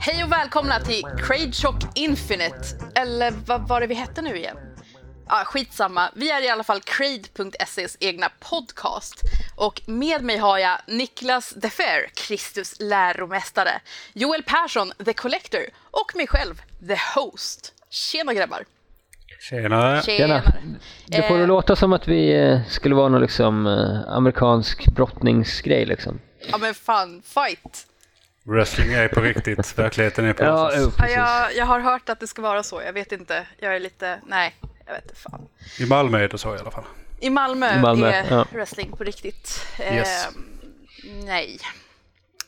Hej och välkomna till Crade Shock Infinite. Eller vad var det vi hette nu igen? Ja, skitsamma. Vi är i alla fall Crade.ses egna podcast. Och med mig har jag Niklas Defer, Kristus läromästare, Joel Persson, The Collector och mig själv, The Host. Tjena grabbar! Tjenare. Tjenare! Det får det Eh, låta som att vi eh, skulle vara någon liksom eh, amerikansk brottningsgrej liksom. ja men fan, fight! Wrestling är på riktigt, verkligheten är på Ja, Ja, jag, jag har hört att det ska vara så, jag vet inte. Jag är lite, nej, jag vet inte fan. I Malmö är det så i alla fall. I Malmö, I Malmö, är ja. wrestling på riktigt. Yes. Eh, nej,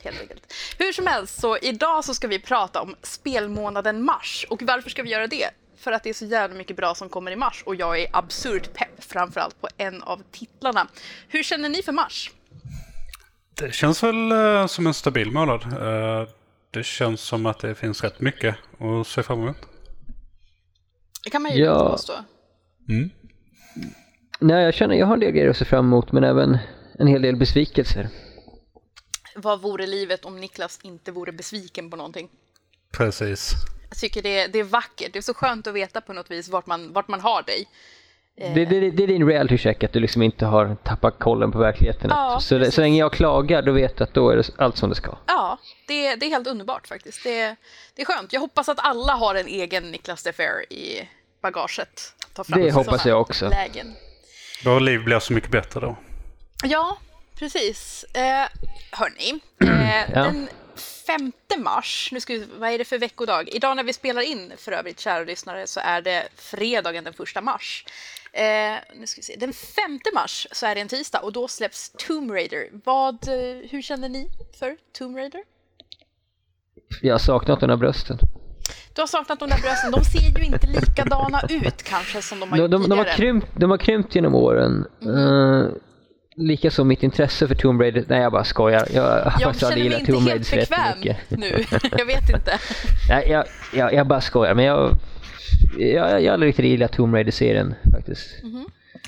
helt enkelt. Hur som helst, så idag så ska vi prata om spelmånaden mars. Och varför ska vi göra det? För att det är så jävla mycket bra som kommer i mars och jag är absurt pepp, framförallt på en av titlarna. Hur känner ni för mars? Det känns väl eh, som en stabil månad. Eh, det känns som att det finns rätt mycket att se fram emot. Det kan man ju Ja. påstå. Mm. Nej, jag känner jag har en del grejer att se fram emot men även en hel del besvikelser. Vad vore livet om Niklas inte vore besviken på någonting? Precis. Jag tycker det, det är vackert. Det är så skönt att veta på något vis vart man, vart man har dig. Det, det, det är din reality check att du liksom inte har tappat kollen på verkligheten. Ja, så, det, så länge jag klagar då vet jag att då är det allt som det ska. Ja, det, det är helt underbart faktiskt. Det, det är skönt. Jag hoppas att alla har en egen Niklas Defer i bagaget. Ta fram Det hoppas jag också. Lägen. Våra liv blir så mycket bättre då. Ja, precis. Eh, hörni, eh, Ja. den 5 mars, nu ska vi, vad är det för veckodag? Idag när vi spelar in för övrigt, kära lyssnare, så är det fredagen den 1 mars. Eh, nu ska vi se. Den 5 mars så är det en tisdag och då släpps Tomb Raider. Vad, eh, hur känner ni för Tomb Raider? Jag har saknat de här brösten. Du har saknat de där brösten. De ser ju inte likadana ut kanske som de har De, gjort de, de, har krympt, de har krympt genom åren. Uh, Likaså mitt intresse för Tomb Raider. Nej, jag bara skojar. Jag har faktiskt känner aldrig gillat inte Tomb helt Raider så jättemycket. nu. Jag vet inte. Nej, jag, jag, jag bara skojar. Men jag, jag, jag har aldrig riktigt gillat Tomb Raider-serien faktiskt.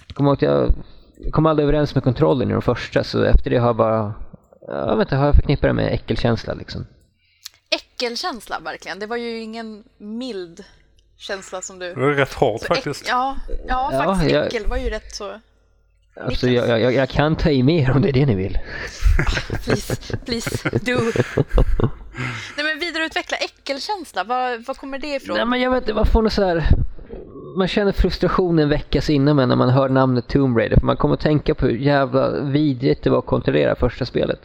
Jag kommer ihåg att jag kom aldrig överens med kontrollen i de första. Så efter det har jag bara... Jag vet inte, har jag förknippat det med äckelkänsla liksom. Äckelkänsla verkligen. Det var ju ingen mild känsla som du... Det var rätt hårt faktiskt. Ja, ja, Ja, faktiskt jag- äckel var ju rätt så... Alltså, jag, jag, jag kan ta i mer om det är det ni vill. Please, please, do. Nej men vidareutveckla äckelkänsla. Var, var kommer det ifrån? Nej men jag vet inte, man får något så här... Man känner frustration en veckas innan med när man hör namnet Tomb Raider. För man kommer att tänka på hur jävla vidrigt det var att kontrollera första spelet.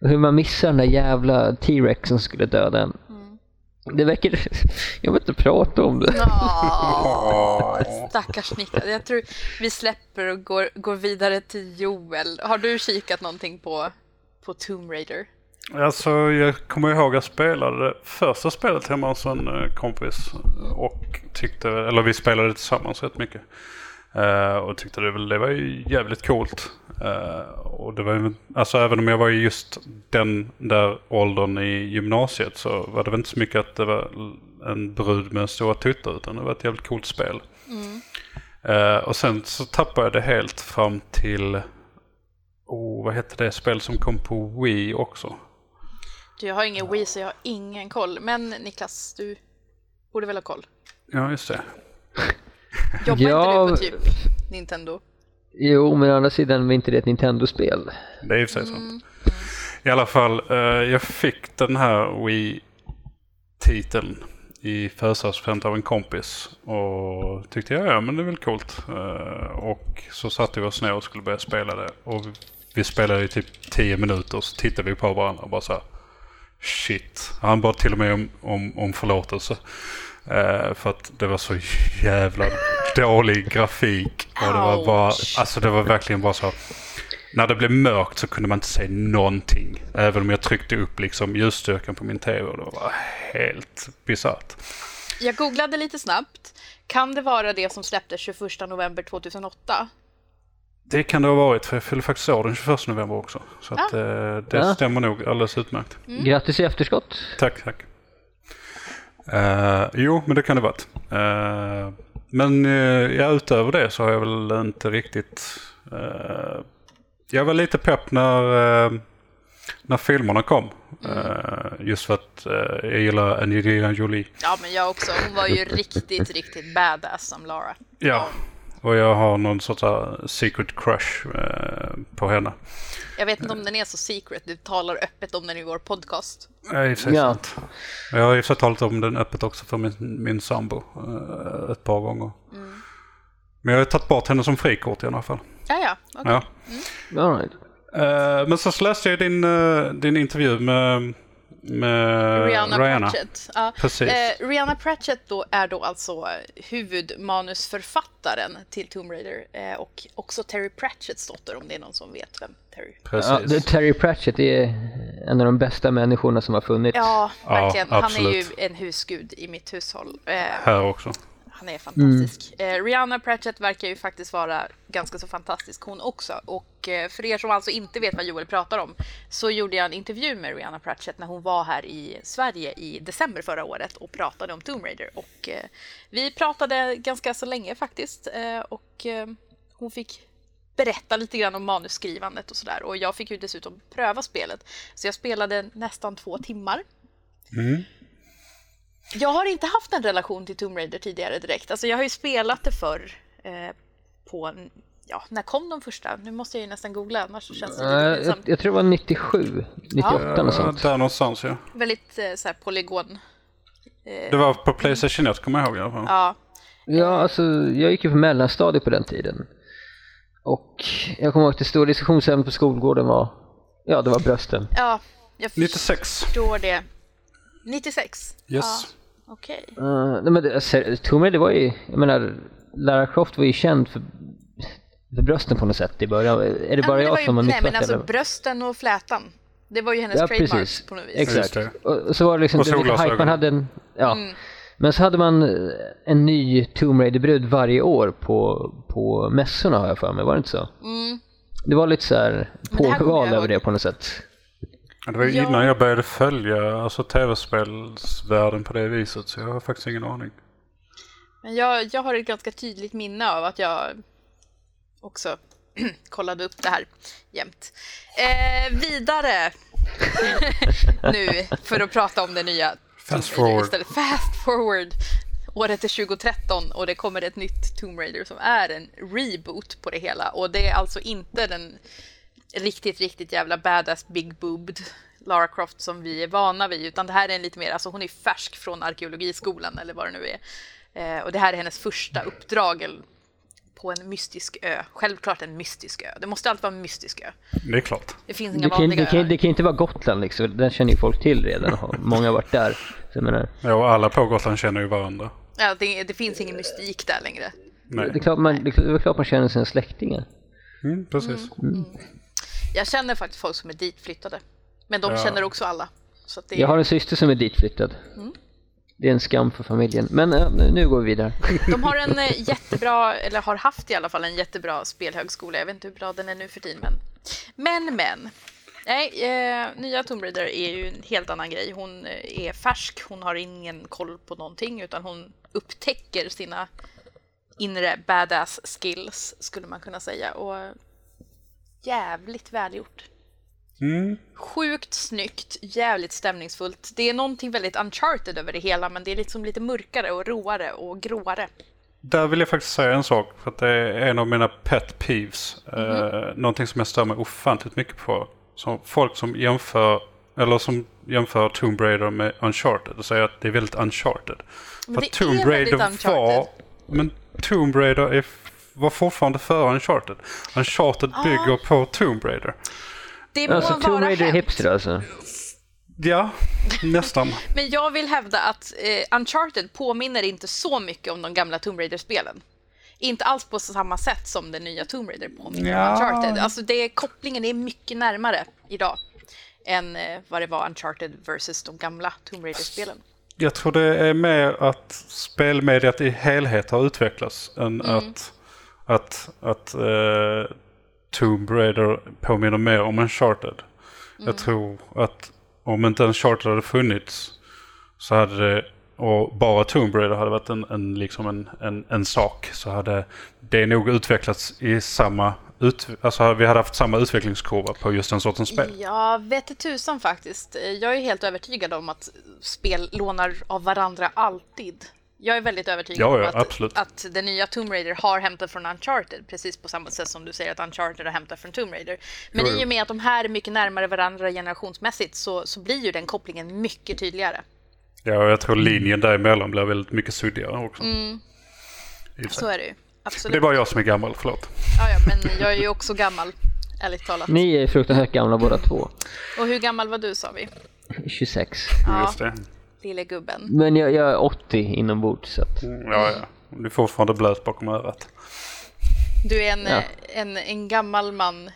Och hur man missar den där jävla T-Rex som skulle döda en. Det väcker... Jag vill inte prata om det. Nå, stackars Niklas. Jag tror vi släpper och går, går vidare till Joel. Har du kikat någonting på, på Tomb Raider? Alltså, jag kommer ihåg att jag spelade det första spelet hemma hos en eh, kompis. Och tyckte, eller vi spelade tillsammans rätt mycket. Eh, och tyckte det, var ju jävligt coolt. Eh, och det var alltså även om jag var i just den där åldern i gymnasiet så var det väl inte så mycket att det var en brud med stora tuttar utan det var ett jävligt coolt spel. Eh, och sen så tappade jag det helt fram till, oh, vad hette det spel som kom på Wii också? Du, jag har ingen Wii så jag har ingen koll. Men Niklas, du borde väl ha koll? Ja, just det. Jobbar Ja, inte du på typ Nintendo? Jo, men å andra sidan var inte det ett Nintendo-spel. Det är i och för sig sant. I alla fall, eh, jag fick den här Wii-titeln i födelsedagspresent av en kompis. Och tyckte jag, ja men det är väl coolt. Eh, och så satte vi oss ner och skulle börja spela det. Och vi, vi spelade i typ 10 minuter så tittade vi på varandra och bara så här, Shit. Han bad till och med om, om, om förlåtelse. Eh, för att det var så jävla dålig grafik. Och det var bara, alltså det var verkligen bara så. När det blev mörkt så kunde man inte se någonting. Även om jag tryckte upp liksom ljusstyrkan på min tv. Och det var helt bisarrt. Jag googlade lite snabbt. Kan det vara det som släpptes 21 november 2008? Det kan det ha varit för jag fyllde faktiskt år den 21 november också. Så att, eh, det Ja. stämmer nog alldeles utmärkt. Grattis i efterskott. Tack, tack. Eh, jo, men det kan det varit. Uh, men uh, ja, utöver det så har jag väl inte riktigt... eh, jag var lite pepp när, eh, när filmerna kom. Eh, just för att eh, jag gillar Angelina Jolie. Ja, men jag också. Hon var ju riktigt, riktigt badass som Lara. Ja, och jag har någon sorts här secret crush eh, på henne. Jag vet inte om den är så secret. Du talar öppet om den i vår podcast. Ja, i och Ja. Jag har och för talat om den öppet också för min, min sambo eh, ett par gånger. Men jag har tagit bort henne som frikort i alla fall. Ja, ja. okej. Ja. All right. Eh, men så läste jag din, eh, din intervju med, med Rihanna, Pratchett. Ja. Precis. Eh, Rihanna Pratchett då är då alltså huvudmanusförfattaren till Tomb Raider eh, och också Terry Pratchetts dotter om det är någon som vet vem Terry Precis. Ja, Terry Pratchett är en av de bästa människorna som har funnits. Ja, verkligen. han är ju en husgud i mitt hushåll. Eh, Här också. Han är fantastisk. Eh, Rihanna Pratchett verkar ju faktiskt vara ganska så fantastisk hon också. Och eh, för er som alltså inte vet vad Joel pratar om så gjorde jag en intervju med Rihanna Pratchett när hon var här i Sverige i december förra året och pratade om Tomb Raider. Och eh, vi pratade ganska så länge faktiskt eh, och eh, hon fick berätta lite grann om manusskrivandet och sådär. Och jag fick ju dessutom pröva spelet. Så jag spelade nästan två timmar. Jag har inte haft en relation till Tomb Raider tidigare direkt. Alltså jag har ju spelat det förr. Eh, på, ja, när kom de första? Nu måste jag ju nästan googla annars så känns det Eh, lite jag, pinsamt. jag tror det var 97, 98 något Ja, sånt. där någonstans ja. Väldigt eh, så här polygon. Det var på Playstation 1 kommer jag ihåg i alla fall. Ja, Ja, alltså jag gick ju på mellanstadiet på den tiden. Och jag kommer ihåg att det stora diskussionsämnet på skolgården var, ja det var brösten. ja jag 96. förstår det. 96? Yes. Ja, Okej. Uh, nej men det, alltså, Tomb Raider var ju, jag menar, Lara Croft var ju känd för, för brösten på något sätt i början. Är det Ja, bara men det jag som har Nej missat men alltså eller? brösten och flätan. Det var ju hennes Ja, trademark precis. på något vis. Exakt. det. Och, så var det liksom Och lite hype, man hade en, ja. Mm. Men så hade man eh, en ny Tomb Raider-brud varje år på, på mässorna har jag för mig, var det inte så? Mm. Det var lite så här det jag över det på något sätt. Det var ju Ja. innan jag började följa alltså, tv-spelsvärlden på det viset så jag har faktiskt ingen aning. Men jag, jag har ett ganska tydligt minne av att jag också kollade upp det här jämt. Eh, vidare nu för att prata om det nya. Fast forward. Istället. Fast forward. Året är 2013 och det kommer ett nytt Tomb Raider som är en reboot på det hela. Och det är alltså inte den riktigt, riktigt jävla badass big boobed Lara Croft som vi är vana vid, utan det här är en lite mer, alltså hon är färsk från arkeologiskolan eller vad det nu är. Eh, och det här är hennes första uppdrag på en mystisk ö. Självklart en mystisk ö. Det måste alltid vara en mystisk ö. Det är klart. Det finns inga Det kan, vanliga det, kan, öar. det kan inte vara Gotland liksom, den känner ju folk till redan och många har varit där. Så jag menar, Ja, och alla på Gotland känner ju varandra. Ja, det, det finns ingen mystik där längre. det, är Nej. klart man, det är klart man känner sina släktingar. Mm, precis. Jag känner faktiskt folk som är ditflyttade. Men de Ja. känner också alla. Så att det är... Jag har en syster som är ditflyttad. Det är en skam för familjen. Men äh, nu går vi vidare. De har en eh, jättebra, eller har haft i alla fall en jättebra spelhögskola. Jag vet inte hur bra den är nu för tiden, men... Men, men. Nej, eh, nya Tomb Raider är ju en helt annan grej. Hon eh, är färsk, hon har ingen koll på någonting, utan hon upptäcker sina inre badass skills, skulle man kunna säga. Och jävligt välgjort. Mm. Sjukt snyggt, jävligt stämningsfullt. Det är någonting väldigt uncharted över det hela, men det är liksom lite mörkare och råare och gråare. Där vill jag faktiskt säga en sak. För att det är en av mina pet peeves. Eh, någonting som jag stör mig ofantligt mycket på. Som folk som jämför, eller som jämför Tomb Raider med Uncharted och säger att det är väldigt Uncharted. Men för det Tomb är Raider väldigt Uncharted. var... Men Tomb Raider är, var fortfarande före Uncharted. Uncharted Ah. bygger på Tomb Raider. Det må Alltså Tomb vara Raider är hipster alltså. Ja, nästan. men jag vill hävda att eh, Uncharted påminner inte så mycket om de gamla Tomb Raider-spelen. Inte alls på samma sätt som den nya Tomb Raider påminner Ja. om Uncharted. Alltså det, kopplingen är mycket närmare idag än eh, vad det var Uncharted versus de gamla Tomb Raider-spelen. jag tror det är mer att spelmediet i helhet har utvecklats än att, att, att uh, Tomb Raider påminner mer om Uncharted. Jag tror att om inte Uncharted hade funnits så hade det, och bara Tomb Raider hade varit en, en, liksom en, en, en sak så hade det nog utvecklats i samma ut, alltså vi hade haft samma utvecklingskurva på just den sortens spel. Ja, vet tusan faktiskt. Jag är helt övertygad om att spel lånar av varandra alltid. Jag är väldigt övertygad Ja, om ja, att, absolut. att den nya Tomb Raider har hämtat från Uncharted, precis på samma sätt som du säger att Uncharted har hämtat från Tomb Raider. Men Jo, i och med att de här är mycket närmare varandra generationsmässigt så, så blir ju den kopplingen mycket tydligare. Ja, jag tror linjen däremellan blir väldigt mycket suddigare också. Sig. Så är det ju. Det Absolut. är bara jag som är gammal, förlåt. Ja, ja, men jag är ju också gammal, ärligt talat. Ni är fruktansvärt gamla båda två. Och hur gammal var du sa vi? 26. Ja, Just det. Lille gubben. Men jag, jag är 80 inombords så att... Mm, Ja, ja. Du är fortfarande blöt bakom örat. Du är en, Ja. en, en gammal man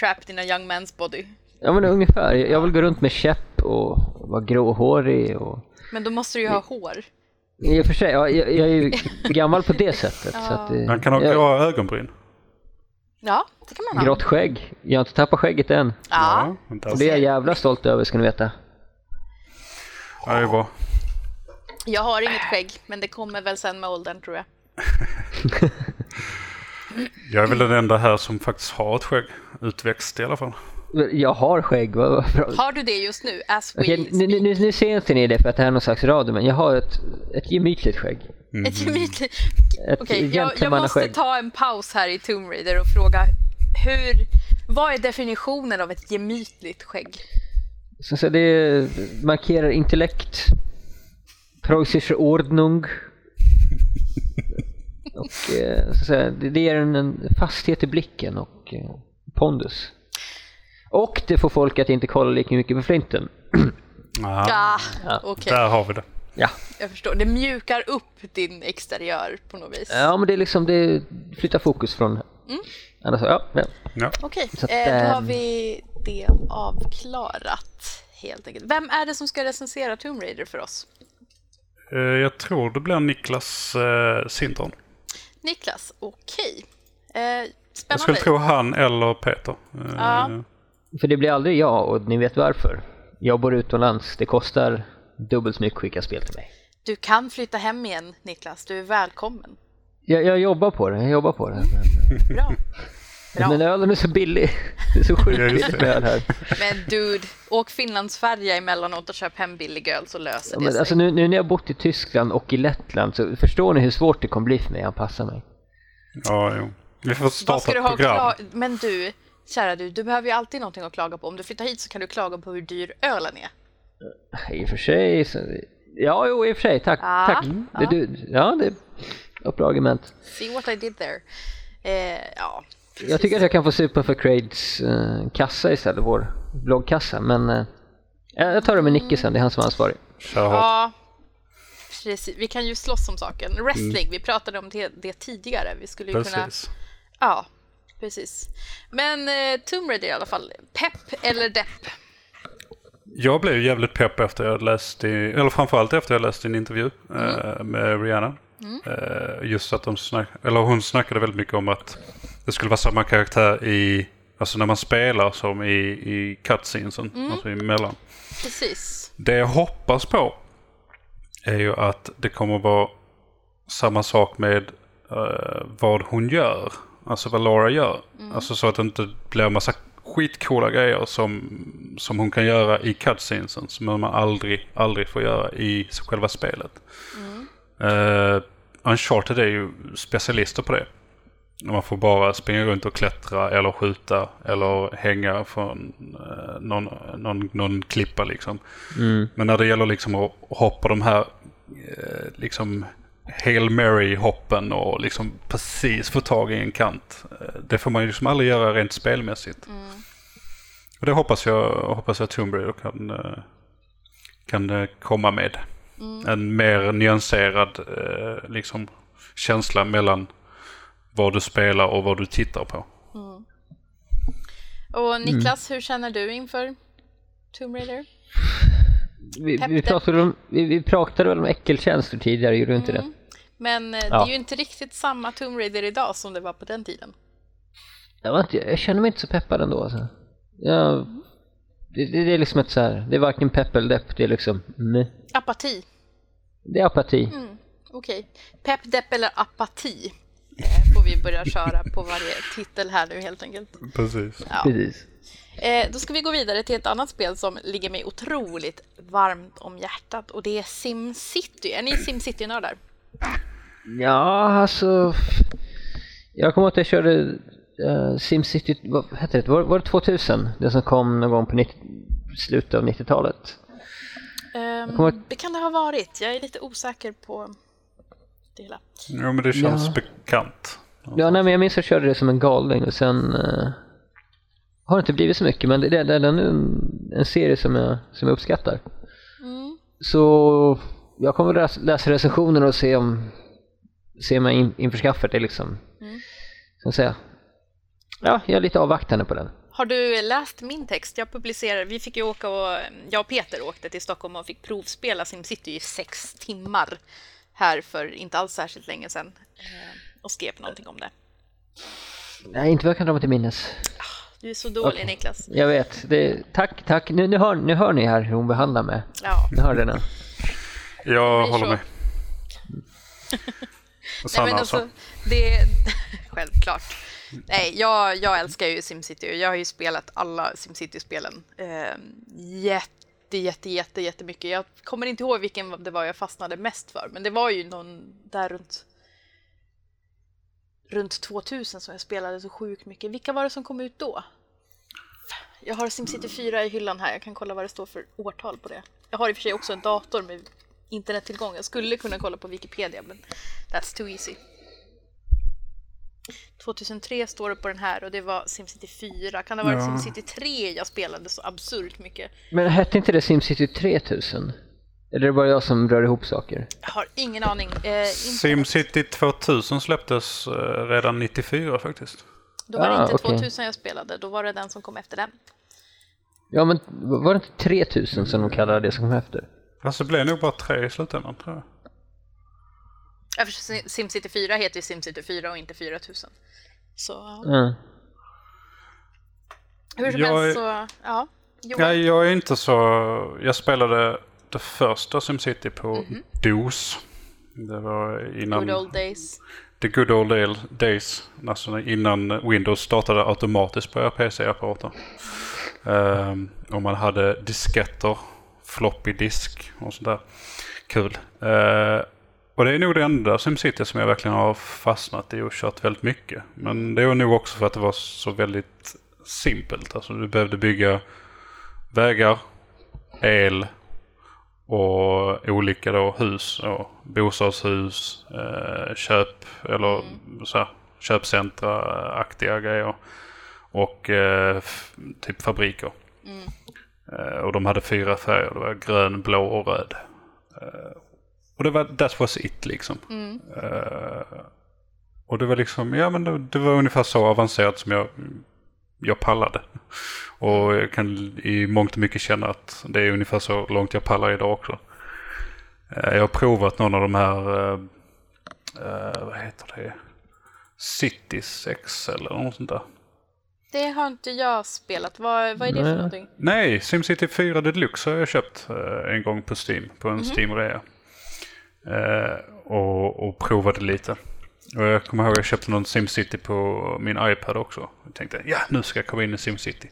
trapped in a young man's body. Ja men ungefär. Jag vill gå runt med käpp och vara gråhårig och... Men då måste du ju ha hår. I och för sig, ja, jag, jag är ju gammal på det sättet. Så att, det- Han kan ha jag- gråa ögonbryn. Ja, det kan man ha. Grått skägg. Jag har inte tappat skägget än. Ja. det är jag jävla stolt över ska ni veta. Ja, det är bra. Jag har inget skägg, men det kommer väl sen med åldern tror jag. Jag är väl den enda här som faktiskt har ett skägg. Utväxt i alla fall. Jag har skägg. Har du det just nu? As we Okej, nu, nu, nu, ser inte ni det för att det här är någon slags radio, men jag har ett, ett gemytligt skägg. Ett gemytligt... Ett Okej, jag, jag måste gentlemannaskägg. ta en paus här i Tomb Raider och fråga hur... Vad är definitionen av ett gemytligt skägg? Så, så det markerar intellekt, preussische Ordnung. Och eh, så säga, det, det ger en, en fasthet i blicken och eh, pondus. Och det får folk att inte kolla lika mycket på flinten. Ja, Ah, okej. Där har vi det. Ja. Jag förstår. Det mjukar upp din exteriör på något vis. ja, men det är liksom, det flyttar fokus från... Mm. Annars, ja, ja. Ja. Okej, att, eh, då har ehm, vi det avklarat helt enkelt. Vem är det som ska recensera Tomb Raider för oss? Eh, Jag tror det blir Niklas eh, Sinton. Niklas, okej. Eh, Jag spännande. skulle tro han eller Peter. Eh, Ja. För det blir aldrig jag och ni vet varför. Jag bor utomlands, det kostar dubbelt så mycket att skicka spel till mig. Du kan flytta hem igen, Niklas. Du är välkommen. Jag, jag jobbar på det, jag jobbar på det. Men, Bra. Bra. men ölen är så billig. Det är så sjukt billigt med öl här. Men dude, åk Finlandsfärja emellanåt och köp hem billig öl så löser Ja, det men sig. alltså nu, nu när jag har bott i Tyskland och i Lettland så förstår ni hur svårt det kommer bli för mig att anpassa mig. Ja, jo. Vi får starta ska du ett ha program. Men du, kära du, du behöver ju alltid någonting att klaga på. Om du flyttar hit så kan du klaga på hur dyr ölen är. I och för sig så... Ja, jo, i och för sig. Tack. Ja, tack. ja. Det, du, ja, det ett bra argument. See what I did there. Eh, ja, Jag tycker att jag kan få supa för Craids eh, kassa istället, vår bloggkassa. Men eh, jag tar det med Nicke sen, det är han som är ansvarig. Ja, precis. Vi kan ju slåss om saken. Wrestling, vi pratade om det, det tidigare. Vi skulle ju kunna... Precis. Ja, precis. Men eh, Tomb Raider i alla fall. Pepp eller depp? Jag blev jävligt pepp efter jag läst i, eller framförallt efter jag läst en intervju eh, med Rihanna. Eh, just att de snack, eller hon snackade väldigt mycket om att det skulle vara samma karaktär i, alltså när man spelar som i, i cutscenesen, alltså emellan. Precis. Det jag hoppas på är ju att det kommer vara samma sak med eh, vad hon gör. Alltså vad Laura gör. Alltså så att det inte blir en massa skitcoola grejer som, som hon kan göra i cutscenesen. Som man aldrig, aldrig får göra i själva spelet. Uh, Uncharted är ju specialister på det. Man får bara springa runt och klättra eller skjuta eller hänga från eh, någon, någon, någon klippa liksom. Men när det gäller liksom att hoppa de här eh, liksom Hail Mary-hoppen och liksom precis få tag i en kant. Det får man ju liksom aldrig göra rent spelmässigt. Och det hoppas jag, hoppas jag Tomb Raider kan, kan komma med. En mer nyanserad eh, liksom, känsla mellan vad du spelar och vad du tittar på. Och Niklas, hur känner du inför Tomb Raider? vi, vi, pratade om, vi, vi pratade väl om äckeltjänster tidigare, gjorde du inte det? Men eh, det Ja. är ju inte riktigt samma Tomb Raider idag som det var på den tiden. Jag, inte, jag känner mig inte så peppad ändå alltså. Jag, det, det, det är liksom ett så här, det är varken pepp eller depp, det är liksom meh. Apati. Det är apati. Mm, Okej. Pepp, depp eller apati får vi börja köra på varje titel här nu helt enkelt. Precis. Ja. Precis. Eh, då ska vi gå vidare till ett annat spel som ligger mig otroligt varmt om hjärtat och det är SimCity. Är ni SimCity-nördar? Ja, alltså. Jag kommer ihåg att jag körde uh, SimCity, vad hette det? Var, var det 2000? Det som kom någon gång på 90, slutet av 90-talet. Ehm, kommer- det kan det ha varit. Jag är lite osäker på det hela. Ja, men det känns Ja. bekant. Ja, nej, men jag minns att jag körde det som en galning och sen eh, har det inte blivit så mycket, men det, det, det är en, en serie som jag, som jag uppskattar. Mm. Så jag kommer läsa, läsa recensioner och se om, se om jag in, införskaffar det liksom. Mm. Så att säga. Ja, jag är lite avvaktande på den. Har du läst min text? Jag publicerar, vi fick ju åka och, jag och Peter åkte till Stockholm och fick provspela SimCity i sex timmar här för inte alls särskilt länge sedan eh, och skrev någonting om det. Nej, inte vad jag kan dra mig till minnes. Du är så dålig Okej. Niklas. Jag vet. Det, tack, tack. Nu, nu, hör, nu hör ni här hur hon behandlar mig. Ja. Nu hör ni nu. Jag håller med. Nej, Sanna men alltså. alltså, det självklart. Nej, jag, jag älskar ju SimCity och jag har ju spelat alla SimCity-spelen eh, jätte, jätte, jätte, jättemycket. Jag kommer inte ihåg vilken det var jag fastnade mest för, men det var ju någon där runt runt 2000 som jag spelade så sjukt mycket. Vilka var det som kom ut då? Jag har SimCity 4 i hyllan här, jag kan kolla vad det står för årtal på det. Jag har i och för sig också en dator med internettillgång. Jag skulle kunna kolla på Wikipedia, men that's too easy. 2003 står det på den här och det var SimCity 4. Kan det ha varit Ja. SimCity 3 jag spelade så absurt mycket? Men hette inte det SimCity 3000? Eller är det bara jag som rör ihop saker? Jag har ingen aning. Eh, Simcity 2000 släpptes eh, redan 94 faktiskt. då var det Ah, inte okej. 2000 jag spelade, då var det den som kom efter den. Ja, men var det inte 3000 som de kallade det som kom efter? Fast det blev nog bara tre i slutändan tror jag. Ja, för Sim- SimCity 4 heter ju SimCity 4 och inte 4000. Så. Mm. hur som Jag helst så, ja. Johan, Nej, jag är inte så... Jag spelade det första SimCity på DOS. Det var innan... good old days. The good old days-. Alltså innan Windows startade automatiskt på PC-apparater. Ehm, och man hade disketter, floppy disk och sånt där. Kul. Ehm, och det är nog det enda SimCity som jag verkligen har fastnat i och kört väldigt mycket. Men det var nog också för att det var så väldigt simpelt. Alltså du behövde bygga vägar, el och olika då hus. Och bostadshus, eh, köp eller så här, köpcentra-aktiga grejer. Och eh, typ fabriker. Eh, och de hade fyra färger. Det var grön, blå och röd. Och det var that was it liksom. Eh, och det var liksom, ja men det, det var ungefär så avancerat som jag, jag pallade. Och jag kan i mångt och mycket känna att det är ungefär så långt jag pallar idag också. Eh, Jag har provat någon av de här, eh, vad heter det? Cities X eller något sånt där. Det har inte jag spelat. Vad, vad är det för någonting? Nej, SimCity 4 Deluxe har jag köpt en gång på Steam. På en Steam-rea. Eh, och, och provade lite. Och jag kommer ihåg att jag köpte någon SimCity på min iPad också. Jag tänkte, ja nu ska jag komma in i SimCity.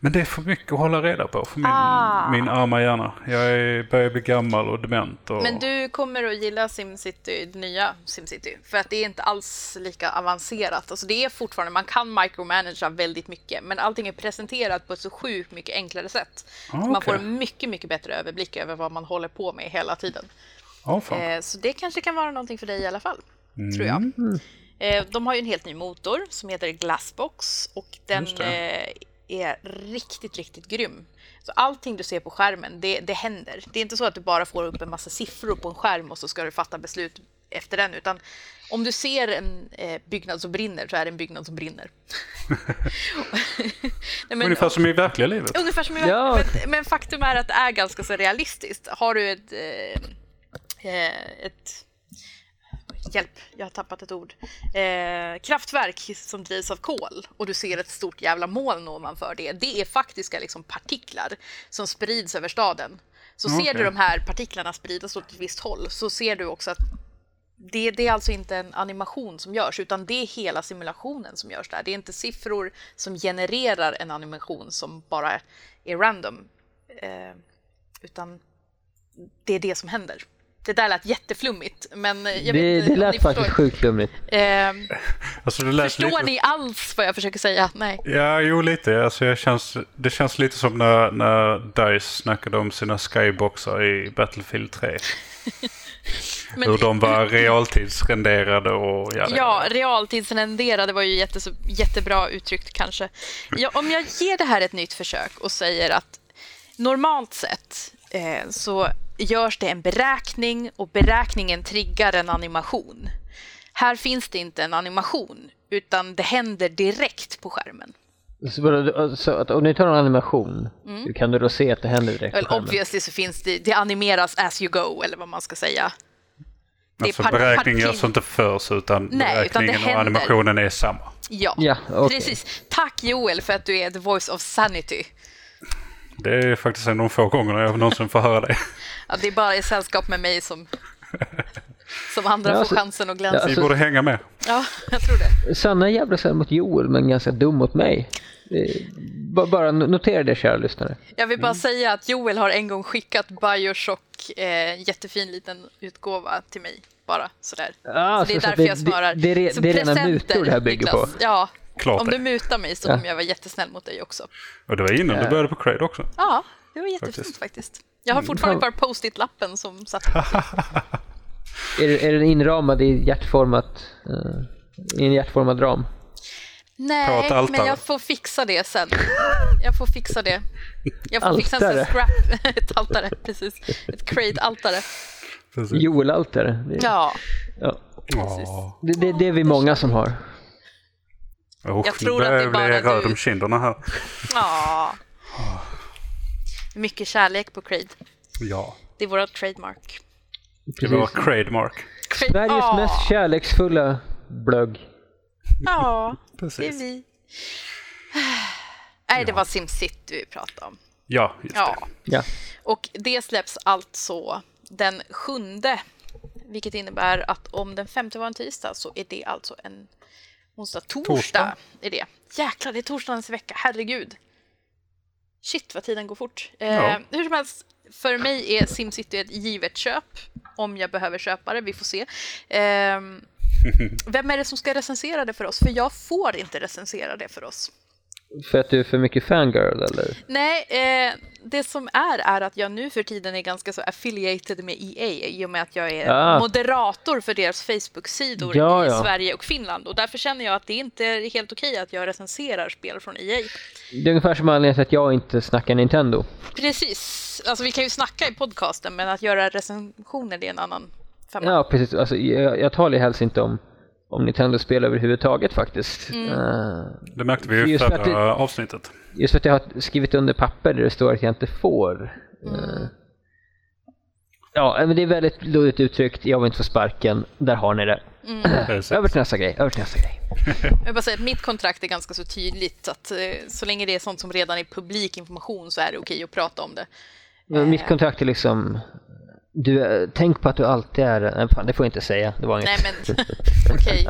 Men det är för mycket att hålla reda på för min, Ah. min arma hjärna. Jag är, börjar bli gammal och dement. Och, Men du kommer att gilla SimCity, det nya SimCity, för att det är inte alls lika avancerat. Alltså det är fortfarande, man kan micromanagera väldigt mycket, men allting är presenterat på ett så sjukt mycket enklare sätt. Ah, Så man får en mycket, mycket bättre överblick över vad man håller på med hela tiden. Ja, fan. Eh, så det kanske kan vara någonting för dig i alla fall, tror jag. Mm. Eh, de har ju en helt ny motor som heter Glassbox och den eh, är riktigt, riktigt grym. Så allting du ser på skärmen, det, det händer. Det är inte så att du bara får upp en massa siffror på en skärm och så ska du fatta beslut efter den, utan om du ser en eh, byggnad som brinner så är det en byggnad som brinner. Nej, men- Ungefär som i verkliga livet. Ungefär som i Ja. verkligheten. Men, men faktum är att det är ganska så realistiskt. Har du ett... Eh, ett hjälp, jag har tappat ett ord. Eh, kraftverk som drivs av kol och du ser ett stort jävla moln ovanför det. Det är faktiska liksom, partiklar som sprids över staden. Så ser Okej. du de här partiklarna spridas åt ett visst håll så ser du också att det, det är alltså inte en animation som görs, utan det är hela simulationen som görs där. Det är inte siffror som genererar en animation som bara är random, eh, utan det är det som händer. Det där lät jätteflummigt, men jag Det, vet inte det lät ni faktiskt förstår. sjukt flummigt. Eh, Alltså, det lät förstår lite... ni alls vad jag försöker säga? Nej. Ja, jo lite. Alltså, jag känns, det känns lite som när, när DICE snackade om sina skyboxar i Battlefield 3. Men, Hur de var realtidsrenderade och ja, Ja, realtidsrenderade var ju jätte, jättebra uttryckt kanske. Ja, om jag ger det här ett nytt försök och säger att normalt sett eh, så görs det en beräkning och beräkningen triggar en animation. Här finns det inte en animation, utan det händer direkt på skärmen. Så, att om ni tar en animation, hur kan du då se att det händer direkt på Well, skärmen? obviously så finns det, det animeras as you go, eller vad man ska säga. Det Alltså par- beräkningen görs inte förs utan Nej, utan beräkningen och händer. animationen är samma. Ja, Ja, okej. precis. Tack Joel för att du är the voice of sanity. Det är faktiskt en av de få gångerna jag någonsin får höra det. Ja, det är bara i sällskap med mig som, som andra Ja, får alltså- chansen att glänsa. ja, Vi Alltså- borde hänga med. Ja, jag tror det. Sanna är jävla snäll mot Joel men ganska dum mot mig. Eh, ba- Bara notera det kära lyssnare. Jag vill Mm. bara säga att Joel har en gång skickat Bioshock, eh, jättefin liten utgåva till mig. Bara sådär. Ah, så det är så- därför det- jag svarar. det- det det är rena presenter, mutor det här bygger Niklas. på. Ja, Klart om det. du mutar mig så Ja. kommer jag vara jättesnäll mot dig också. Och det var innan du började på Crade också. Ja, det var jättefint Faktiskt. faktiskt. Jag har fortfarande Fan. bara post-it-lappen som satt Är, är den inramad i hjärtformat, eh, i en hjärtformad ram? Nej, men jag får fixa det sen. Jag får fixa det. Jag får fixa en scrap, ett altare, precis. Ett crate-altare. Joel-altare. Ja, ja. Det, det, det är vi många som har. Usch, Jag tror att det är bara röd du. om kinderna här. ja. Mycket kärlek på Crade. Ja, Det är vårt trademark. det var Crademark. Crade. Sveriges ja. mest kärleksfulla blögg. Ja, det är Precis. vi. Nej, det var SimCity vi pratade om. Ja, just Ja. det. Ja. Och det släpps alltså den sjunde, vilket innebär att om den femte var en tisdag så är det alltså en onsdag, torsdag. Torsdag. Är det. Jäklar, det är torsdagens vecka, herregud. Shit vad tiden går fort. Ja. Eh, hur som helst, för mig är SimCity ett givet köp om jag behöver köpa det, vi får se. Ehm, vem är det som ska recensera det för oss? För jag får inte recensera det för oss. För att du är för mycket fangirl eller? Nej, eh, det som är är att jag nu för tiden är ganska så affiliated med EA i och med att jag är Ah. moderator för deras Facebook-sidor Ja, i ja. Sverige och Finland och därför känner jag att det inte är helt okej att jag recenserar spel från EA. Det är ungefär som anledningen till att jag inte snackar Nintendo. Precis, alltså vi kan ju snacka i podcasten men att göra recensioner det är en annan femma. Ja, precis. Alltså, jag, jag talar ju helst inte om, om Nintendo-spel överhuvudtaget faktiskt. Mm. Eh, Det märkte vi ju förra det- avsnittet. just för att jag har skrivit under papper där det står att jag inte får. Mm. Eh, ja, men det är väldigt luddigt uttryckt. Jag vill inte få sparken. Där har ni det. Precis. Över till nästa grej. Över till nästa grej. Jag vill bara säga att mitt kontrakt är ganska så tydligt att eh, så länge det är sånt som redan är publik information så är det okej att prata om det. Men Mitt kontrakt är liksom... Du, eh, tänk på att du alltid är... Nej, fan, det får jag inte säga. Det var inget. Nej men okej.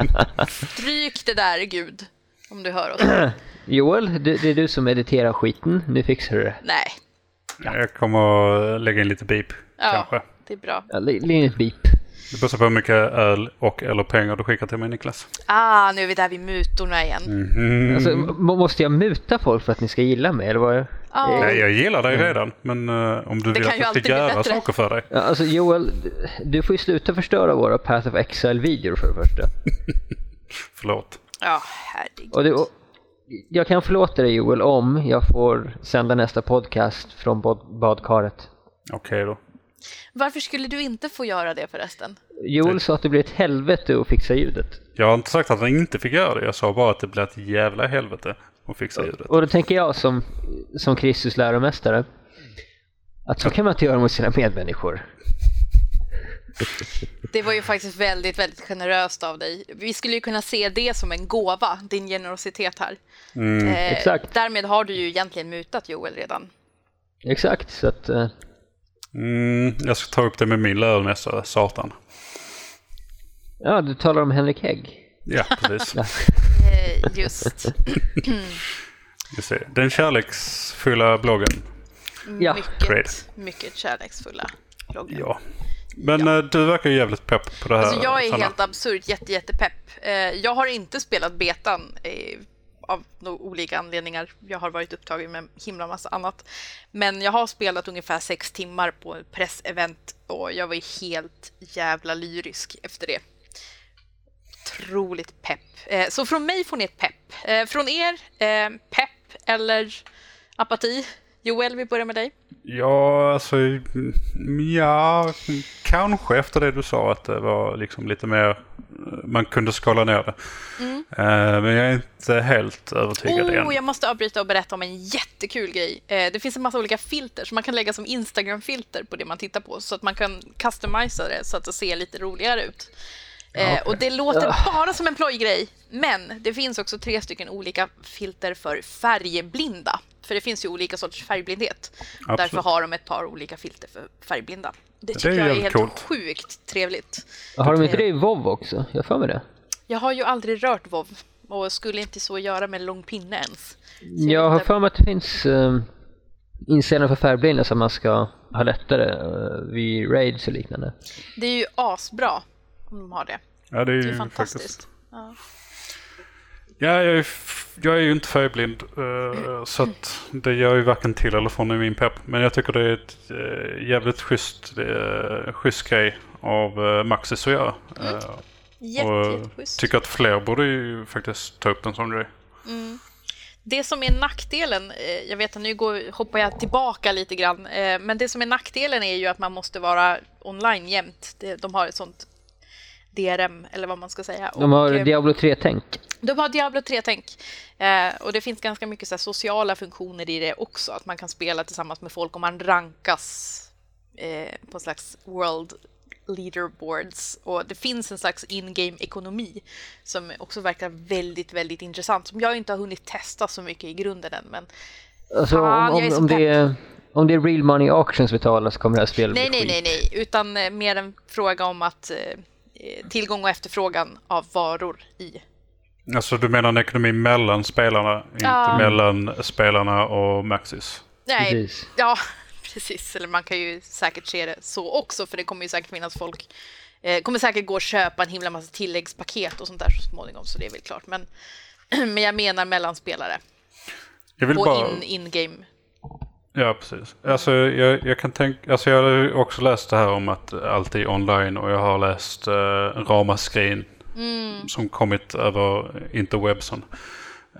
Stryk det där Gud. Om du hör oss. Joel, det, det är du som editerar skiten. Nu fixar du det. Nej. Jag kommer att lägga in lite beep Ja, kanske. det är bra. Ja, lä- Lägg in ett beep. Det beror på hur mycket öl och eller pengar du skickar till mig Niklas. Ah, nu är vi där vid mutorna igen. Mhm. Alltså, m- måste jag muta folk för att ni ska gilla mig eller vad? Ja. Nej, jag gillar dig redan. Men eh, om du Det vill att jag ska göra saker för dig. Ja, alltså Joel, du- får ju sluta förstöra våra Path of Exile-videor för det första. Förlåt. Ja, herregud. Och det, och, jag kan förlåta dig Joel om jag får sända nästa podcast från bad, badkaret. Okej då. Varför skulle du inte få göra det förresten? Joel sa att det blir ett helvete att fixa ljudet. Jag har inte sagt att han inte fick göra det. Jag sa bara att det blir ett jävla helvete att fixa ljudet. Och då tänker jag som, som Kristus läromästare att så kan man inte göra mot sina medmänniskor. Det var ju faktiskt väldigt, väldigt generöst av dig. Vi skulle ju kunna se det som en gåva, din generositet här. Mm. Eh, Exakt. Därmed har du ju egentligen mutat Joel redan. Exakt, så att... eh, Mm, jag ska ta upp det med min läromästare, Satan. Ja, du talar om Henrik Hägg. Ja, precis. Eh, just. Den kärleksfulla bloggen. Ja, mycket, mycket kärleksfulla bloggar. Ja. Men eh, du verkar ju jävligt pepp på det här. Alltså jag är Sanna. helt absurt jätte, jättepepp. Eh, jag har inte spelat betan av olika anledningar. Jag har varit upptagen med himla massa annat. Men jag har spelat ungefär sex timmar på ett pressevent och jag var helt jävla lyrisk efter det. Otroligt pepp. Eh, så från mig får ni ett pepp. Eh, från er, eh, pepp eller apati? Joel, vi börjar med dig. Ja, alltså mm, ja, kanske efter det du sa att det var liksom lite mer, eh, man kunde skala ner det. Eh, men jag är inte helt övertygad än. Oh, jag måste avbryta och berätta om en jättekul grej. Eh, det finns en massa olika filter som man kan lägga som Instagram-filter på det man tittar på så att man kan customisa det så att det ser lite roligare ut. Eh, okej. Och det låter bara som en plojgrej, men det finns också tre stycken olika filter för färgblinda. För det finns ju olika sorters färgblindhet. Absolut. Därför har de ett par olika filter för färgblinda. Det tycker är jag är helt coolt. sjukt trevligt. Har de inte det i WoW också? Jag för mig det. Jag har ju aldrig rört WoW och skulle inte så göra med lång pinne ens. Så Jag vet har för mig att det finns um, inställningar för färgblinda som man ska ha lättare eh, vid raids och liknande. Det är ju asbra de har det. Ja, det är Det är ju faktiskt. fantastiskt. Ja. Ja, jag är, jag är ju inte färgblind eh, så att det gör ju varken till eller från i min pepp. Men jag tycker det är ett uh, jävligt schysst, uh, schysst grej av Maxis att göra. Mm. Eh, Jätte, och tycker att fler borde ju faktiskt ta upp en sån grej. Det som är nackdelen, eh, jag vet att nu går, hoppar jag tillbaka lite grann, eh, men det som är nackdelen är ju att man måste vara online jämt. De har ett sånt DRM, eller vad man ska säga. De har Och, eh, Diablo 3-tänk. De har Diablo 3-tänk. Eh, och det finns ganska mycket så här, sociala funktioner i det också. Att man kan spela tillsammans med folk och man rankas eh, på en slags world leaderboards. Och det finns en slags in-game ekonomi som också verkar väldigt, väldigt intressant. Som jag inte har hunnit testa så mycket i grunden än. Men Alltså Fan, om, om, om, det är, om det är real money auctions vi talar så kommer det här spelet nej, bli nej, skit. nej, nej. Utan eh, mer en fråga om att eh, tillgång och efterfrågan av varor i Alltså du menar en ekonomi mellan spelarna, inte Ja. mellan spelarna och Maxis? Nej, Precis. ja, precis. Eller man kan ju säkert se det så också, för det kommer ju säkert finnas folk eh, kommer säkert gå och köpa en himla massa tilläggspaket och sånt där så småningom, så det är väl klart. Men, men jag menar mellanspelare Jag vill på bara... in, in-game. Ja, precis. Alltså, jag, jag kan tänka... Alltså, jag har också läst det här om att allt är online och jag har läst uh, ramaskrin som kommit över interwebsen.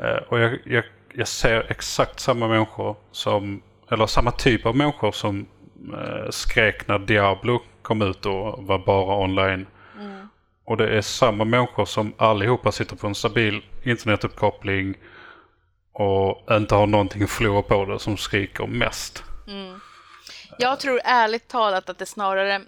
Eh, och jag, jag, jag ser exakt samma människor som... Eller samma typ av människor som eh, skrek när Diablo kom ut och var bara online. Och det är samma människor som allihopa sitter på en stabil internetuppkoppling och inte har någonting att förlora på det som skriker mest. Jag tror ärligt talat att det snarare...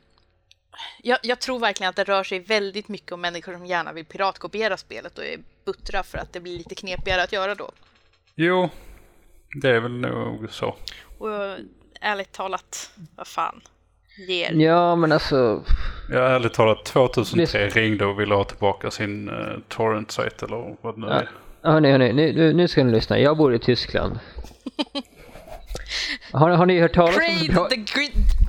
Jag, jag tror verkligen att det rör sig väldigt mycket om människor som gärna vill piratkopiera spelet och är buttra för att det blir lite knepigare att göra då. Jo, det är väl nog så. Och ärligt talat, vad fan. Ge er. Ja, men alltså... Jag har ärligt talat 2003 ringde och ville ha tillbaka sin uh, torrent-sajt eller vad det nu Ja. Hörni, hörni, nu, nu, ska ni lyssna. Jag bor i Tyskland. Har, har ni hört talas om... Trade bra- the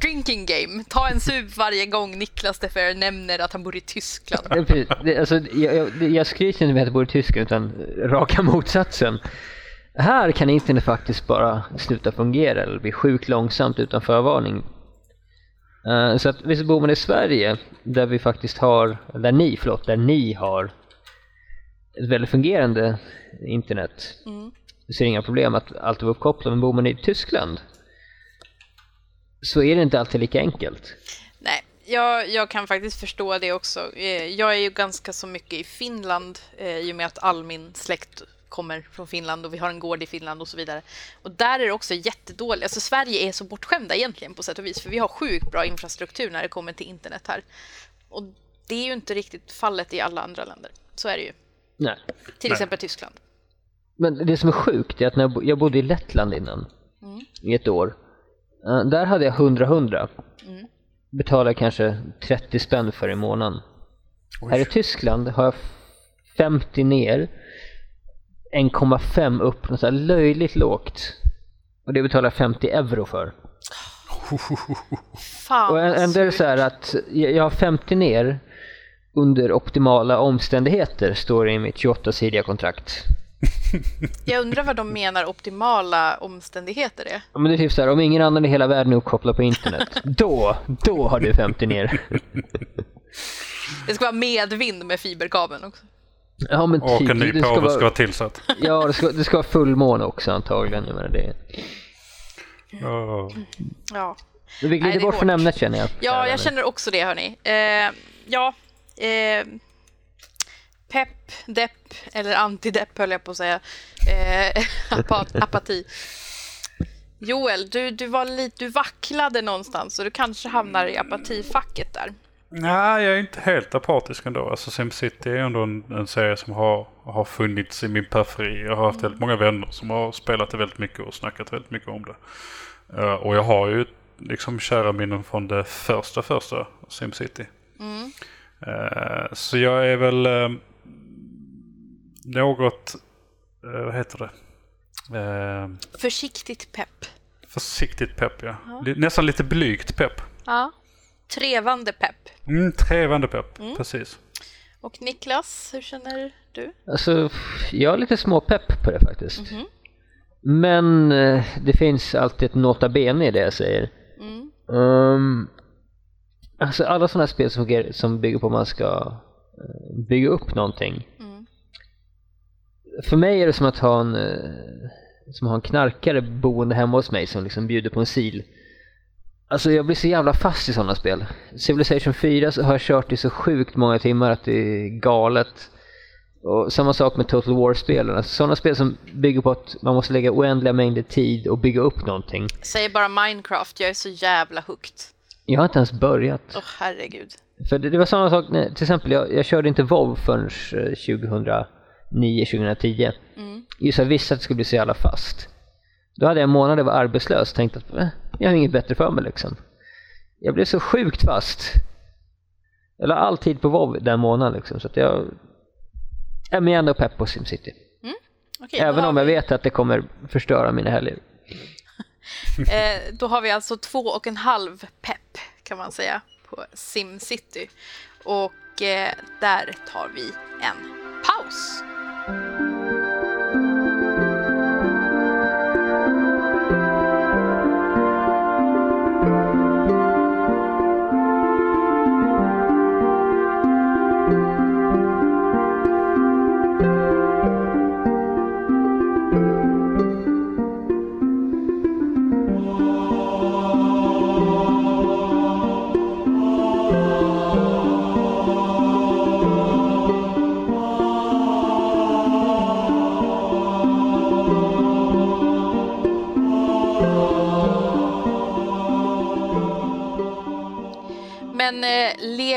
drinking game. Ta en sup varje gång Niklas Defer nämner att han bor i Tyskland. Ja, precis. Det, alltså, jag, jag, jag skryter inte med att jag bor i Tyskland utan raka motsatsen. Här kan internet faktiskt bara sluta fungera eller bli sjukt långsamt utan förvarning. Eh, så att visst bor man i Sverige där vi faktiskt har, där ni, förlåt, där ni har ett väldigt fungerande internet. Så är det inga problem att allt är uppkopplat. Men bor man i Tyskland så är det inte alltid lika enkelt. Nej, jag, jag kan faktiskt förstå det också. Eh, Jag är ju ganska så mycket i Finland eh, i och med att all min släkt kommer från Finland och vi har en gård i Finland och så vidare. Och där är det också jättedåligt. Alltså Sverige är så bortskämda egentligen på sätt och vis för vi har sjukt bra infrastruktur när det kommer till internet här. Och det är ju inte riktigt fallet i alla andra länder. Så är det ju. Nej. Till Nej. exempel Tyskland. Men det som är sjukt är att när jag bo- jag bodde i Lettland innan, i ett år, eh, där hade jag 100-100. Betalade kanske 30 spänn för i månaden. Här i Tyskland har jag 50 ner, 1,5 upp, något så här löjligt lågt. Och det betalar jag 50 euro för. Fan Och är det surt. så här att jag har 50 ner under optimala omständigheter, står det i mitt 28-sidiga kontrakt. Jag undrar vad de menar optimala omständigheter är. Ja, men det är typ så här, om ingen annan i hela världen är uppkopplad på internet, då, då har du 50 ner. Det ska vara medvind med fiberkabeln också. Ja men Och typ, en ny det ska påve vara, ska vara tillsatt. ja det ska, det ska vara fullmåne också antagligen. Jag menar det. Ja. Vi glider bort från ämnet känner jag. Ja, jag känner också det, hörni. Eh, ja, eh, pepp, depp eller antidepp höll jag på att säga. Eh, apa- apati. Joel, du, du, var lite, du vacklade någonstans och du kanske hamnar i apatifacket där. Nej, jag är inte helt apatisk ändå. Alltså SimCity är ändå en, en serie som har, har funnits i min periferi. Jag har haft väldigt många vänner som har spelat det väldigt mycket och snackat väldigt mycket om det. Eh, och jag har ju liksom kära minnen från det första, första SimCity. Eh, så jag är väl eh, något, eh, vad heter det? Eh, Försiktigt pepp. försiktigt pepp, ja. Li- nästan lite blygt pepp. Ja. Trevande pepp. Mm, trevande pepp, precis. Och Niklas, hur känner du? Alltså, jag har lite småpepp på det faktiskt. Men eh, det finns alltid ett nota bene i det jag säger. Um, alltså alla sådana spel som, fungerar- som bygger på att man ska eh, bygga upp någonting. För mig är det som att ha en, eh, som ha en knarkare boende hemma hos mig som liksom bjuder på en sil. Alltså jag blir så jävla fast i sådana spel. Civilization 4 så har jag kört i så sjukt många timmar att det är galet. Och samma sak med Total War-spelen. Alltså sådana spel som bygger på att man måste lägga oändliga mängder tid och bygga upp någonting. Säg bara Minecraft, jag är så jävla hooked. Jag har inte ens börjat. Åh herregud. För det, det var samma sak, när, till exempel jag, jag körde inte WoW förrän eh, 2009-2010. Just jag visste att det skulle bli så jävla fast. Då hade jag en månad jag var arbetslös och tänkte att eh, jag har inget bättre för mig liksom. Jag blev så sjukt fast. Jag la all tid på WoW den månaden liksom, så att jag... Är ändå pepp på SimCity. Okej, då Även om jag vet att det kommer förstöra mina helger. Eh, då har vi alltså två och en halv pepp kan man säga på SimCity. Och eh, där tar vi en paus.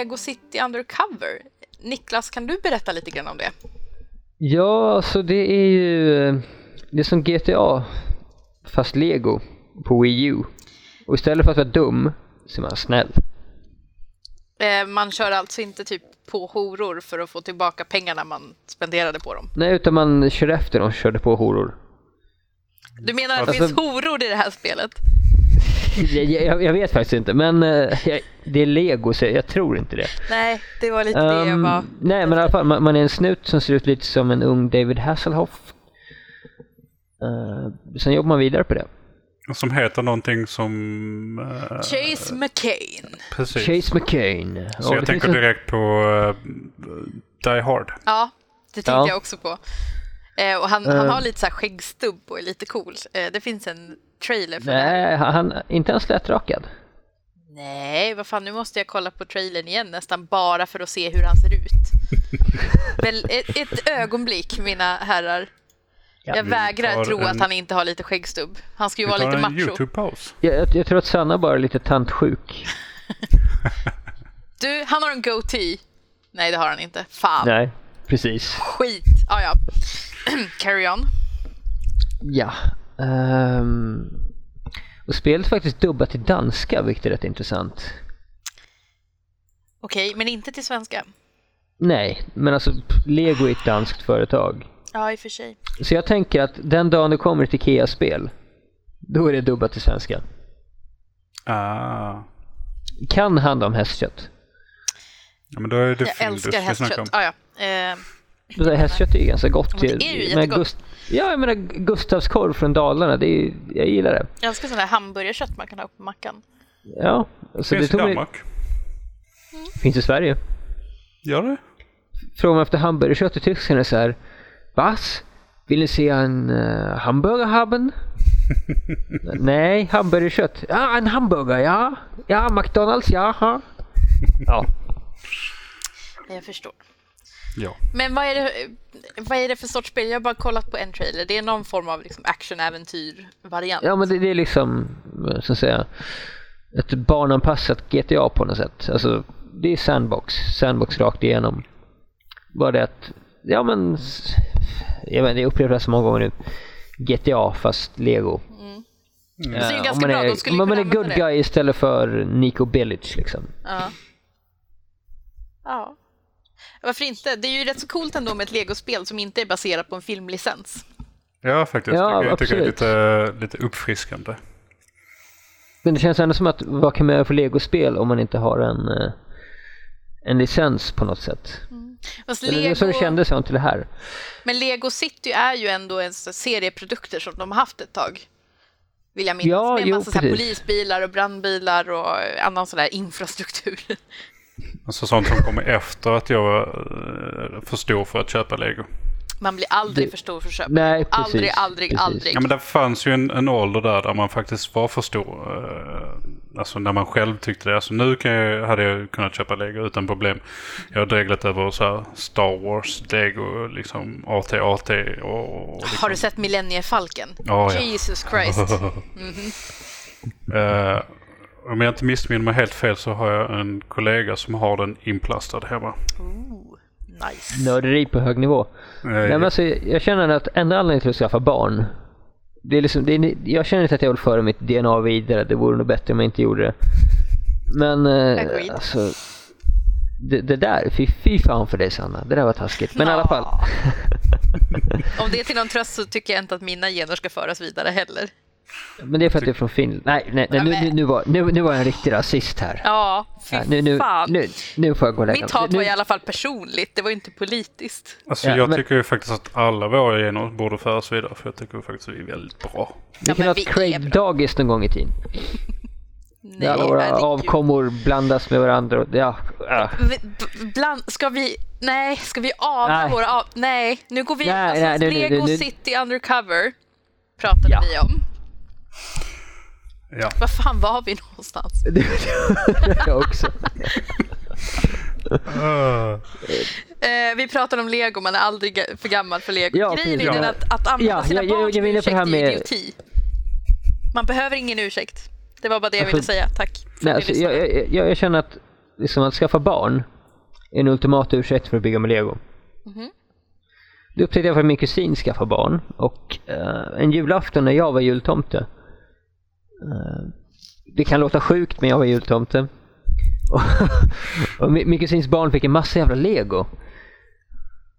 Lego City Undercover, Niklas, kan du berätta lite grann om det? Ja, alltså det är ju... eh, Det är som GTA, fast Lego på Wii U. Och istället för att vara dum så är man snäll. Eh, man kör alltså inte typ på horor för att få tillbaka pengarna man spenderade på dem. Nej, utan man kör efter dem och körde på horor. Du menar att det Alltså- finns horor i det här spelet? Jag, jag, jag vet faktiskt inte, men eh, jag, det är Lego så jag tror inte det. Nej, det var lite det jag Ehm, var... nej, men i alla fall, man, man är en snut som ser ut lite som en ung David Hasselhoff. Uh, sen jobbar man vidare på det. Som heter någonting som... eh, Chase McCain. precis. Chase McCain. Så Ja, jag tänker finns en- direkt på uh, Die Hard. Ja, det tänkte Ja. jag också på. Eh, och han, han har lite så här skäggstubb och är lite cool. Eh, det finns en trailer för. Nej, han, inte ens lättrakad. Nej, vad fan, nu måste jag kolla på trailern igen nästan bara för att se hur han ser ut. Väl, ett, ett ögonblick, mina herrar. jag vi vägrar tro en- att han inte har lite skäggstubb. Han ska ju vara lite macho. YouTube-paus. Jag, jag, jag tror att Sanna bara är lite tantsjuk. Du, han har en goatee. Nej, det har han inte. Fan, Nej, precis. skit. Ah, ja. Carry on. Ja. Ehm, och spelet är faktiskt dubbat till danska, vilket är rätt intressant. Okej, men inte till svenska. Nej, men alltså Lego är ett danskt företag. Ja, i och för sig. Så jag tänker att den dagen det kommer ett IKEA-spel, då är det dubbat till svenska. Ah. Kan handla om hästkött. Ja, men då är det Jag älskar vi snackar om. hästkött. Ah, ja. Eh, Det där hästkött är ju ganska gott. Ja, det är ju jättegott. ja, jag menar Gustavskorv från Dalarna, det är, jag gillar det. jag älskar sån där hamburgerkött man kan ha på mackan. Ja, så det Finns i tog mig, Danmark. finns i Sverige. Gör det? Frågar man efter hamburgerkött i Tyskland är det så här, Was? Vill ni se en uh, hamburger haben? Nej, hamburgerkött. Ja, en hamburger, ja. Ja, McDonalds, jaha. Ja, Jag förstår. Ja. Men vad är, det, vad är det för sorts spel? Jag har bara kollat på en trailer. Det är någon form av liksom action-äventyr-variant. ja men det, det är liksom, så att säga, ett barnanpassat GTA på något sätt. Alltså, det är sandbox. Sandbox rakt igenom. Bara det att, ja men, jag vet jag upprepar det så många gånger nu. GTA fast Lego. Det ser ju Eh, ganska om man bra är, man är good det. guy istället för Nico Bellic liksom. Ja. ja. Varför inte? Det är ju rätt så coolt ändå med ett legospel som inte är baserat på en filmlicens. Ja, faktiskt. Ja, jag tycker det är lite, lite uppfriskande. Men det känns ändå som att vad kan man göra för legospel om man inte har en, eh, en licens på något sätt? Fast Eller det är så det Lego, kändes fram till det här. men Lego City är ju ändå en sån serieprodukter som de har haft ett tag. Vill jag minnas. Ja, med en jo, massa precis. polisbilar och brandbilar och annan sån där infrastruktur. Alltså sånt som kommer efter att jag är för stor för att köpa lego. Man blir aldrig för stor för att köpa. Nej, precis. aldrig, aldrig, precis. aldrig. Ja, men det fanns ju en, en ålder där, där man faktiskt var för stor. eh, Alltså när man själv tyckte det. Alltså nu kan jag, hade jag kunnat köpa lego utan problem. Jag har dreglat över så här Star Wars, lego, liksom AT-AT och... och liksom. Har du sett Millenniefalken? Ja, ja. Jesus Christ. Eh, om jag inte missminner mig helt fel så har jag en kollega som har den inplastad hemma. Ooh, nice. Nörderi på hög nivå. Eh, Nej, men alltså, jag känner att enda anledningen till att skaffa barn, det är liksom, det är, jag känner inte att jag vill föra mitt DNA vidare. Det vore nog bättre om jag inte gjorde det. Men eh, alltså, det, det där, fy, fy fan för dig Sanna. Det där var taskigt. Men i alla fall. Om det är till någon tröst så tycker jag inte att mina gener ska föras vidare heller. Men det är för att det är från Finland. Nej, nej, nej nu, nu, nu, var, nu, nu var jag en riktig rasist här. Ja, fy nu, nu, fan. nu, nu får jag gå och lägga Mitt hat var i alla fall personligt, det var inte politiskt. Alltså Ja, jag men- tycker ju faktiskt att alla våra gener borde föras vidare. För jag tycker faktiskt att vi är väldigt bra. Vi Ja, kan ha ett Craig-dagis någon gång i tiden. Nej, Där alla våra avkommor blandas med varandra. och- Ja, b- Bland, ska vi, nej, ska vi avla Nej. våra av, nej, nu går vi, Nej, alltså, nej, nu- nu- Lego nu- City Undercover pratade Ja. vi om. Ja. Var fan var vi någonstans? jag också. Eh, vi pratade om Lego, man är aldrig för gammal för Lego. Ja, Grejen är precis. den Ja. att, att använda Ja, sina jag- jag- barn jag var det här ursäkt är med- idioti. Man behöver ingen ursäkt. Det var bara det jag Alltså- ville säga, tack. för Nej, att alltså, jag, jag, jag, jag känner att liksom, att skaffa barn är en ultimat ursäkt för att bygga med lego. Mhm. Det upptäckte jag för att min kusin skaffade barn och eh, en julafton när jag var jultomte. Eh, det kan låta sjukt men jag var jultomte. Och, och min, kusins barn fick en massa jävla lego.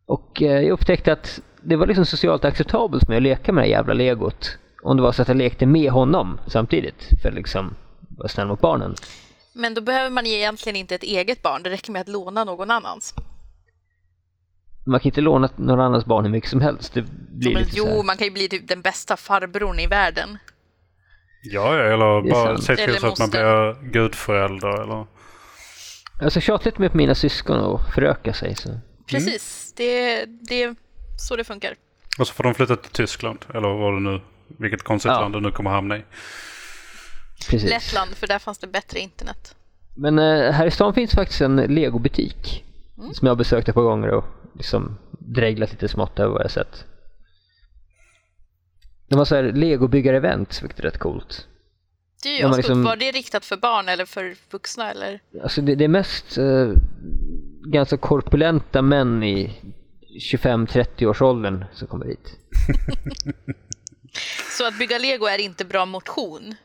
Och eh, jag upptäckte att det var liksom socialt acceptabelt med att leka med det jävla legot. Om det var så att jag lekte med honom samtidigt för att liksom vara snäll mot barnen. Men då behöver man egentligen inte ett eget barn, det räcker med att låna någon annans. Man kan inte låna någon annans barn hur mycket som helst. Det blir Men, lite så jo, här. man kan ju bli typ den bästa farbrorn i världen. Ja, eller bara se till Eller så att man blir gudförälder eller... Alltså tjatat med mina syskon och föröka sig. Så. Precis, det, det är så det funkar. Och så får de flytta till Tyskland, eller vad det nu vilket konstigt Ja. land du nu kommer hamna i. Precis. Lettland, för där fanns det bättre internet. Men eh, här i stan finns faktiskt en legobutik som jag har besökt ett par gånger och liksom dreglat lite smått över vad jag sett. De har så här legobyggar-event, vilket är rätt coolt. Det är ju ascoolt. liksom- Var det riktat för barn eller för vuxna eller? Alltså det, det är mest eh, ganska korpulenta män i 25-30 års åldern som kommer hit. Så att bygga lego är inte bra motion?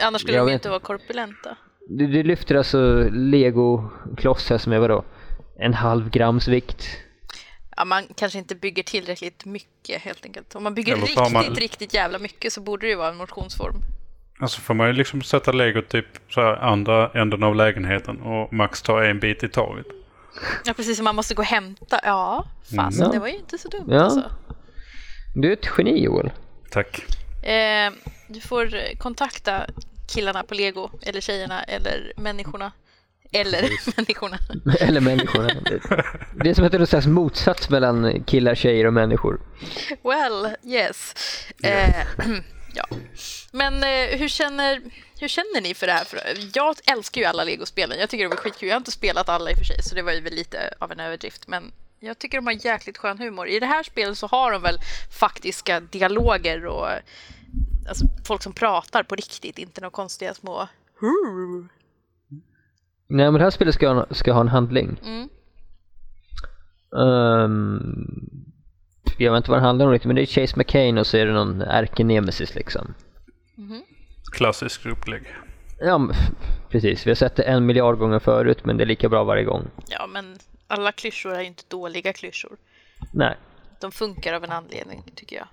Annars skulle Jag de inte vara korpulenta. Du, du lyfter alltså legoklossar som är vadå? En halv grams vikt. Ja, man kanske inte bygger tillräckligt mycket helt enkelt. Om man bygger Eller riktigt, man- riktigt jävla mycket så borde det ju vara en motionsform. Alltså får man ju liksom sätta lego typ så här andra änden av lägenheten och max ta en bit i taget. Ja, precis som man måste gå och hämta. Ja, fast Mm. det var ju inte så dumt Ja. alltså. Du är ett geni Joel. Tack. Eh, du får kontakta killarna på lego, eller tjejerna, eller människorna. Eller människorna. Eller människorna. Det, är som att det är någon slags motsats mellan killar, tjejer och människor. Well, yes. Eh, ja. Men eh, hur, känner, hur känner ni för det här? För jag älskar ju alla legospelen. Jag tycker det var skitkul. Jag har inte spelat alla i och för sig, så det var ju väl lite av en överdrift. Men jag tycker de har jäkligt skön humor. I det här spelet så har de väl faktiska dialoger och alltså, folk som pratar på riktigt, inte några konstiga små Nej men det här spelet ska, ha- ska ha en handling. Mm. Ehm, jag vet inte vad det handlar om riktigt men det är Chase McCain och så är det någon ärkenemesis liksom. Klassiskt upplägg. Ja men, precis, vi har sett det en miljard gånger förut men det är lika bra varje gång. Ja, men alla klyschor är ju inte dåliga klyschor. Nej, De funkar av en anledning, tycker jag.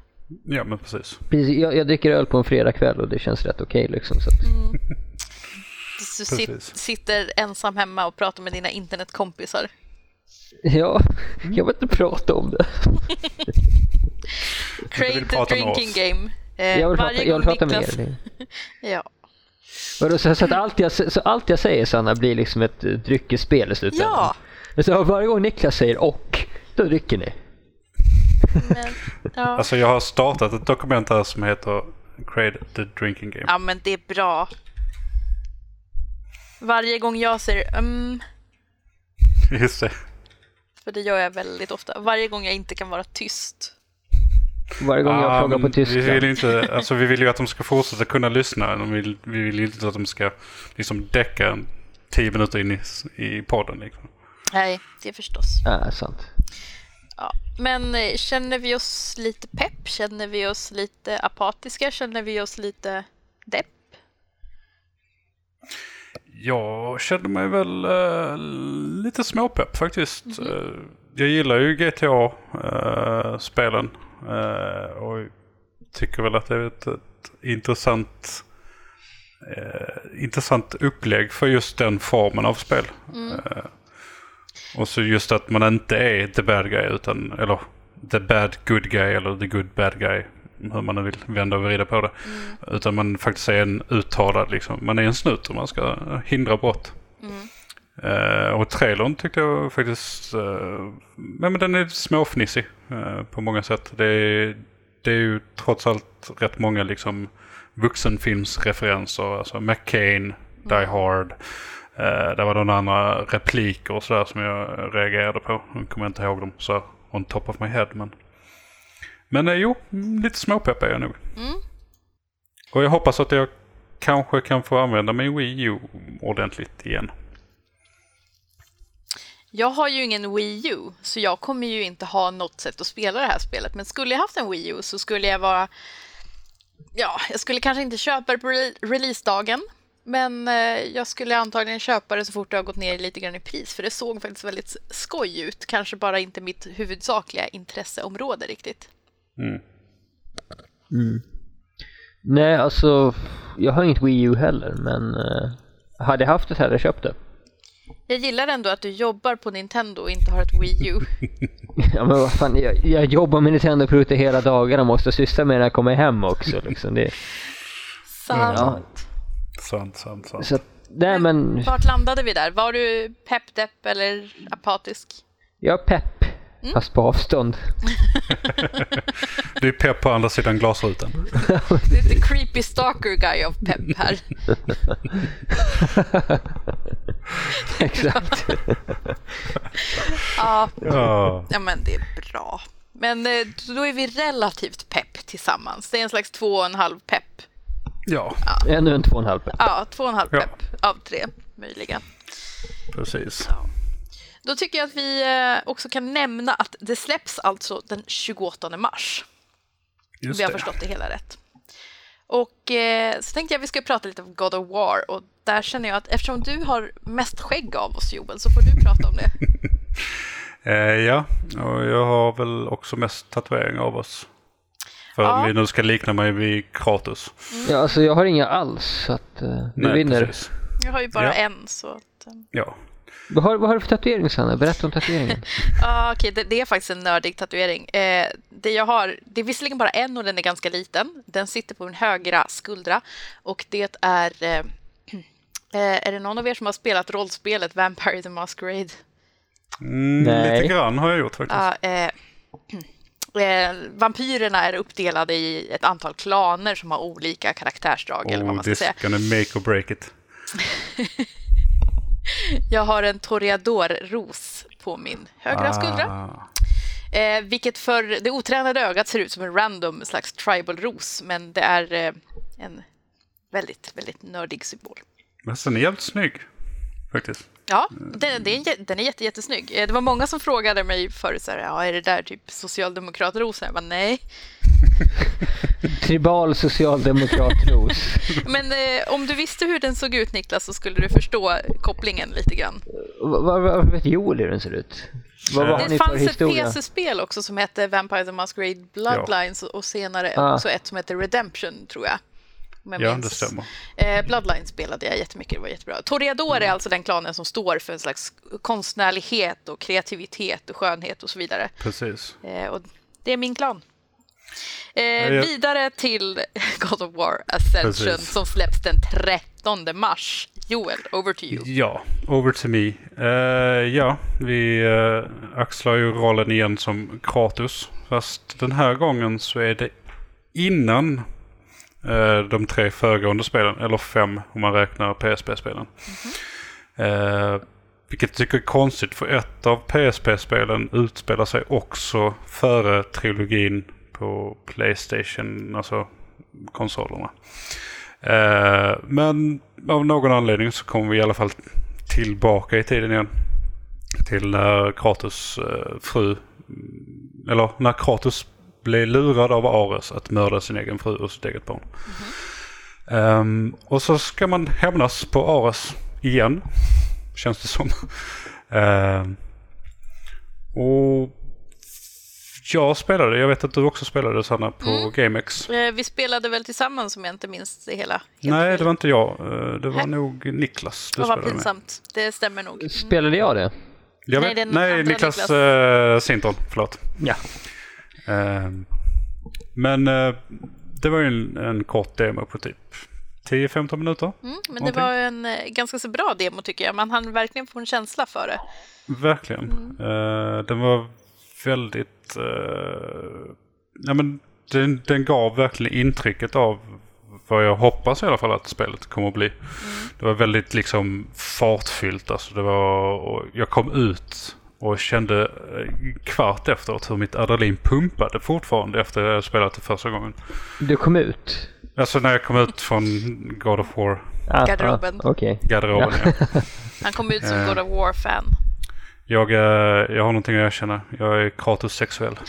Ja men precis. precis, jag, jag dricker öl på en fredagkväll och det känns rätt okej liksom. Så att, Du sit, sitter ensam hemma och pratar med dina internetkompisar. ja, jag vill inte prata om det. Create the drinking game. Eh, Jag vill prata, jag vill prata med er. Ja. Vadå, så, så, att allt jag, så allt jag säger Sanna blir liksom ett uh, dryckesspel i slutändan? ja, Så varje gång Niklas säger och, då dricker ni. men, ja. Alltså jag har startat ett dokument här som heter Create the Drinking Game. ja, men det är bra. Varje gång jag säger mm, Just det. för det gör jag väldigt ofta. Varje gång jag inte kan vara tyst. Varje gång jag Ja, frågar på tyska. Vi vill, inte, alltså vi vill ju att de ska fortsätta kunna lyssna. De vill, vi vill ju inte att de ska liksom däcka en tio minuter in i, i podden. Liksom. Nej, det är förstås. Ja, sant. Ja. Men eh, känner vi oss lite pepp? Känner vi oss lite apatiska? Känner vi oss lite depp? Jag kände mig väl eh, lite småpepp faktiskt. Eh, jag gillar ju GTA-spelen. eh, och tycker väl att det är ett, ett intressant, eh, intressant upplägg för just den formen av spel. Eh, och så just att man inte är the bad guy utan, eller the bad good guy eller the good bad guy. Hur man nu vill vända och vrida på det. Utan man faktiskt är en uttalad, liksom, man är en snut och man ska hindra brott. Eh, och trailern tyckte jag faktiskt, uh, men, men den är småfnissig eh, på många sätt. Det är, det är ju trots allt rätt många liksom vuxenfilmsreferenser. Alltså McCain, Die Hard. Uh, det var några andra repliker och sådär som jag reagerade på. Jag kommer inte ihåg dem så on top of my head. Men, men eh, jo, mm, lite småpepp är jag nog. Och jag hoppas att jag kanske kan få använda min Wii U ordentligt igen. Jag har ju ingen Wii U, så jag kommer ju inte ha något sätt att spela det här spelet. Men skulle jag haft en Wii U så skulle jag vara... Ja, jag skulle kanske inte köpa det på re- releasedagen. Men eh, jag skulle antagligen köpa det så fort det har gått ner lite grann i pris. För det såg faktiskt väldigt skoj ut. Kanske bara inte mitt huvudsakliga intresseområde riktigt. Nej, alltså jag har inget Wii U heller men eh, hade jag haft det hade jag köpt det. Jag gillar ändå att du jobbar på Nintendo och inte har ett Wii U. Ja men vad fan, jag, jag jobbar med Nintendo-produkter hela dagarna och måste syssla med det när jag kommer hem också liksom. Det, Sant. ja, Sant, sant, sant. så nej men Vart landade vi där? Var du pepp, depp eller apatisk? jag är pepp, fast på avstånd. Du är pepp på andra sidan glasrutan. Det är the creepy stalker guy of pepp här. Exakt. Ja, Ja, ja, men det är bra. Men eh, då är vi relativt pepp tillsammans. Det är en slags två och en halv pepp. ja Ännu en två och en halv. Ja, två och en halv Ja. pepp av tre möjliga. precis. Då tycker jag att vi eh, också kan nämna att det släpps alltså den 28 mars. Just vi har det. förstått det hela rätt. Och eh, så tänkte jag att vi ska prata lite om God of War och där känner jag att eftersom du har mest skägg av oss Joel så får du prata om det. Eh, ja, och jag har väl också mest tatueringar av oss. För Ja. om vi nu ska likna mig vid Kratos. Ja, alltså jag har inga alls så att uh, du vinner. precis. Jag har ju bara Ja. en så att... eh, Ja. Vad har, vad har du för tatuering Sanna? Berätta om tatueringen. Ja, okej, det, det är faktiskt en nördig tatuering. Eh, det jag har, det är visserligen bara en och den är ganska liten. Den sitter på min högra skuldra och det är... Eh, eh, är det någon av er som har spelat rollspelet Vampire the Masquerade? Mm, Nej. lite grann har jag gjort faktiskt. Ja, eh, eh, vampyrerna är uppdelade i ett antal klaner som har olika karaktärsdrag, eller vad oh, man ska säga. this gonna make or break it. Jag har en toreador-ros på min högra skuldra. Ah, Eh, vilket för det otränade ögat ser ut som en random slags tribal-ros, men det är eh, en väldigt, väldigt nördig symbol. men den är jävligt snygg. Faktiskt. Ja, den, det är, en jä- den är jätte, jättesnygg. Eh, Det var många som frågade mig förut, så här, ja, är det där typ socialdemokratrosen? Jag bara, nej. Tribal socialdemokratros. Men eh, om du visste hur den såg ut, Niklas, så skulle du förstå kopplingen lite grann. Vad vad- vet Joel hur den ser ut? Vad, har Det fanns ett? PC-spel också som hette Vampire the Masquerade Bloodlines och senare Ah. också ett som hette Redemption, tror jag. Om jag Ja, det minns. stämmer. Eh, Bloodlines spelade jag jättemycket, det var jättebra. Toreador är alltså den klanen som står för en slags konstnärlighet och kreativitet och skönhet och så vidare. Precis. Eh, och det är min klan. Eh, jag- Vidare till God of War Ascension Precis. som släpps den 13 mars. Joel, over to you. Ja, over to me. Eh, ja, vi uh, axlar ju rollen igen som Kratos. Fast den här gången så är det innan de tre föregående spelen. Eller fem om man räknar PSP-spelen. Eh, vilket jag tycker är konstigt för ett av PSP-spelen utspelar sig också före trilogin på Playstation, alltså konsolerna. Eh, men av någon anledning så kommer vi i alla fall tillbaka i tiden igen. Till när Kratos eh, fru, mm, eller när Kratos blev lurad av Ares att mörda sin egen fru och sitt eget barn. Ehm, och så ska man hämnas på Ares igen, känns det som. Ehm, och jag spelade, jag vet att du också spelade Sanna på GameX. Eh, vi spelade väl tillsammans om jag inte minns det hela. Nej, det var inte jag. Eh, Det var Nej. nog Niklas du Vad var spelade med. pinsamt. Det stämmer nog. Spelade jag det? Jag Nej, vet, nej, Niklas, Niklas. eh, Sinton. Förlåt. Ja. Ehm, men eh, det var ju en, en kort demo på typ 10-15 minuter. Mm, men det Någonting. var en eh, ganska så bra demo tycker jag. Man hann verkligen få en känsla för det. Verkligen. Eh, den var väldigt... ja, men den, den gav verkligen intrycket av vad jag hoppas i alla fall att spelet kommer att bli. Det var väldigt liksom fartfyllt. Alltså det var, jag kom ut och kände eh, kvart efteråt hur mitt adrenalin pumpade fortfarande efter jag spelat det första gången. Du kom ut? Alltså när jag kom ut från God of War Ah, Garderoben. Ah, Okej. garderoben. Ja. Han kom ut som Eh. God of War-fan. Jag, eh, jag har någonting att erkänna. Jag är Kratos sexuell.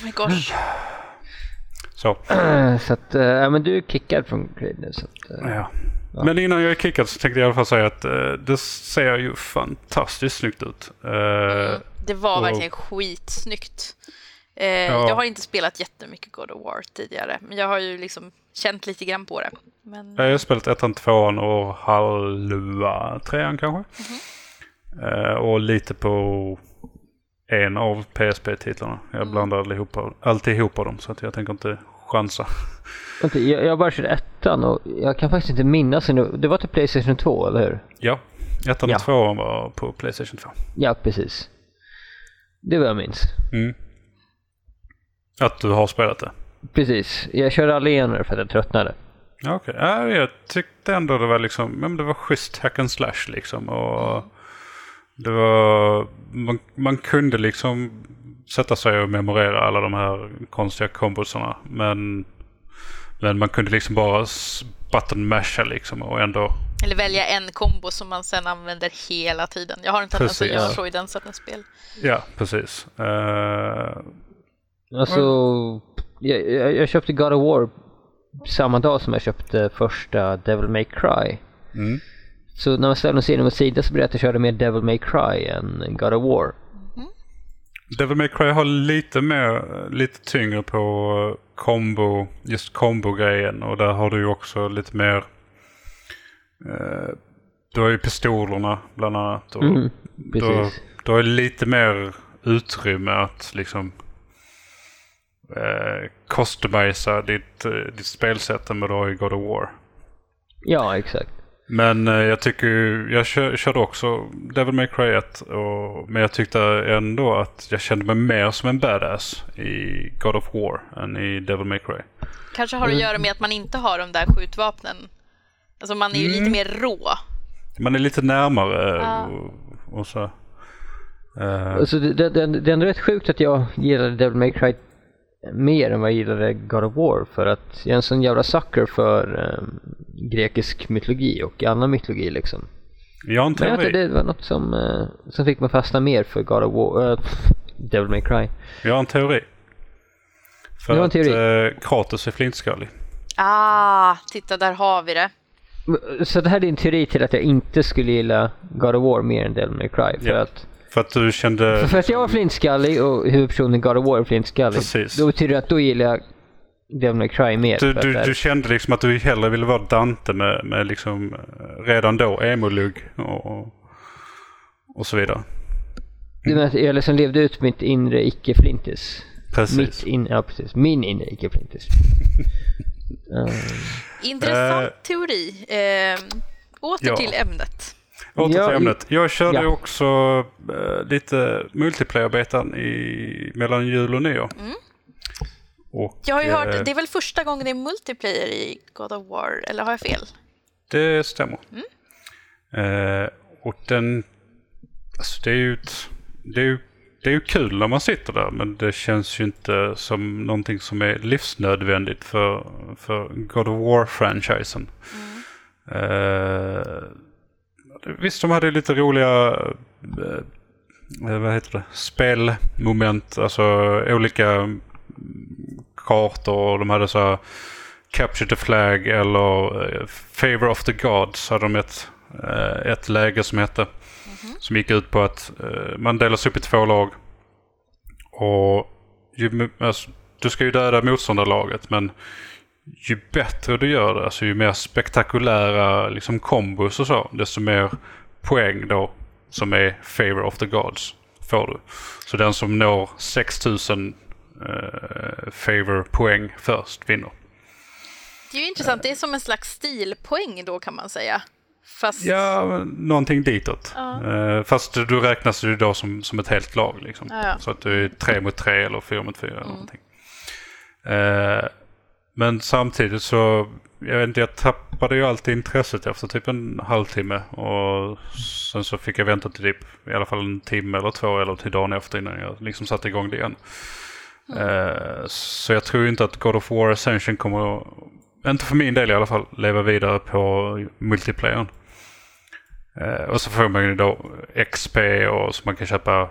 Oh my gosh. Så. Så att, ja men du är kickad från Creed nu så att, eh, Ja. Men innan jag är kickad så tänkte jag i alla fall säga att eh, det ser ju fantastiskt snyggt ut. Eh, Mm, det var och- verkligen skitsnyggt. Eh, Ja. Jag har inte spelat jättemycket God of War tidigare, men jag har ju liksom känt lite grann på det. Men, Jag har spelat ettan, tvåan och halva trean kanske. Mhm. Eh, och lite på en av PSP-titlarna. Jag Mm. blandar allihopa, alltihopa dem så att jag tänker inte chansa. jag, jag bara körde ettan och jag kan faktiskt inte minnas nu. Det var till Playstation 2, eller hur? Ja, ettan Ja. och tvåan var på Playstation 2. Ja, precis. Det var jag minns. Mm. Att du har spelat det? Precis. Jag körde aldrig igenom det för att jag tröttnade. Ja, Okej, ja, jag tyckte ändå det var liksom, men det var schysst hack and slash liksom. Och det var, man, man kunde liksom sätta sig och memorera alla de här konstiga kombosarna. Men, men man kunde liksom bara button masha liksom och ändå, Eller välja en kombo som man sen använder hela tiden. Jag har en tendens att göra så i den sortens spel. ja precis. Eh, Alltså, jag, jag, jag köpte God of War samma dag som jag köpte första Devil May Cry. mm. Så när man ställde dem sida mot sida så blev det att jag körde mer Devil May Cry än God of War. Devil May Cry har lite mer, lite tyngre på combo, just combo-grejen och där har du ju också lite mer eh, du har ju pistolerna bland annat. Och Mm, du har ju lite mer utrymme att liksom eh, customisa ditt, eh, ditt spelsätt än vad du har i God of War. Ja, exakt. Men eh, jag tycker jag kör, körde också Devil May Cry 1. Och, men jag tyckte ändå att jag kände mig mer som en badass i God of War än i Devil May Cry. Kanske har Mm. att göra med att man inte har de där skjutvapnen. Alltså man är ju Mm. lite mer rå. Man är lite närmare Ja. och, och så. Eh, Alltså, det, det, det, det är ändå rätt sjukt att jag gillade Devil May Cry mer än vad jag gillade God of War för att jag är en sån jävla sucker för ehm, grekisk mytologi och annan mytologi liksom. jag en Men jag vet det var något som, eh, som fick mig fastna mer för God of War, eh, Devil May Cry. Jag har en teori. För en att teori? eh, Kratos är flintskallig. Ah, titta där har vi det. Så det här är din teori till att jag inte skulle gilla God of War mer än Devil May Cry? För, Ja. att, För att du kände... för att jag var flintskallig och huvudpersonen God of War är flintskallig. Precis. Då betyder det att då gillar jag Devil May Cry mer. Du, du, du kände liksom att du hellre ville vara Dante med, med liksom eh, redan då emo-lugg och, och, och så vidare. Du menar att jag liksom levde ut mitt inre icke-flintis? Precis. Mitt in, ja precis, min inre icke-flintis. Eh, Intressant Eh, teori. Eh, åter ja. till ämnet. Åter Ja, till ämnet. Jag körde ja. också eh, lite multiplayer-betan i, mellan jul och nyår. Och, Mm. Jag har ju eh, hört, det är väl första gången det är multiplayer i God of War, eller har jag fel? Det stämmer. Mm. Eh, och den... Alltså det är ju ett, det är ju, det är ju kul när man sitter där men det känns ju inte som någonting som är livsnödvändigt för, för God of War-franchisen. Eh, visst, de hade lite roliga eh, vad heter det? spelmoment, alltså olika mm, kartor och de hade så här Capture the Flag eller eh, Favor of the Gods hade de ett, eh, ett läge som hette. Som gick ut på att eh, man delas upp i två lag. Och ju, alltså, du ska ju döda motståndarlaget men ju bättre du gör det, alltså ju mer spektakulära liksom kombos och så, desto mer poäng då som är Favor of the Gods får du. Så den som når 6000 eh, favor poäng först vinner. Det är ju intressant, det är som en slags stilpoäng då kan man säga. Fast, Ja, någonting ditåt. Ja. Eh, fast du räknas ju då som, som ett helt lag. Liksom. Ja, ja. Så att du är tre mot tre eller fyra mot fyra. Eller någonting. Eh, men samtidigt så, jag vet inte, jag tappade ju alltid intresset efter typ en halvtimme. Och sen så fick jag vänta till typ i alla fall en timme eller två eller till dagen efter innan jag liksom satte igång det igen. Eh, så jag tror inte att God of War Ascension kommer att, inte för min del i alla fall, leva vidare på multiplayern. Eh, och så får man ju då XP och så man kan köpa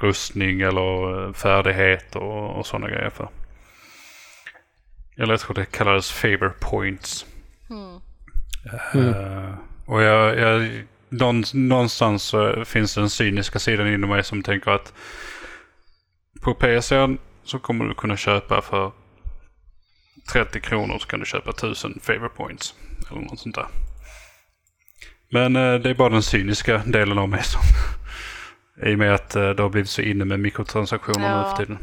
rustning eller eh, färdighet och, och sådana grejer för. Eller jag tror det kallades favor points. Eh, och jag, jag, någon, någonstans finns den cyniska sidan inom mig som tänker att på PSN så kommer du kunna köpa för 30 kronor så kan du köpa 1000 favor points. Eller något sånt där. Men eh, det är bara den cyniska delen av mig som... I och med att eh, det har blivit så inne med mikrotransaktioner nu Ja. för tiden.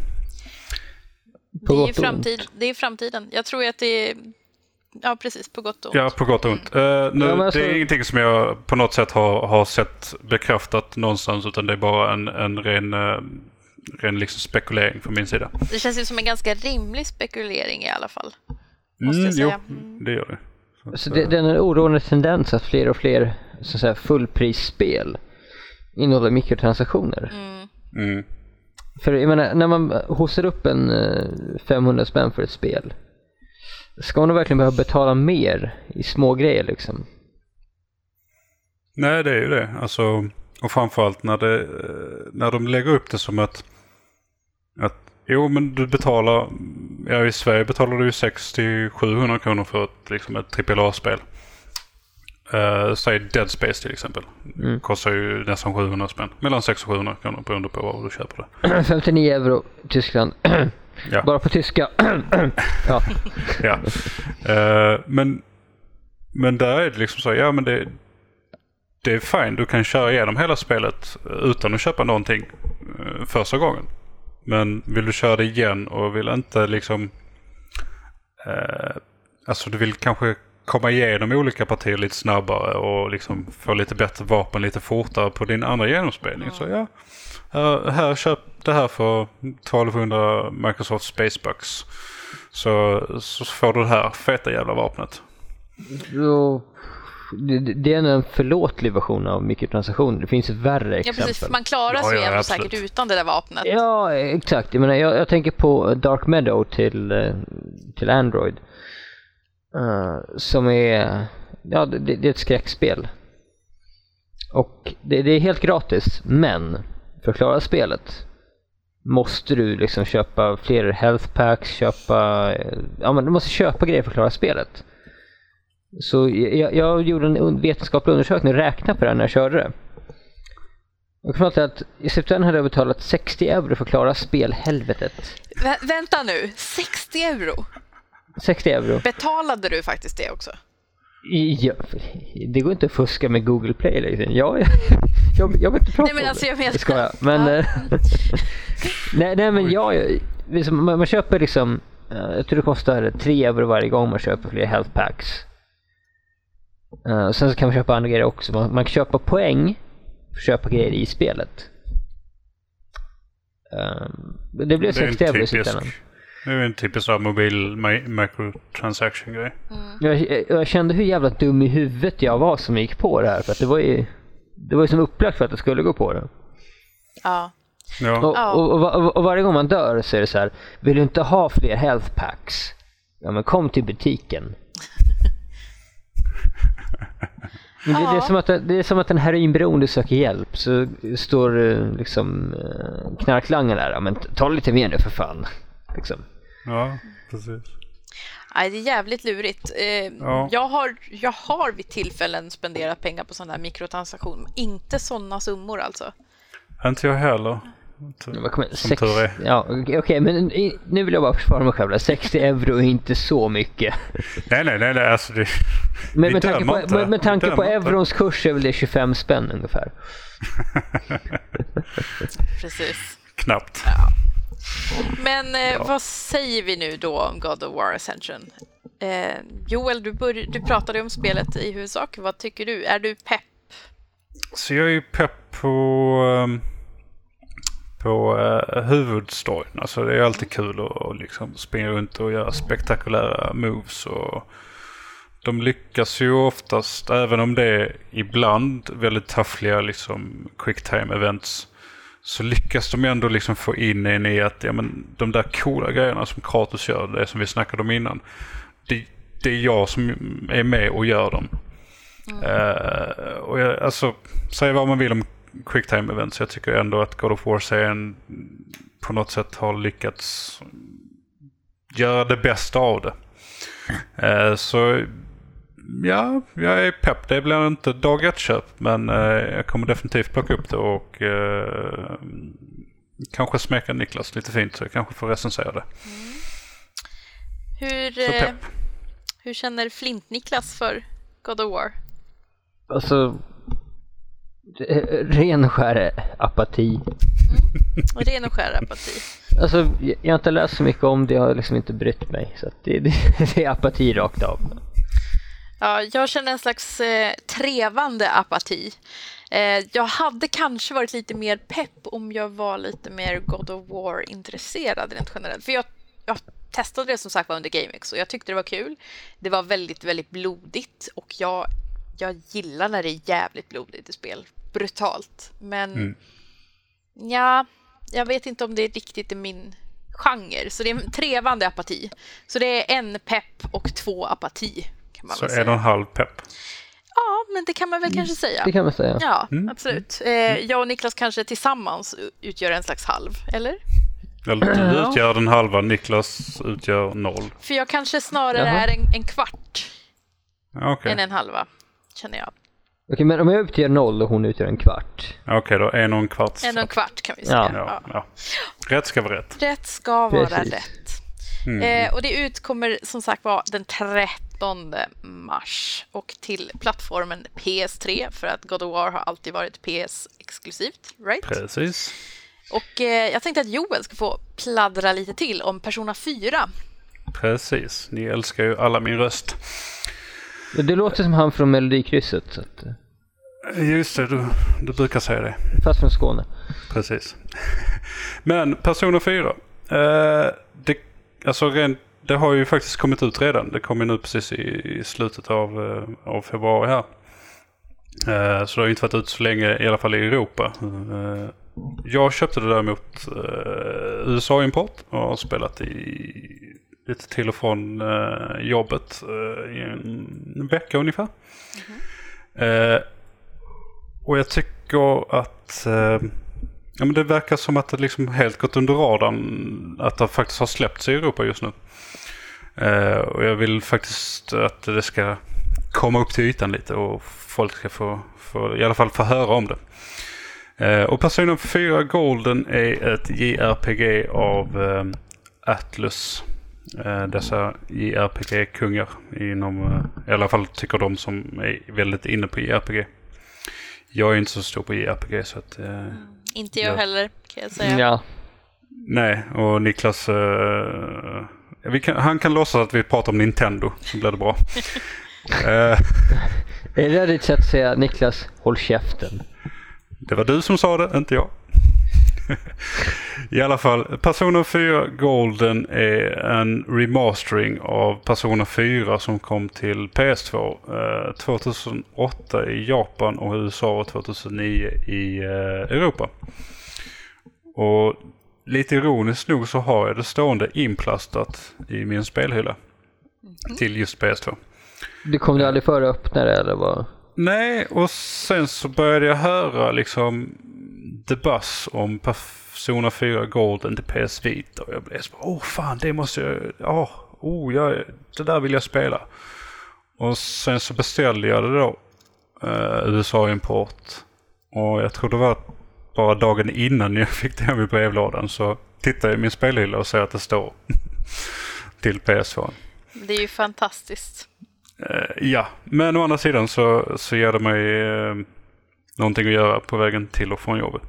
På det, är framtid, det är framtiden. Jag tror att det är, ja precis, på gott och ont. Ja, på gott och ont. Eh, nu, Ja, men alltså- Det är ingenting som jag på något sätt har, har sett bekräftat någonstans utan det är bara en, en ren uh, ren liksom spekulering från min sida. Det känns ju som en ganska rimlig spekulering i alla fall. Måste Mm, jag säga. jo, det gör det. Så, Så det, det är en oroande tendens att fler och fler så att säga, fullprisspel innehåller mikrotransaktioner. mm. För jag menar, när man hostar upp en eh, 500 spänn för ett spel, ska man då verkligen behöva betala mer i små grejer liksom? Nej, det är ju det. Alltså, och framförallt när, det, eh, när de lägger upp det som att, att jo men du betalar, ja i Sverige betalar du ju 600-700 kronor för ett, liksom ett AAA-spel. Uh, säg Dead Space till exempel. Mm. Kostar ju nästan 700 spänn. Mellan 600 och 700 kronor beroende på var du köper det. 59 euro, Tyskland. Ja. Bara på tyska. ja. Ja. Eh, men, men där är det liksom så, ja men det, det är fine. Du kan köra igenom hela spelet utan att köpa någonting eh, första gången. Men vill du köra det igen och vill inte liksom... Eh, alltså du vill kanske komma igenom olika partier lite snabbare och liksom få lite bättre vapen lite fortare på din andra genomspelning. Så ja, här, här köp det här för 1200 Microsoft Spacebucks. Så, så får du det här feta jävla vapnet. Jo, det, är en förlåtlig version av mikrotransaktioner. Det finns värre Ja, exempel. precis. Man klarar Ja, sig ja, ändå absolut. säkert utan det där vapnet. Ja, exakt. Jag, menar, jag, jag tänker på Dark Meadow till, eh, till Android. Eh, som är, ja det, det är ett skräckspel. Och det, det är helt gratis, men för att klara spelet måste du liksom köpa fler health packs, köpa, eh, ja men du måste köpa grejer för att klara spelet. Så jag, jag gjorde en vetenskaplig undersökning och räknade på det här när jag körde det. Jag kom till att i september hade jag betalat 60 euro för att klara spelhelvetet. Vä- vänta nu, 60 euro? 60 euro. Betalade du faktiskt det också? Ja, det går inte att fuska med Google Play liksom. Ja, jag, jag, jag vill inte prata Nej, men om alltså, det. jag menar- Jag skojar. Men, Ja. eh, nej, nej men jag, liksom, man, man köper liksom, eh, jag tror det kostar 3 euro varje gång man köper fler health packs. Eh, sen så kan man köpa andra grejer också. Man, man kan köpa poäng för att köpa grejer i spelet. Eh, det blev Det är en 60 euro i slutändan. det är en typisk mobil mi- microtransaction grej. Jag, jag kände hur jävla dum i huvudet jag var som gick på det här. För att det var ju, det var ju som upplagt för att jag skulle gå på det. Ja. Ja. Och, och, och, och, och varje gång man dör så är det så här, vill du inte ha fler health packs? Ja men kom till butiken. Men det, det, är som att, det är som att en heroinberoende söker hjälp. Så står eh, liksom eh, knarklangaren där, men ta lite mer nu för fan. Liksom. ja, precis. Nej, det är jävligt lurigt. Eh, Ja. jag, har, jag har vid tillfällen spenderat pengar på sådana här mikrotransaktioner. men Inte sådana summor alltså. Inte jag heller. Men kom igen, Som sex- tur är. Ja, okej, okej, men nu vill jag bara försvara mig själv. där. 60 euro är inte så mycket. Nej, nej, nej, nej alltså det... Men med tanke, på, inte. med, med tanke på eurons kurs är väl det 25 spänn ungefär. Precis. Knappt. Men eh, vad säger vi nu då om God of War Ascension? Eh, Joel, du, bör, du pratade om spelet i huvudsak. Vad tycker du? Är du pepp? Så jag är ju pepp på, ehm, på uh, huvudstoryn. Alltså det är alltid kul att att liksom springa runt och göra spektakulära moves. Och de lyckas ju oftast, även om det är ibland väldigt taffliga liksom quick time events. Så lyckas de ändå liksom få in en i att ja, men, de där coola grejerna som Kratos gör, det som vi snackade om innan. Det, det är jag som är med och gör dem. Eh, och jag, alltså, säga vad man vill om quicktime events. Jag tycker ändå att God of War-serien på något sätt har lyckats göra det bästa av det. Eh, så ja, jag är pepp. Det blir inte dag ett köp men eh, jag kommer definitivt plocka upp det och eh, kanske smeka Niklas lite fint så jag kanske får recensera det. Hur, Så pepp. hur känner Flint-Niklas för God of War? Alltså, ren och skär apati. Ren och skär apati. Alltså, jag har inte läst så mycket om det, jag har liksom inte brytt mig. Så det, det, det är apati rakt av. Ja, jag känner en slags eh, trevande apati. Eh, jag hade kanske varit lite mer pepp om jag var lite mer God of War-intresserad rent generellt. För jag, jag testade det som sagt var under GameX och jag tyckte det var kul. Det var väldigt, väldigt blodigt och jag, jag gillar när det är jävligt blodigt i spel. Brutalt. Men mm. ja, jag vet inte om det riktigt är min genre. Så det är en trevande apati. Så det är en pepp och två apati. Kan man så väl säga. en och en halv pepp. Ja, men det kan man väl kanske säga. Det kan man säga. Ja, mm. absolut. Eh, jag och Niklas kanske tillsammans utgör en slags halv, eller? Eller du utgör den halva, Niklas utgör noll. För jag kanske snarare Jaha. är en, en kvart okay. än en halva, känner jag. Okej, men om jag utgör noll och hon utgör en kvart? Okej, då en och en kvart. En och en kvart kan vi säga. Ja. Ja, ja. Rätt ska vara rätt. Rätt ska vara Precis. rätt. Mm. Eh, och det utkommer som sagt var den 13 mars och till plattformen PS3 för att God of War har alltid varit PS-exklusivt, right? Precis. Och eh, jag tänkte att Joel ska få pladdra lite till om Persona 4. Precis, ni älskar ju alla min röst. Det låter som han från Melodikrysset. Så att... Eh. Just det, du, du brukar säga det. Fast från Skåne. Precis. Men Persona 4. Eh, det, alltså rent, det har ju faktiskt kommit ut redan. Det kom ju nu precis i, i slutet av, eh, av februari här. Eh, så det har ju inte varit ut så länge, i alla fall i Europa. Eh, jag köpte det däremot eh, USA-import och har spelat i lite till och från eh, jobbet eh, i en vecka ungefär. Mm. Eh, och jag tycker att eh, ja, men det verkar som att det liksom helt gått under radarn att det faktiskt har släppts i Europa just nu. Eh, och jag vill faktiskt att det ska komma upp till ytan lite och folk ska få, få i alla fall få höra om det. Eh, och Persona 4 Golden är ett JRPG av eh, Atlus. Eh, dessa JRPG-kungar inom, eh, i alla fall tycker de som är väldigt inne på JRPG. Jag är inte så stor på JRPG så att... Eh, mm, inte jag, jag, heller kan jag säga. Ja. Nej, och Niklas... Eh, kan, han kan låtsas att vi pratar om Nintendo så blir det bra. är det ditt sätt att säga Niklas, håll käften? Det var du som sa det, inte jag. I alla fall, Persona 4 Golden är en remastering av Persona 4 som kom till PS2 eh, 2008 i Japan och USA och 2009 i eh, Europa. Och lite ironiskt nog så har jag det stående inplastat i min spelhylla mm. till just PS2. Du kom du aldrig före att öppna det eller vad? Nej, och sen så började jag höra liksom The Buzz om Persona 4 Golden till PS Vita. Och jag blev så åh fan det måste jag, oh, oh, jag, det där vill jag spela. Och sen så beställde jag det då, uh, USA-import. Och jag tror det var bara dagen innan jag fick det hem i brevlådan så tittade jag i min spelhylla och ser att det står till PS4. Det är ju fantastiskt. Uh, ja, men å andra sidan så, så ger det mig uh, någonting att göra på vägen till och från jobbet.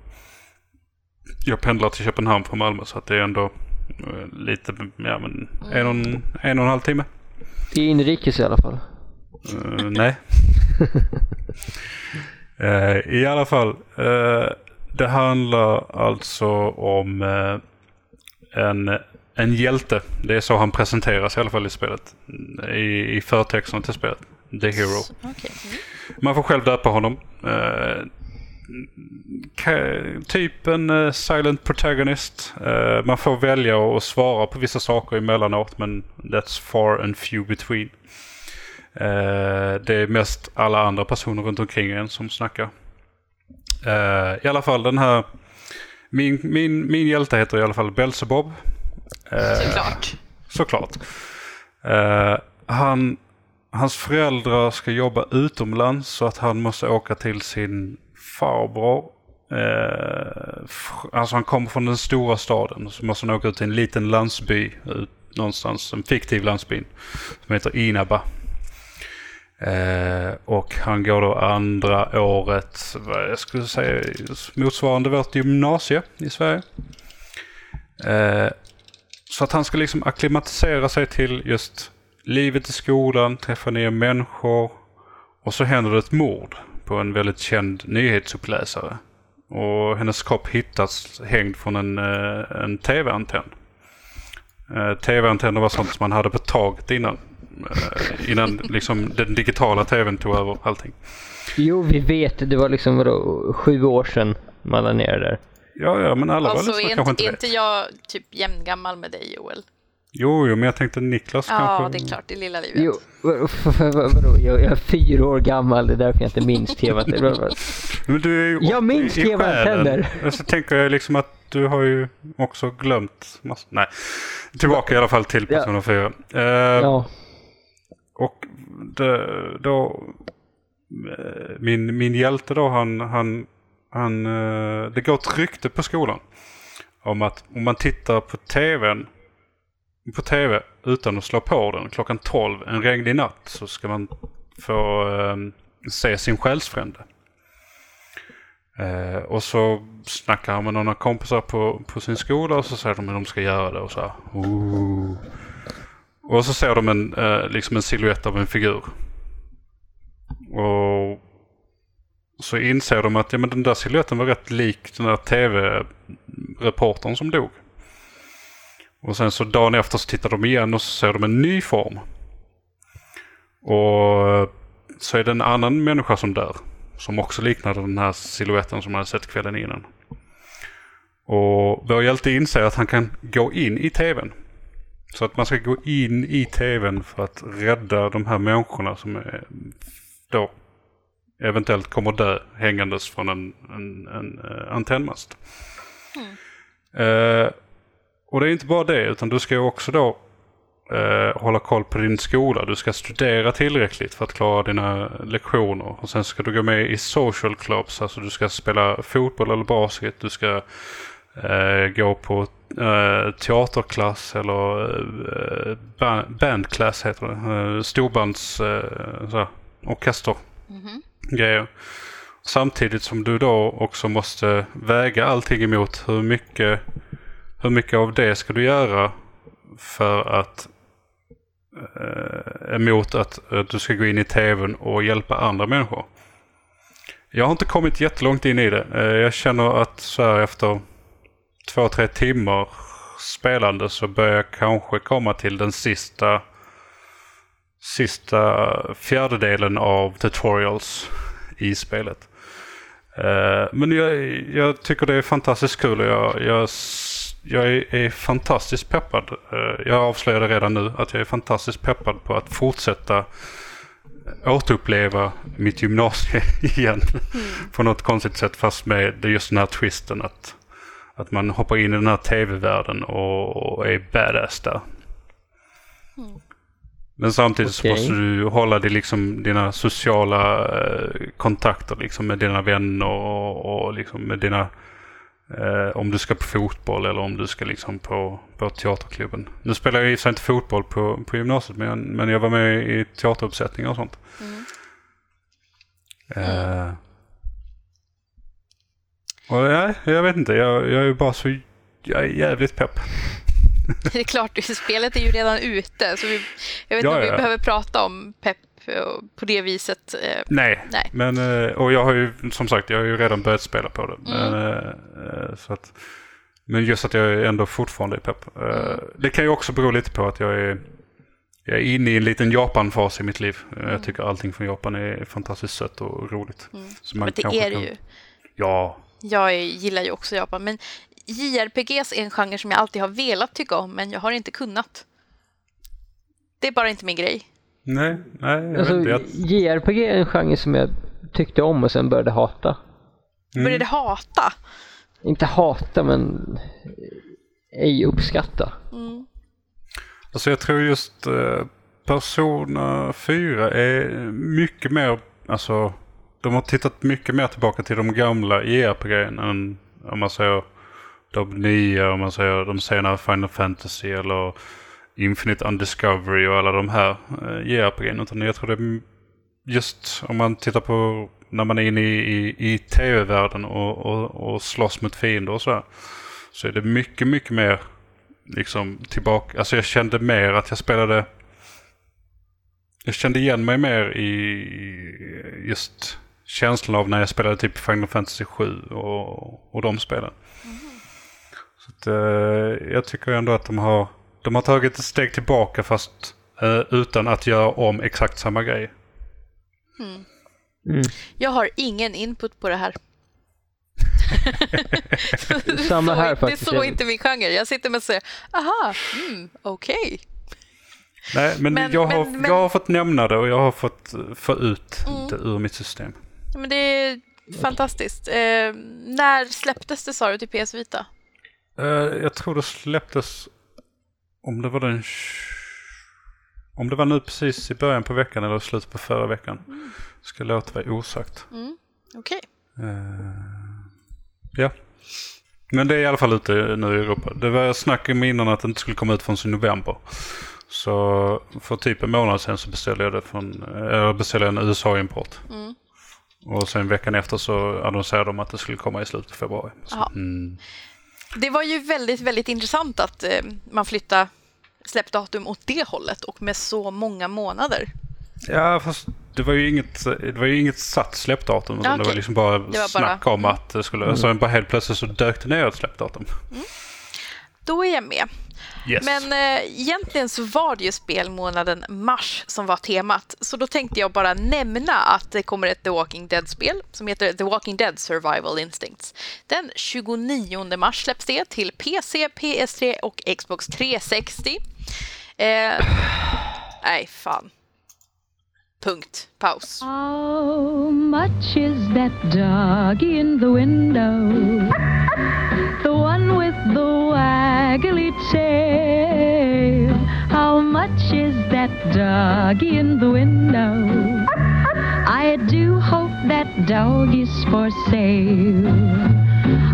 Jag pendlar till Köpenhamn från Malmö så att det är ändå uh, lite, ja men en och, en, en och en halv timme. I inrikes i alla fall. nej. I alla fall. det handlar alltså om en en hjälte. Det är så han presenteras i alla fall i spelet. I, i förtexten till spelet. The Hero. Okay. Man får själv döpa honom. Uh, typ en uh, silent protagonist. Uh, man får välja att svara på vissa saker emellanåt men that's far and few between. det är mest alla andra personer runt omkring en som snackar. I alla fall den här min, min, min hjälte heter i alla fall Belzebob. Såklart. Såklart. Uh, han, hans föräldrar ska jobba utomlands så att han måste åka till sin farbror. Eh, alltså han kommer från den stora staden så måste han åka ut till en liten landsby ut någonstans, en fiktiv landsby som heter Inaba. Eh, och han går då andra året, vad jag skulle säga, motsvarande vårt gymnasie i Sverige. Eh, så att han ska liksom akklimatisera sig till just livet i skolan, träffa nya människor och så händer det ett mord på en väldigt känd nyhetsuppläsare. Och hennes kropp hittas hängd från en, eh, en tv-antenn. Eh, tv-antenner var sånt som man hade på taget innan. Eh, innan liksom den digitala tvn tog över allting. Jo, vi vet. Det var liksom vadå, sju år sedan man la ner det där. Ja, ja, men alla Alltså var är liksom inte, kanske inte är inte jag typ jämngammal med dig Joel? Jo, jo, men jag tänkte Niklas Ja, kanske. det är klart, det lilla livet. Jo, vad- vad- vad- vadå? Jag, jag är fyra år gammal, det är därför jag inte minns tv Men du är ju Jag minns TV-antenner. Så tänker jag liksom att du har ju också glömt massor. Nej, tillbaka i alla fall till Ja. Persona 4. Eh, Ja, Och det, då, eh, min, min hjälte då, han, han, han, eh, det går ett rykte på skolan om att om man tittar på tvn, på tv utan att slå på den klockan 12 en regnig natt så ska man få eh, se sin själsfrände. Eh, och så snackar han med några kompisar på, på sin skola och så säger de att de ska göra det och så här. Ooh. Och så ser de en, eh, liksom en siluett av en figur. Och så inser de att ja, men den där siluetten var rätt lik den där tv-reportern som dog. Och sen så dagen efter så tittar de igen och så ser de en ny form. Och eh, så är det en annan människa som dör. Som också liknade den här siluetten som man hade sett kvällen innan. Och vår hjälte inser att han kan gå in i tvn. Så att man ska gå in i tvn för att rädda de här människorna som är, då eventuellt kommer dö hängandes från en, en, en uh, antennmast. Eh, och det är inte bara det utan du ska ju också då eh, hålla koll på din skola. Du ska studera tillräckligt för att klara dina lektioner. Och sen ska du gå med i social clubs. Alltså du ska spela fotboll eller basket. Du ska eh, gå på eh, teaterklass eller eh, ba- bandklass heter det. Eh, storbands eh, orkester grejer. Samtidigt som du då också måste väga allting emot hur mycket, hur mycket av det ska du göra för att eh, emot att, att du ska gå in i tvn och hjälpa andra människor. Jag har inte kommit jättelångt in i det. Eh, jag känner att så här efter två, tre timmar spelande så börjar jag kanske komma till den sista sista fjärdedelen av tutorials i spelet. Eh, men jag, jag tycker det är fantastiskt kul och jag, jag, jag är, är fantastiskt peppad. Eh, jag avslöjade redan nu att jag är fantastiskt peppad på att fortsätta återuppleva mitt gymnasie igen. På något konstigt sätt fast med just den här twisten att, att man hoppar in i den här tv-världen och, och är badass där. Men samtidigt så Okej. måste du hålla dig liksom dina sociala eh, kontakter liksom med dina vänner och, och liksom med dina eh, om du ska på fotboll eller om du ska liksom på, på teaterklubben. Nu spelar jag i och inte fotboll på, på gymnasiet men jag, men jag var med i teateruppsättningar och sånt. Eh, och nej, jag vet inte. Jag, jag är ju bara så jag är jävligt pepp. Det är klart, spelet är ju redan ute, så vi, jag vet inte Ja, om vi ja. behöver prata om pepp på det viset. eh, Nej, Nej. men eh, och jag har ju som sagt jag har ju redan börjat spela på det. Men, eh, eh, så att, men just att jag ändå fortfarande är pepp. Eh, Det kan ju också bero lite på att jag är, jag är inne i en liten Japan-fas i mitt liv. Eh, Jag tycker allting från Japan är fantastiskt sött och roligt. Man Men det är det kan- ju. Ja, Jag är- gillar ju också Japan, men JRPGs är en genre som jag alltid har velat tycka om, men jag har inte kunnat. Det är bara inte min grej. Nej, nej, jag alltså vet inte. Jag, JRPG är en genre som jag tyckte om och sen började hata. Mm. Började hata. Inte hata, men ej uppskatta. Alltså jag tror just eh, Persona 4 är mycket mer, alltså de har tittat mycket mer tillbaka till de gamla JRPG än om man säger de nya, om man säger de senare Final Fantasy eller Infinite Undiscovery och alla de här eh, JRPG. Utan jag tror det är just om man tittar på när man är inne i, i, i tv-världen och, och, och slåss mot fiender och så här. Så är det mycket, mycket mer liksom tillbaka. Alltså jag kände mer att jag spelade jag kände igen mig mer i just känslan av när jag spelade typ Final Fantasy 7 och, och de spelen. Så att, eh, jag tycker ändå att de har, de har tagit ett steg tillbaka fast eh, utan att göra om exakt samma grej. Jag har ingen input på det här. Samma så, här Det är faktiskt. så inte min genre. Jag sitter med och säger, aha, mm, okej. Nej, men, Men- jag, har, men- men- jag har fått nämna det och jag har fått eh, få ut det ur mitt system. Men det är fantastiskt. Eh, när släpptes det sa du till PS Vita? Eh, jag tror det släpptes om det var den... Om det var nu precis i början på veckan eller slutet på förra veckan. Ska låta vara osagt. Okej. Eh, ja. Men det är i alla fall ute nu i Europa. Det var snack i innan att det inte skulle komma ut förrän i november. Så för typ en månad sedan så beställde jag det från, eller beställde jag en USA-import. Och sen veckan efter så annonserade de att det skulle komma i slutet av februari. Så, mm. Det var ju väldigt, väldigt intressant att eh, man flyttade släppdatum åt det hållet och med så många månader. Ja, fast det var ju inget, det var ju inget satt släppdatum. utan Det var liksom bara var snack bara- om att det skulle... Så bara helt plötsligt så dök det ner ett släppdatum. Då är jag med. Yes. Men eh, egentligen så var det ju spelmånaden mars som var temat. Så då tänkte jag bara nämna att det kommer ett The Walking Dead-spel som heter The Walking Dead Survival Instincts. Den 29 mars släpps det till PC, PS3 och Xbox 360. Eh, nej, fan. Punkt. Paus. How much is that dog in the window? The one with the waggly tail. How much is that doggy in the window? I do hope that dog is for sale.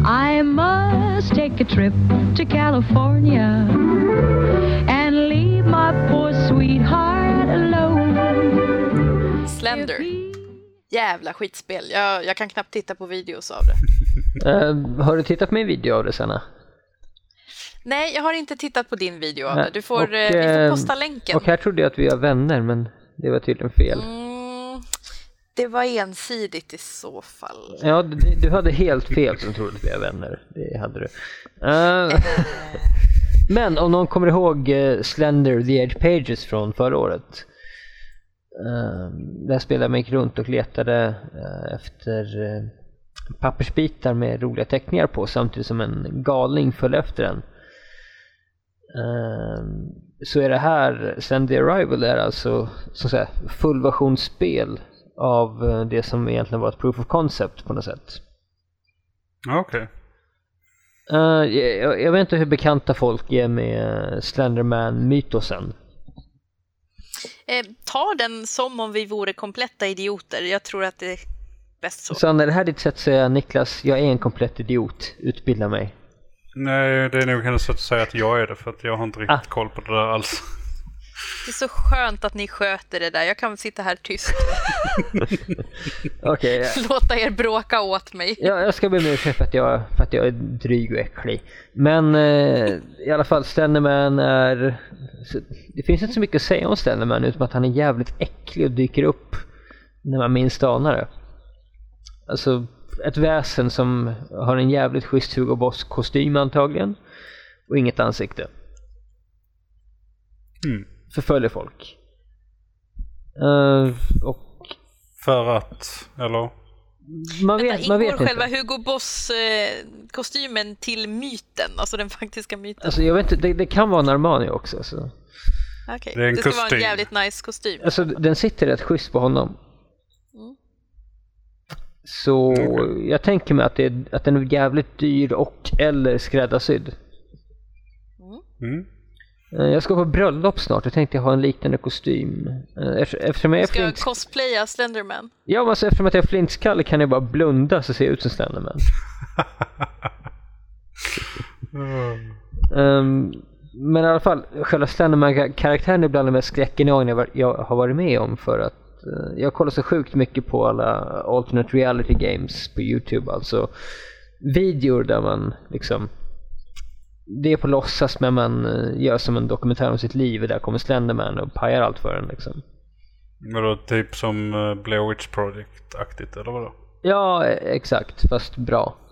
I must take a trip to California Jävla skitspel. Jag, jag kan knappt titta på videos av det. Eh, har du tittat på min video av det Sanna? Nej, jag har inte tittat på din video av det. Du får, och, eh, vi får eh, posta länken. Och här trodde jag att vi var vänner men det var tydligen fel. Mm, det var ensidigt i så fall. Ja, du, du hade helt fel som trodde att vi var vänner. Det hade du. Eh, men om någon kommer ihåg eh, Slender The Edge Pages från förra året. Uh, där spelade man gick runt och letade eh, efter eh, pappersbitar med roliga teckningar på samtidigt som en galning följde efter en. Eh, så är det här, Slender the Arrival är alltså så att säga, fullversionsspel av eh, det som egentligen var ett proof of concept på något sätt. Okej. Eh, jag, jag vet inte hur bekanta folk är med Slenderman-mytosen. Eh, ta den som om vi vore kompletta idioter. Jag tror att det är bäst så. Så när det här är ditt sätt att säga Niklas, jag är en komplett idiot, utbilda mig. Nej, det är nog hennes sätt att säga att jag är det för att jag har inte riktigt Ah. koll på det där alls. Det är så skönt att ni sköter det där. Jag kan sitta här tyst Okej, och låta er bråka åt mig. ja, jag ska be om ursäkt för att jag, för att jag är dryg och äcklig. Men eh, i alla fall, Slenderman är... Det finns inte så mycket att säga om Slenderman utom att han är jävligt äcklig och dyker upp när man minst anar det. Alltså, ett väsen som har en jävligt schysst Hugo Boss-kostym antagligen. Och inget ansikte. Mm. Förföljer folk. Eh, och För att, eller? man Vänta, vet, man ingår vet själva inte. Hugo Boss-kostymen till myten? Alltså den faktiska myten? Alltså jag vet inte, det, det kan vara en Armani också. Så. Okej, det är en det ska vara kostym. en jävligt nice kostym. Alltså den sitter rätt schysst på honom. Mm. Så jag tänker mig att, det, är- att den är jävligt dyr och eller skräddarsydd. Mm. Eh, Jag ska på bröllop snart och tänkte jag ha en liknande kostym. Eh, efter- Eftersom jag är Ska jag flint... cosplaya Slenderman? Ja, men alltså, eftersom att jag är flintskalle kan jag bara blunda så ser jag ut som Slenderman. Ehm, men i alla fall, själva Slenderman-karaktären är bland de mest skräckinjagande jag jag har varit med om för att eh, jag kollar så sjukt mycket på alla alternate reality games på Youtube, alltså videor där man liksom det är på låtsas men man eh, gör som en dokumentär om sitt liv och där kommer Slenderman och pajar allt för en liksom. Vadå, typ som uh, Blair Witch Project-aktigt eller vadå? Ja, exakt, fast bra.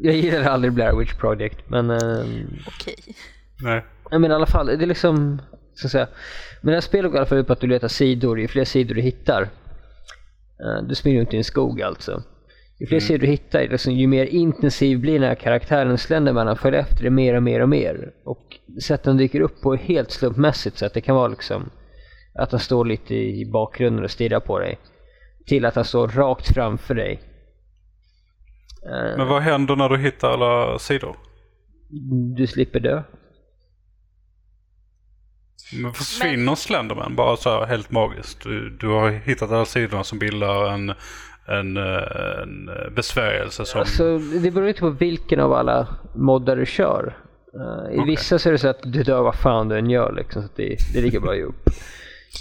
Jag gillar aldrig Blair Witch Project, men... ehm, Okej. Nej. Ja men i alla fall, det är liksom, ska jag säga. Men det här spelet går i alla fall ut på att du letar sidor, ju fler sidor du hittar. eh, Du springer runt i en skog alltså. Ju fler sidor du hittar, liksom, ju mer intensiv blir den här karaktären Slenderman. Han följer efter dig mer och mer och mer. Och sättet han dyker upp på är helt slumpmässigt så att det kan vara liksom att han står lite i bakgrunden och stirrar på dig. Till att han står rakt framför dig. Eh, Men vad händer när du hittar alla sidor? Du slipper dö. Men försvinner Slenderman bara så här helt magiskt? Du, du har hittat alla sidorna som bildar en, en, eh, en besvärjelse som... Alltså, det beror lite på vilken av alla moddar du kör. Eh, I Okej. vissa så är det så att du dör vad fan du än gör liksom, så att det, det ligger bra ihop.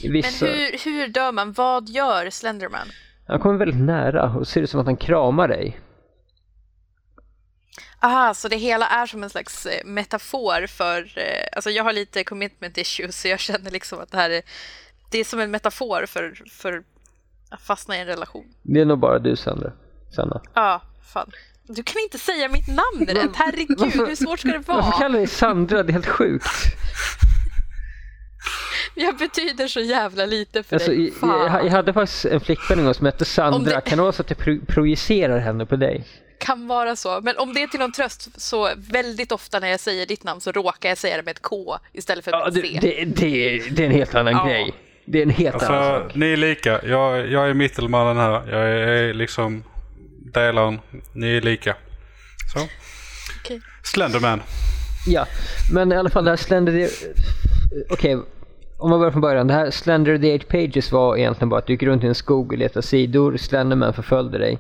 I Men vissa, hur, hur dör man? Vad gör Slenderman? han kommer väldigt nära och ser ut som att han kramar dig. Aha, så det hela är som en slags eh, metafor för... eh, Alltså jag har lite commitment issues så jag känner liksom att det här är... Det är som en metafor för, för att fastna i en relation. Det är nog bara du Sandra. Sanna. Ja, fan. Du kan inte säga mitt namn rätt, herregud, Varför- hur svårt ska det Varför vara? kallar du dig Sandra? Det är helt sjukt. Jag betyder så jävla lite för Alltså, dig. jag, jag, hade faktiskt en flickvän en gång som hette Sandra. Det- Kan det vara så att jag pro- projicerar henne på dig? Kan vara så. Men om det är till någon tröst så väldigt ofta när jag säger ditt namn så råkar jag säga det med ett K istället för med Ja, ett C. det, det, det är en helt annan Ja. grej. Det är en helt annan Alltså, sak. ni är lika. Jag, jag är mittelmannen här. Jag är liksom delaren. Ni är lika. Så. Okej. Slenderman. Ja, men i alla fall det här Slender... the- Okej, om man börjar från början. Det här Slender the Eight Pages var egentligen bara att du gick runt i en skog och letade sidor. Slenderman förföljde dig.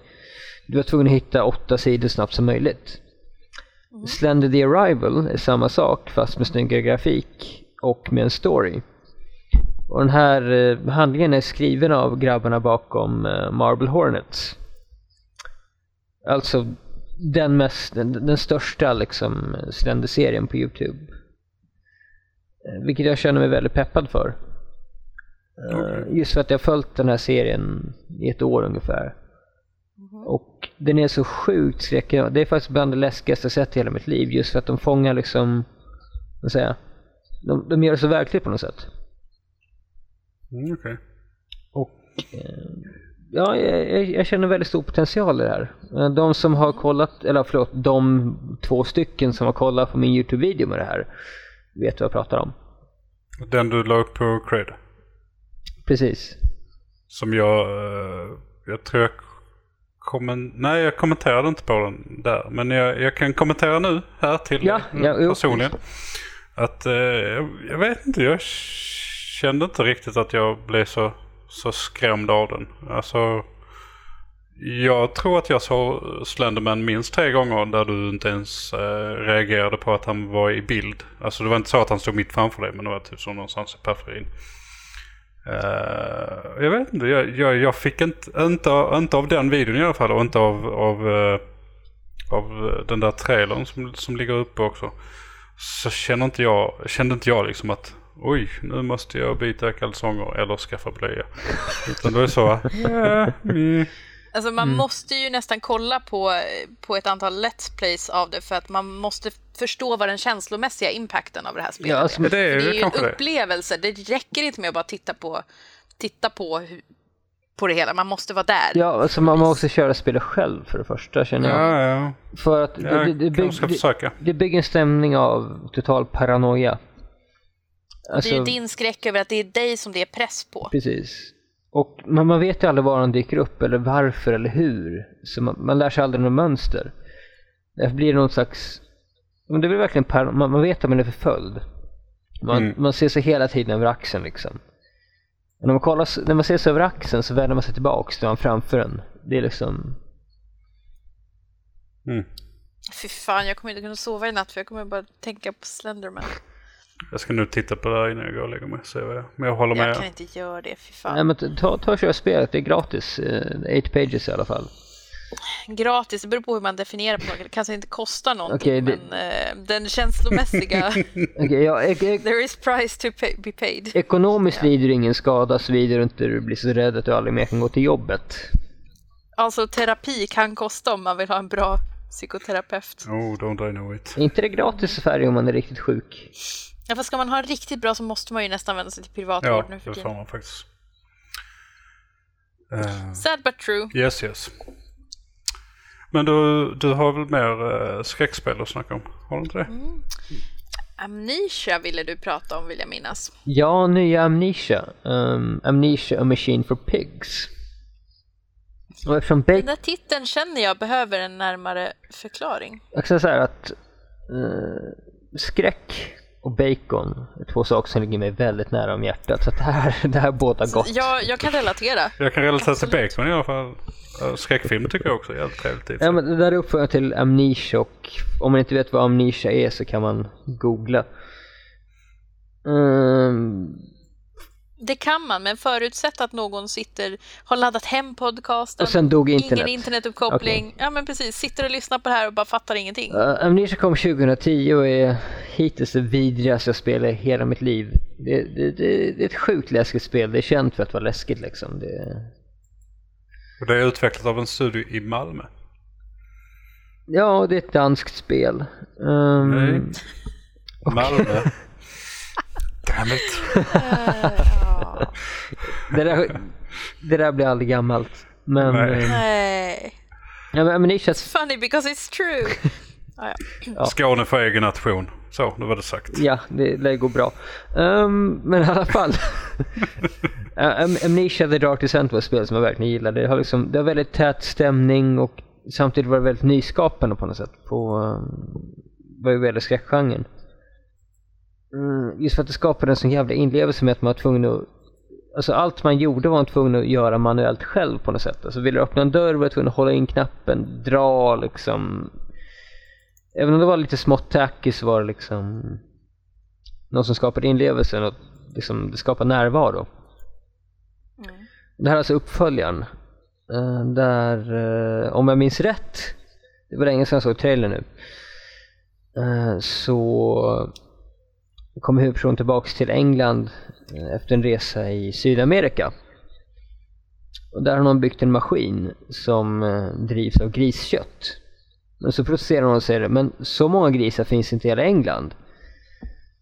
Du var tvungen att hitta åtta sidor snabbt som möjligt. Slender the Arrival är samma sak fast med snyggare grafik och med en story. Och den här eh, handlingen är skriven av grabbarna bakom eh, Marble Hornets. Alltså den, mest, den, den största liksom Slender-serien på Youtube. Eh, Vilket jag känner mig väldigt peppad för. Okej. Just för att jag har följt den här serien i ett år ungefär. Och den är så sjukt skräckig. Det är faktiskt bland det läskigaste jag sett i hela mitt liv. Just för att de fångar liksom, vad säger jag? De, de gör det så verkligt på något sätt. Mm, okej. Och eh, ja, jag, jag- känner väldigt stor potential i det här. Eh, De som har kollat, eller förlåt, de två stycken som har kollat på min Youtube-video med det här vet vad jag pratar om. Den du la upp på Cred. Precis. Som jag, eh, jag tror jag kommen, nej jag kommenterade inte på den där. Men jag, jag kan kommentera nu här till Ja, ja, jo, personligen. Att eh, jag, jag vet inte, jag kände inte riktigt att jag blev så, så skrämd av den. Alltså, jag tror att jag såg Slenderman minst tre gånger där du inte ens eh, reagerade på att han var i bild. Alltså det var inte så att han stod mitt framför dig men det var typ som någonstans i periferin. Uh, jag vet inte, jag, jag, jag fick inte, inte, av- inte av den videon i alla fall och inte av, av, uh, av eh, den där trailern som, som ligger uppe också. Så kände inte jag, kände inte jag liksom att oj, nu måste jag byta kalsonger eller skaffa blöja. Utan det är så, ja, mm. Alltså man måste ju nästan kolla på, på ett antal Let's Plays av det för att man måste förstå vad den känslomässiga impacten av det här spelet Ja, alltså, är. det är det är ju en det. upplevelse. Det räcker inte med att bara titta på, titta på, hur, på det hela. Man måste vara där. Ja, alltså man måste köra spelet själv för det första känner jag. ja, ja. För att det, det, det, bygg, det, det bygger en stämning av total paranoia. Alltså, det är ju din skräck över att det är dig som det är press på. Precis. Och man, man vet ju aldrig var de dyker upp eller varför eller hur. Så man, man lär sig aldrig något mönster. Därför blir det någon slags... Men det blir verkligen par, man, man vet att man är förföljd. Man, Mm. man ser sig hela tiden över axeln liksom. Och när man, kollar, när man ser sig över axeln så vänder man sig tillbaks till man framför en. Det är liksom... Mm. Fy fan, jag kommer inte kunna sova i natt för jag kommer bara tänka på Slenderman. Jag ska nu titta på det här innan jag går och lägger mig. Se vad jag, men jag håller med. Jag kan inte göra det, fy fan. Nej men ta, ta och kör spelet, det är gratis. Eh, eight pages i alla fall. gratis, det beror på hur man definierar på. Det kanske inte kostar någonting, Okej, det- men eh, den känslomässiga, Okej, ja, ek- ek- there is price to pay, be paid. ekonomiskt lider du ingen skada såvida du inte blir så rädd att du aldrig mer kan gå till jobbet. Alltså terapi kan kosta om man vill ha en bra psykoterapeut. Oh, don't I know it. Är inte det gratis Sverige om man är riktigt sjuk? Ja, fast ska man ha en riktigt bra så måste man ju nästan vända sig till privatvård Ja, nu för det får tiden. man faktiskt. Eh, Sad but true. yes, yes. Men du, du har väl mer uh, skräckspel att snacka om? Har du inte det? Amnesia ville du prata om vill jag minnas. Ja, nya Amnesia. Um, Amnesia A Machine for Pigs. Och eftersom Den Bacon... där titeln känner jag behöver en närmare förklaring. Jag kan säga att eh, skräck och bacon är två saker som ligger mig väldigt nära om hjärtat. Så det här, det här båda gott. Jag, jag kan relatera. Jag kan relatera till Absolut. Bacon i alla fall. Skräckfilm tycker jag också är jävligt trevligt. för Ja, men det där är uppföljaren till Amnesia och om man inte vet vad Amnesia är så kan man googla. Ehm, Det kan man, men förutsätt att någon sitter, har laddat hem podcasten, och sen dog internet. ingen internetuppkoppling. Ja men precis, sitter och lyssnar på det här och bara fattar ingenting. Uh, Amnesia kom 2010 och är hittills det vidrigaste jag spelat i hela mitt liv. Det, det, det, det är ett sjukt läskigt spel, det är känt för att vara läskigt liksom. Det, Och det är utvecklat av en studio i Malmö. ja, det är ett danskt spel. Ehm, Nej. Malmö. Damn it. det, där, det där blir aldrig gammalt. Men, Nej. ehm, Nej. ja, men Amnesia, Funny because it's true. Ja, ja. Ja. Skåne för egen nation. Så, nu var det sagt. ja, det lär gå bra. Ehm, men i alla fall. Uh, Am- Amnesia The Dark Descent var ett spel som jag verkligen gillade. Det har, liksom, det har väldigt tät stämning och samtidigt var det väldigt nyskapande på något sätt. På um, vad det gäller skräckgenren. Mm, just för att det skapade en sån jävla inlevelse med att man var tvungen att Alltså allt man gjorde var man tvungen att göra manuellt själv på något sätt. Alltså ville du öppna en dörr var du tvungen att hålla in knappen, dra liksom. Även om det var lite smått tacky så var det liksom något som skapade inlevelse, något, liksom, det skapade närvaro. Mm. Det här är alltså uppföljaren. eh, Där, eh, om jag minns rätt, det var länge sedan jag såg trailern nu. eh, Så kommer huvudpersonen tillbaks till England eh, efter en resa i Sydamerika. Och där har någon byggt en maskin som eh, drivs av griskött. Men så protesterar hon och säger men så många grisar finns inte i hela England.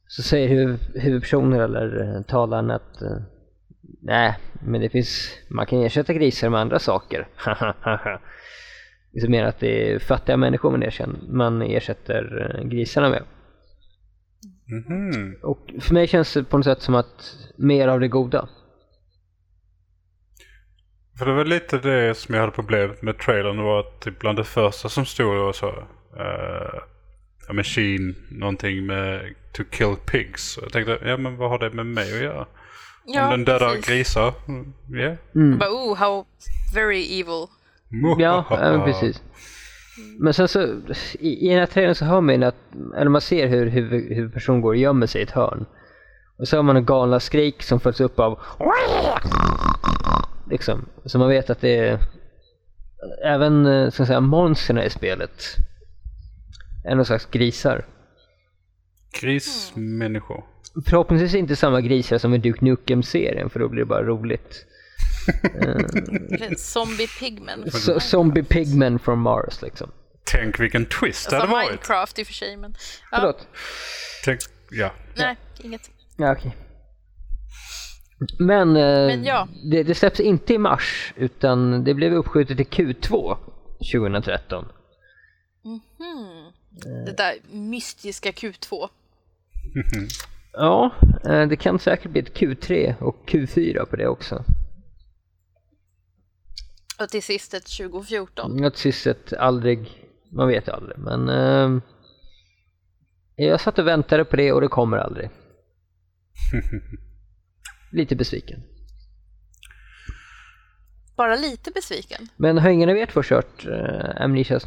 Så säger huv- huvudpersonen eller eh, talaren att nej, men det finns, man kan ersätta grisar med andra saker. Det är mer att det är fattiga människor man erkänner, man ersätter grisarna med. Mhm. Och för mig känns det på något sätt som att mer av det goda. För det var lite det som jag hade problemet med trailern. Det var att typ bland det första som stod var så. Uh, a machine, någonting med to kill pigs. Och jag tänkte, ja men vad har det med mig att göra? Ja, Om den dödar precis. grisar? mm, Ja. Bara, oh, how very evil. Ja, ja precis. Men sen så, i, i den här trailern så hör man att, eller man ser hur huvud, huvudpersonen går och gömmer sig i ett hörn. Och så hör man en galna skrik som följs upp av liksom. Så man vet att det är även, eh, ska jag säga, monstren i spelet är någon slags grisar. Grismänniskor. Förhoppningsvis inte samma grisar som i Duke Nukem-serien för då blir det bara roligt. Eller Zombie pigmen. So, zombie pigmen from Mars liksom. Tänk vilken twist det Alltså hade varit. Minecraft i och för sig, men... Ja, Förlåt? Tänk, ja. nej, inget. Ja, okej. Men, eh, Men ja. det, det släpps inte i mars utan det blev uppskjutet till Q2 2013. Det där mystiska Q2. Ja, eh, det kan säkert bli ett Q3 och Q4 på det också. Och till sist ett 2014. Att sist ett aldrig, man vet aldrig men eh, jag satt och väntade på det och det kommer aldrig. Lite besviken. Bara lite besviken. Men har ingen av er två kört eh, Amnesia?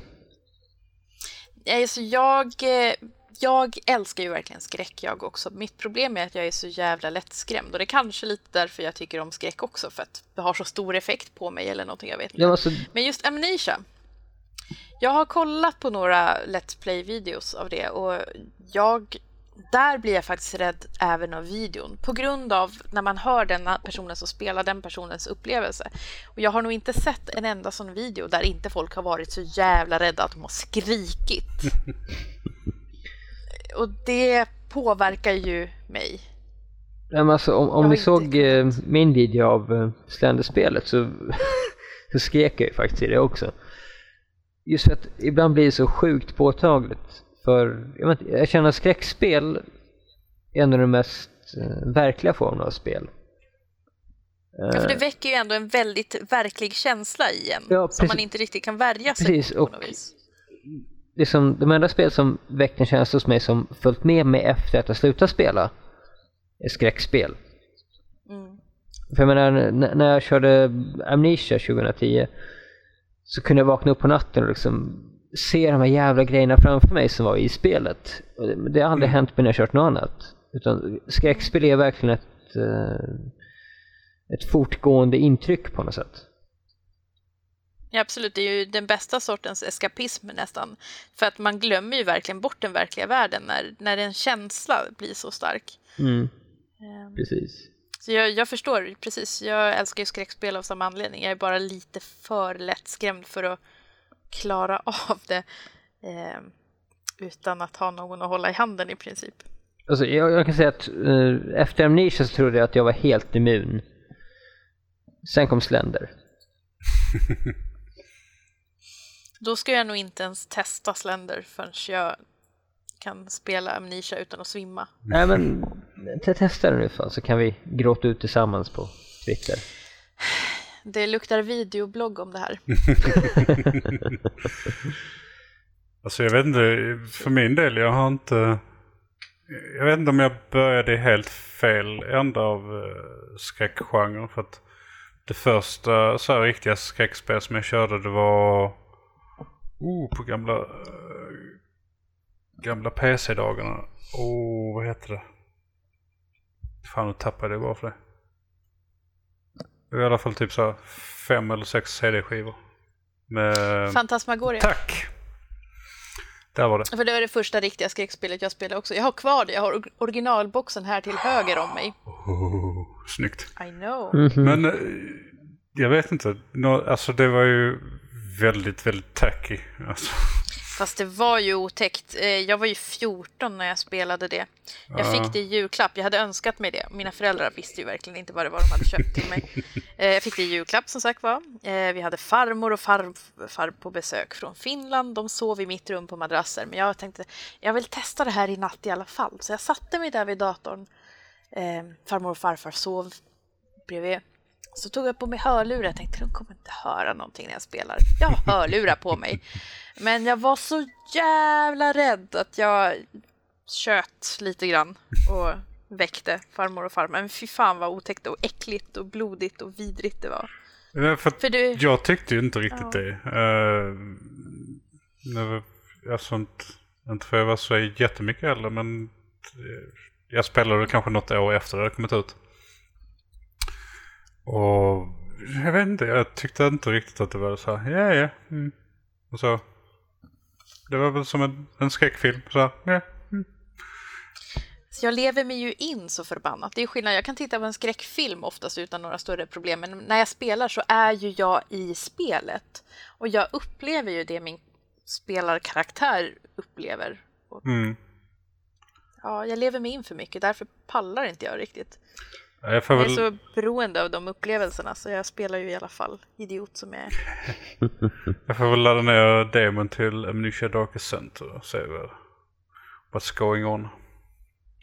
Alltså jag, eh, jag älskar ju verkligen skräck jag också. Mitt problem är att jag är så jävla lättskrämd och det är kanske lite därför jag tycker om skräck också för att det har så stor effekt på mig eller någonting jag vet inte. Ja, alltså, Men just Amnesia, Jag har kollat på några Let's Play-videos av det och jag, där blir jag faktiskt rädd även av videon på grund av när man hör den personen som spelar den personens upplevelse. Och jag har nog inte sett en enda sån video där inte folk har varit så jävla rädda att de har skrikit. och det påverkar ju mig. Men alltså, om, om ni såg eh, min video av eh, Slender-spelet så, så skrek jag ju faktiskt i det också. Just för att ibland blir det så sjukt påtagligt. För jag, vet, jag känner att skräckspel är en av de mest eh, verkliga formerna av spel. Ja, för det väcker ju ändå en väldigt verklig känsla i en Ja, som man inte riktigt kan värja sig Precis, på och något vis. Liksom, de enda spel som väckt en känsla hos mig som följt med mig efter att jag slutat spela är skräckspel. Mm. För jag menar, när jag körde Amnesia 2010 så kunde jag vakna upp på natten och liksom se de här jävla grejerna framför mig som var i spelet. Det, har aldrig hänt mig när jag kört något annat. Utan skräckspel är verkligen ett, eh, ett fortgående intryck på något sätt. Ja, absolut, det är ju den bästa sortens eskapism nästan. För att man glömmer ju verkligen bort den verkliga världen när, när en känsla blir så stark. Mm, Ehm, precis. Så jag, jag förstår, precis. Jag älskar ju skräckspel av samma anledning. Jag är bara lite för lättskrämd för att klara av det eh, utan att ha någon att hålla i handen i princip. Alltså, jag, jag kan säga att eh, efter Amnesia så trodde jag att jag var helt immun. Sen kom Slender. Då ska jag nog inte ens testa Slender förrän jag kan spela Amnesia utan att svimma. Nej men, te- testa det nu fan så kan vi gråta ut tillsammans på Twitter. Det luktar videoblogg om det här. Alltså jag vet inte, för min del, jag har inte... Jag vet inte om jag började i helt fel ända av uh, skräckgenren. För att det första så här riktiga skräckspel som jag körde det var oh, på gamla, eh, gamla PC-dagarna. Oh, vad heter det? Fan, nu tappade jag bara för det. Det var i alla fall typ så fem eller sex CD-skivor. Med... Fantasmagoria. Tack! Där var det. För det var det första riktiga skräckspelet jag spelade också. Jag har kvar det. Jag har or- originalboxen här till höger om mig. Oh, snyggt. I know. Mhm. Men eh, jag vet inte. Alltså det var ju väldigt, väldigt tacky. Alltså, Fast det var ju otäckt. Eh, Jag var ju 14 när jag spelade det. Jag Ja. fick det i julklapp. Jag hade önskat mig det. Mina föräldrar visste ju verkligen inte vad det var de hade köpt till mig. Eh, Jag fick det i julklapp som sagt var. Eh, Vi hade farmor och farfar på besök från Finland. De sov i mitt rum på madrasser. Men jag tänkte, jag vill testa det här i natt i alla fall. Så jag satte mig där vid datorn. Farmor och farfar sov bredvid. Så tog jag på mig hörlurar. Jag tänkte de kommer inte höra någonting när jag spelar. Jag har hörlurar på mig. Men jag var så jävla rädd att jag tjöt lite grann och väckte farmor och farfar. Men fy fan vad otäckt och äckligt och blodigt och vidrigt det var. Nej, för För du, jag tyckte ju inte riktigt Ja. det. Uh, nu, alltså inte, inte för jag var så jättemycket äldre men jag spelade kanske något år efter det hade kommit ut. Och jag vet inte, jag tyckte inte riktigt att det var så här, ja ja. Mm. Och så. Det var väl som en, en skräckfilm. Så här, ja. så jag lever mig ju in så förbannat. Det är skillnad. Jag kan titta på en skräckfilm oftast utan några större problem. Men när jag spelar så är ju jag i spelet. Och jag upplever ju det min spelarkaraktär upplever. Och, Mm. ja, jag lever mig in för mycket. Därför pallar inte jag riktigt. Jag får Jag är väl, så beroende av de upplevelserna så jag spelar ju i alla fall idiot som jag är. jag får väl ladda ner demon till Amnesia Darkest Center och se vad, what's going on.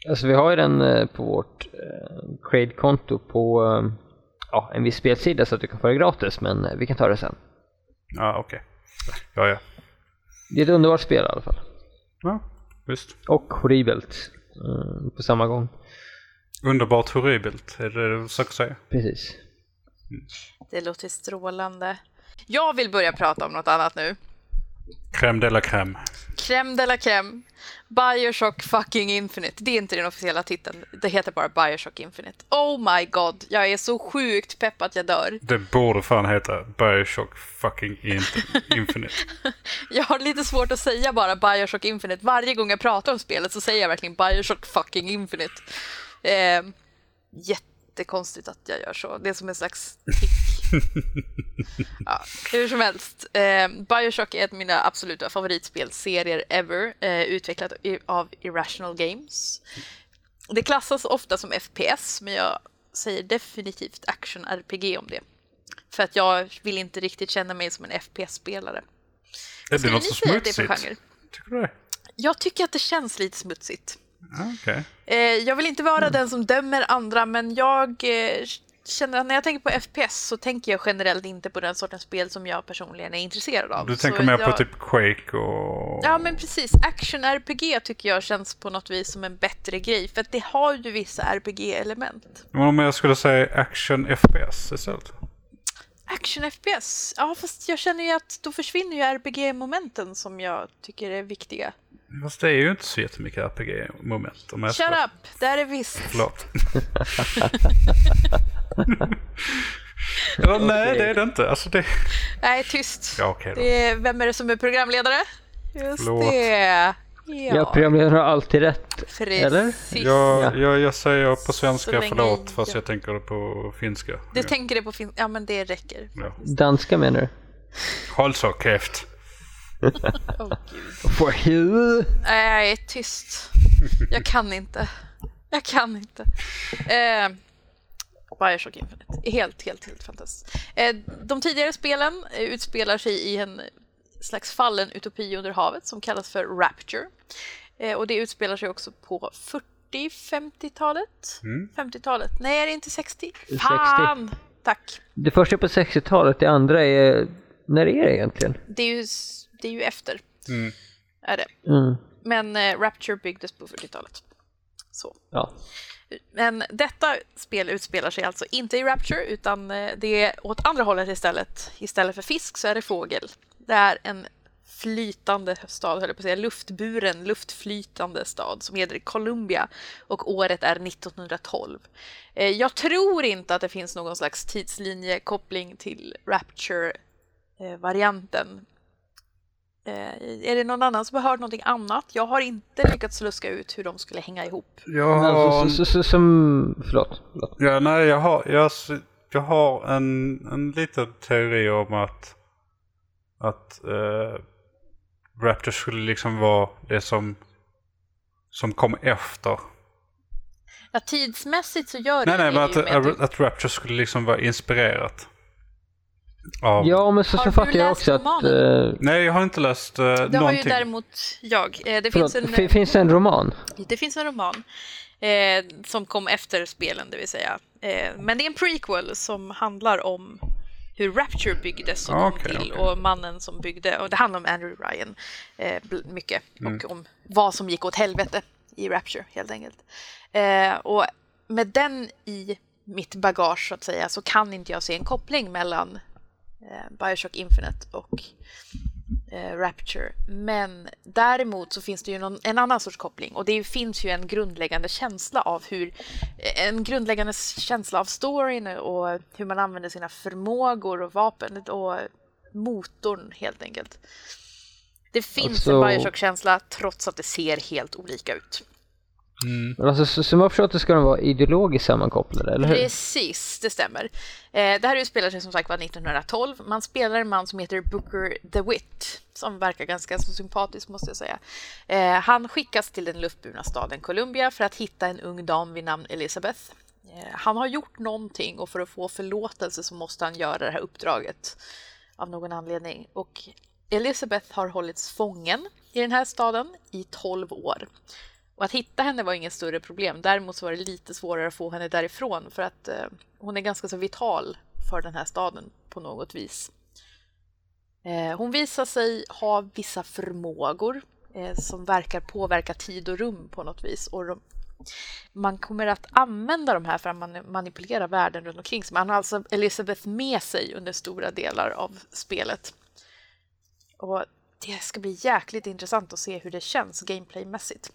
Alltså vi har ju den eh, på vårt eh, Crade-konto på eh, ja, en viss spelsida så att du kan få det gratis men eh, vi kan ta det sen. Ja, okej. Ja, ja. Det är ett underbart spel i alla fall. Ja, visst. Och horribelt eh, på samma gång. Underbart horribelt, är det det du försöker säga? Precis. Det låter strålande. Jag vill börja prata om något annat nu. Crème de la crème. Crème de la crème. Bioshock fucking Infinite. Det är inte den officiella titeln. Det heter bara Bioshock Infinite. Oh my god, jag är så sjukt pepp att jag dör. Det borde fan heta Bioshock fucking in- Infinite. Jag har lite svårt att säga bara Bioshock Infinite. Varje gång jag pratar om spelet så säger jag verkligen Bioshock fucking Infinite. Eh, jättekonstigt att jag gör så. Det är som en slags tick. ja, hur som helst. Eh, Bioshock är ett av mina absoluta favoritspelserier ever. Eh, utvecklat av Irrational Games. Det klassas ofta som FPS, men jag säger definitivt action-RPG om det. För att jag vill inte riktigt känna mig som en FPS-spelare. Är det Skulle något så det smutsigt? genre? Tycker du det? Jag tycker att det känns lite smutsigt. Okej. Eh, jag vill inte vara den som dömer andra, men jag eh, känner att när jag tänker på FPS så tänker jag generellt inte på den sortens spel som jag personligen är intresserad av. Du Så tänker mer jag... på typ Quake och... Ja, men precis. Action-RPG tycker jag känns på något vis som en bättre grej, för att det har ju vissa RPG-element. Men om jag skulle säga action FPS istället? Action-FPS? Ja, fast jag känner ju att då försvinner ju RPG-momenten som jag tycker är viktiga. Fast det är ju inte så jättemycket RPG-moment. Shut ska... up! Där är visst. Förlåt. Eller nej, det är det inte. Alltså det... Nej, tyst. Ja, då. Det är, vem är det som är programledare? Just Förlåt. det. Ja, Ja, programledaren har alltid rätt. precis. eller? Jag, Ja. jag, jag säger på svenska förlåt fast jag- jag tänker på finska. Det ja. tänker det på fin- Ja, men det räcker. ja. Danska menar du? Håll så käft. Gud. For you. Nej, tyst. Jag kan inte. Jag kan inte. Eh, Bioshock Infinite. Helt, helt, helt fantastiskt. Eh, de tidigare spelen eh, utspelar sig i en slags fallen utopi under havet som kallas för Rapture. Eh, och det utspelar sig också på 40-50-talet? 50-talet? Nej, är det inte 60? 60. Fan! Tack. Det första är på 60-talet, det andra är... När är det egentligen? Det är ju, det är ju efter. Mm. Är det. Mm. Men eh, Rapture byggdes på 40-talet. Så. Ja. Men detta spel utspelar sig alltså inte i Rapture utan eh, det är åt andra hållet istället. Istället för fisk så är det fågel. Det är en flytande stad, höll jag på att säga, luftburen, luftflytande stad som heter Columbia och året är 1912. Eh, Jag tror inte att det finns någon slags tidslinjekoppling till Rapture-varianten. Eh, Är det någon annan som har hört någonting annat? Jag har inte lyckats luska ut hur de skulle hänga ihop. Jag har... Alltså, så, så, så, som... Förlåt. förlåt. Ja, nej, jag har, jag, jag har en, en liten teori om att, att eh, Rapture skulle liksom vara det som, som kom efter. Ja, tidsmässigt så gör Nej, det nej, men att, att, att Rapture skulle liksom vara inspirerat. Av... Ja, men så, Har så fattar jag också att... romanen? eh, Nej, jag har inte läst eh, Det har ju någonting. däremot jag. Eh, Det förlåt, finns, en, fin- finns det en roman? det finns en roman eh, som kom efter spelen, det vill säga. Eh, men det är en prequel som handlar om hur Rapture byggdes och kom Okej, till okej. och mannen som byggde. Och det handlar om Andrew Ryan eh, mycket Mm. och om vad som gick åt helvete i Rapture helt enkelt. Eh, och med den i mitt bagage så att säga så kan inte jag se en koppling mellan eh, Bioshock Infinite och eh, Rapture. Men däremot så finns det ju någon, en annan sorts koppling och det finns ju en grundläggande känsla av hur en grundläggande känsla av storyn och hur man använder sina förmågor och vapen och motorn helt enkelt. Det finns Alltså- en Bioshock-känsla trots att det ser helt olika ut. Men alltså, så, som jag förstått det ska de vara ideologiskt sammankopplade, eller hur? Precis, det stämmer. Eh, det här utspelar sig som sagt var 1912. Man spelar en man som heter Booker DeWitt som verkar ganska så sympatisk måste jag säga. Eh, han skickas till den luftburna staden Columbia för att hitta en ung dam vid namn Elizabeth. Eh, han har gjort någonting och för att få förlåtelse så måste han göra det här uppdraget av någon anledning. Och Elizabeth har hållits fången i den här staden i 12 år. Och att hitta henne var inget större problem. Däremot så var det lite svårare att få henne därifrån för att eh, hon är ganska så vital för den här staden på något vis. Eh, hon visar sig ha vissa förmågor eh, som verkar påverka tid och rum på något vis. Och de, man kommer att använda de här för att man- manipulera världen runt omkring sig. Man har alltså Elizabeth med sig under stora delar av spelet. Och det ska bli jäkligt intressant att se hur det känns gameplaymässigt.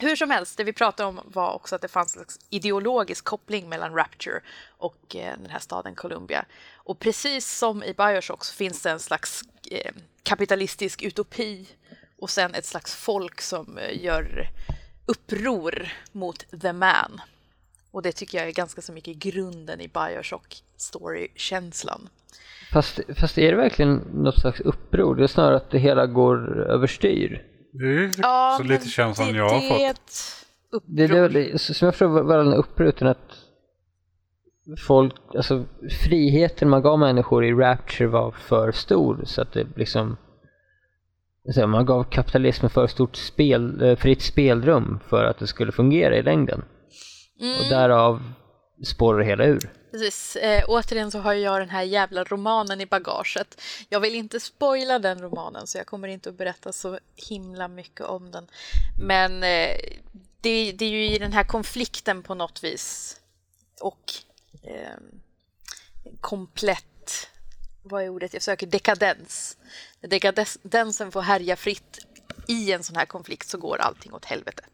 Hur som helst, det vi pratade om var också att det fanns en ideologisk koppling mellan Rapture och eh, den här staden Columbia. Och precis som i Bioshock så finns det en slags eh, kapitalistisk utopi och sen ett slags folk som eh, gör uppror mot the man. Och det tycker jag är ganska så mycket grunden i Bioshock story-känslan. Fast, fast är det verkligen något slags uppror? Det är snarare att det hela går överstyr. Det är Ja, så lite känslan det, jag har det fått. är ett. Det, det, det, som jag förstår var den uppror utan att folk, alltså friheten man gav människor i Rapture var för stor så att det liksom man gav kapitalismen för stort spel, eh, fritt spelrum för att det skulle fungera i längden. Mm. Och därav spårar det hela ur. Precis. Eh, återigen så har jag den här jävla romanen i bagaget. Jag vill inte spoila den romanen så jag kommer inte att berätta så himla mycket om den. Men eh, det, det är ju i den här konflikten på något vis och eh, komplett, vad är ordet jag söker, dekadens. När dekadensen får härja fritt i en sån här konflikt så går allting åt helvete.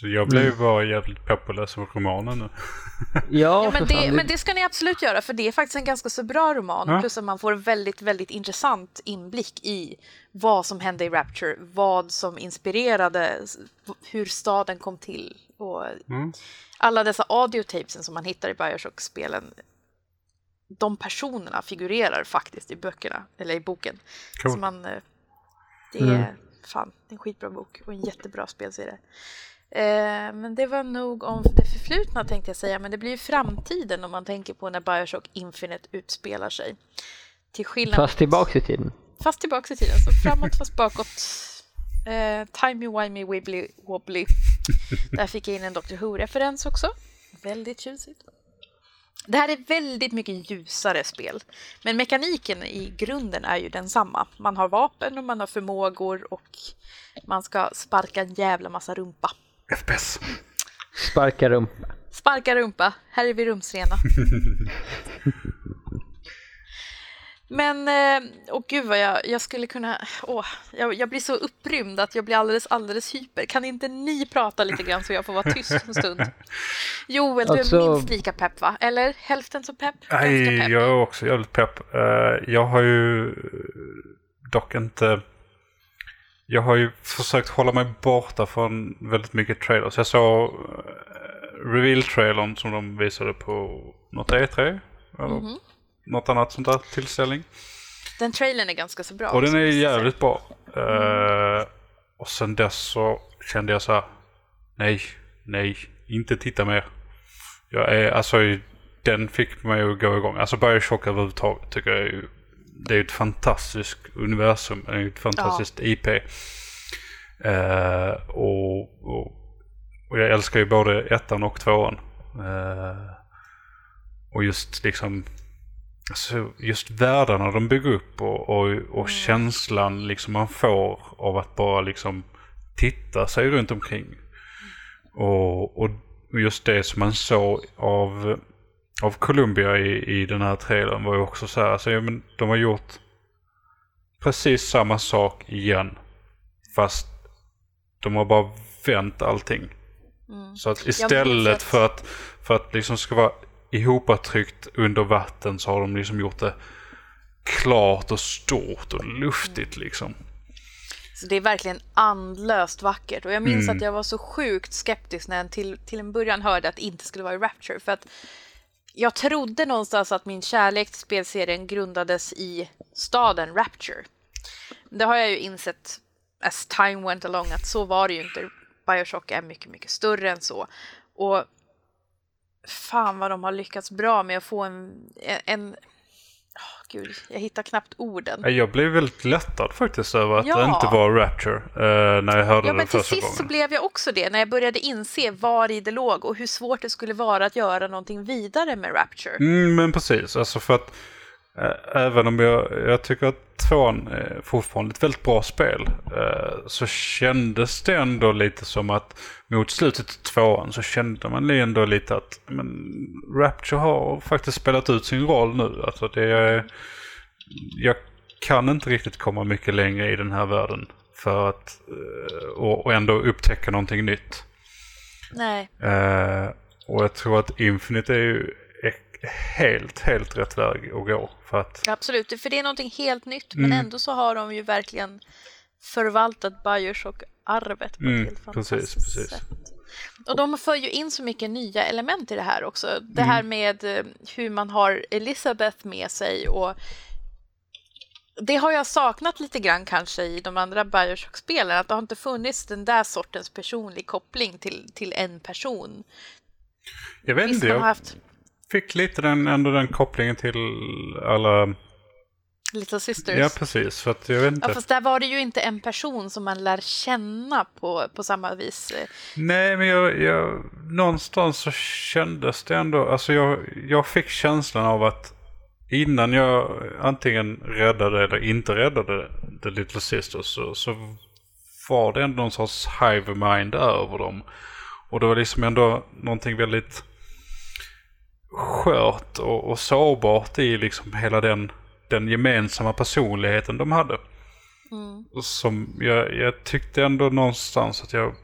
Så jag blev ju bara jävligt pepp att läsa romanen nu. Ja, Ja, men, det, men det ska ni absolut göra, för det är faktiskt en ganska så bra roman. Ja. Plus att man får en väldigt, väldigt intressant inblick i vad som hände i Rapture, vad som inspirerade, hur staden kom till och Mm. alla dessa audiotapesen som man hittar i Bioshock-spelen. De personerna figurerar faktiskt i böckerna, eller i boken. Cool. Så man, eh, det Mm. är fan, det är en skitbra bok och en jättebra spelserie. Eh, men det var nog om det förflutna tänkte jag säga, men det blir ju framtiden om man tänker på när Bioshock Infinite utspelar sig. Till skillnad Fast tillbaks i tiden. fast tillbaka i tiden, så framåt fast bakåt. Eh, timey wimey wibbly wobbly. Där fick jag in en Doctor Who-referens också. Väldigt tjusigt. Det här är väldigt mycket ljusare spel. Men mekaniken i grunden är ju densamma. Man har vapen och man har förmågor och man ska sparka en jävla massa rumpa. FPS. Sparka rumpa. Sparka rumpa, här är vi rumsrena. Men, eh, åh gud vad jag, jag skulle kunna, åh, jag, jag blir så upprymd att jag blir alldeles, alldeles hyper. Kan inte ni prata lite grann så jag får vara tyst en stund? Joel, du är Alltså- minst lika pepp va? Eller hälften så pepp? Nej, pepp. jag är också jävligt pepp. Eh, jag har ju dock inte... Jag har ju försökt hålla mig borta från väldigt mycket trailers. Jag såg uh, reveal-trailern som de visade på något E3. Eller Mhm. något annat sånt där tillställning. Den trailern är ganska så bra. Och den är jävligt bra. Eh, och sen dess så kände jag så här. Nej, nej, inte titta mer. Jag är, alltså, den fick mig att gå igång. Alltså Bioshock överhuvudtaget tycker jag är det är ju ett fantastiskt universum, det är ju ett fantastiskt IP. Eh, och, och, och jag älskar ju både ettan och tvåan. Eh, och just liksom Alltså just världarna de bygger upp och, och, och känslan liksom man får av att bara liksom titta sig runt omkring. Och, och just det som man såg av, av Columbia i, i den här trailern var ju också så här, alltså, ja, men de har gjort precis samma sak igen. Fast de har bara vänt allting. Så att istället för att, för att liksom ska vara ihoptryckt under vatten så har de liksom gjort det klart och stort och luftigt liksom. Så det är verkligen andlöst vackert. Och jag minns Mm. att jag var så sjukt skeptisk när jag till, till en början hörde att det inte skulle vara i Rapture. För att jag trodde någonstans att min kärlek till spelserien grundades i staden Rapture. Det har jag ju insett as time went along att så var det ju inte. Bioshock är mycket, mycket större än så. Och fan vad de har lyckats bra med att få en... en åh, gud, jag hittar knappt orden. Jag blev väldigt lättad faktiskt över att Ja. det inte var Rapture eh, när jag hörde Ja, det men till första sist så gången. blev jag också det när jag började inse var i det låg och hur svårt det skulle vara att göra någonting vidare med Rapture. Mm, men precis, alltså för att även om jag, jag tycker att tvåan är fortfarande ett väldigt bra spel eh, så kändes det ändå lite som att mot slutet av tvåan så kände man ändå lite att men, Rapture har faktiskt spelat ut sin roll nu. Alltså det är, jag kan inte riktigt komma mycket längre i den här världen för att eh, och, ändå upptäcka någonting nytt. Nej. Eh, och jag tror att Infinite är ju helt, helt rätt väg att gå. För att, Absolut, för det är någonting helt nytt men Mm. ändå så har de ju verkligen förvaltat Bioshock-arvet på Mm, ett helt precis, fantastiskt precis. sätt. Och de för ju in så mycket nya element i det här också. Det här Mm. med eh, hur man har Elizabeth med sig och det har jag saknat lite grann kanske i de andra Bioshock-spelen, att det har inte funnits den där sortens personlig koppling till, till en person. jag vet Visst, inte, jag haft fick lite den, ändå den kopplingen till alla... Little Sisters. Ja, precis. För att jag vet inte. Ja, fast där var det ju inte en person som man lär känna på, på samma vis. Nej, men jag, jag, någonstans så kändes det ändå, alltså jag, jag fick känslan av att innan jag antingen räddade eller inte räddade The Little Sisters så, så var det ändå någon sorts hive mind över dem. Och det var liksom ändå någonting väldigt skört och, och sårbart i liksom hela den, den gemensamma personligheten de hade. Och Som jag, jag tyckte ändå någonstans att jag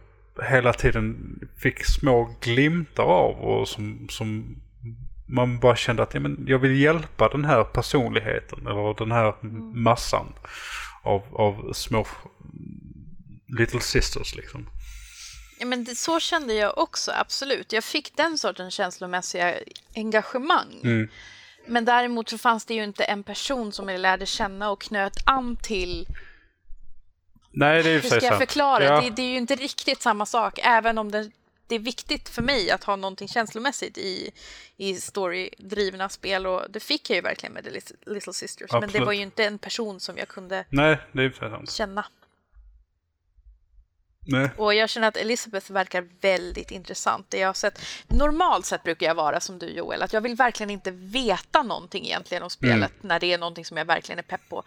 hela tiden fick små glimtar av och som, som man bara kände att ja, men jag vill hjälpa den här personligheten eller den här massan av, av små little sisters liksom. Ja, men det, så kände jag också, absolut. Jag fick den sortens känslomässiga engagemang. Mm. Men däremot så fanns det ju inte en person som jag lärde känna och knöt an till. Nej, det är Hur ska jag förklara? Ja. Det, det är ju inte riktigt samma sak, även om det, det är viktigt för mig att ha någonting känslomässigt i, i storydrivna spel och det fick jag ju verkligen med The Little, Sisters. Men det Absolut. var ju inte en person som jag kunde Nej, känna. Nej. Och jag känner att Elizabeth verkar väldigt intressant. Det jag har sett, normalt sett brukar jag vara som du Joel, att jag vill verkligen inte veta någonting egentligen om spelet när det är någonting som jag verkligen är pepp på.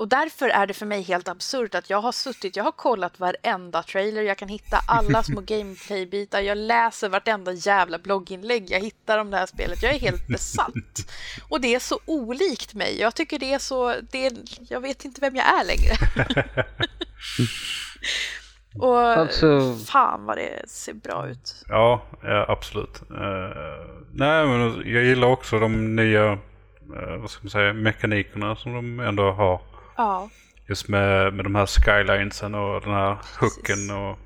Och därför är det för mig helt absurt att jag har suttit, jag har kollat varenda trailer, jag kan hitta alla små gameplay-bitar, jag läser vartenda jävla blogginlägg jag hittar om det här spelet. Jag är helt besatt. Och det är så olikt mig. Jag tycker det är så, det är, jag vet inte vem jag är längre. Och Alltså- fan vad det ser bra ut. Ja, ja absolut. Eh, nej, men jag gillar också de nya eh, vad ska man säga, mekanikerna som de ändå har. Ja. Just med, med de här skylinesen och den här hooken. Och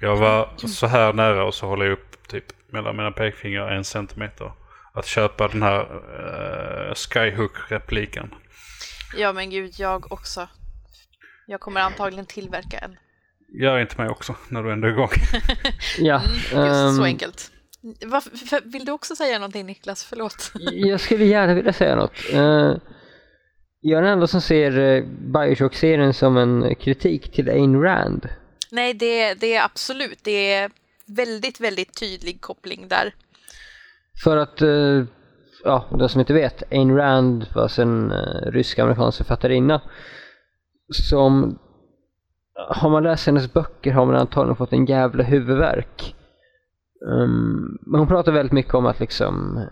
jag var så här nära och så håller jag upp typ mellan mina pekfingrar en centimeter. Att köpa den här uh, skyhook-repliken. ja, men gud, jag också. Jag kommer antagligen tillverka en. Gör inte mig också när du ändå är igång. Ja, Just så ehm, enkelt. Varför, för, vill du också säga någonting Niklas? Förlåt. jag skulle gärna vilja säga något. Uh, jag är den enda som ser uh, Bioshock-serien som en kritik till Ayn Rand. Nej, det, det är absolut. Det är väldigt, väldigt tydlig koppling där. För att, eh, ja, de som inte vet, Ayn Rand var en rysk-amerikansk författarinna som, har man läst hennes böcker har man antagligen fått en jävla huvudvärk. Um, men hon pratar väldigt mycket om att liksom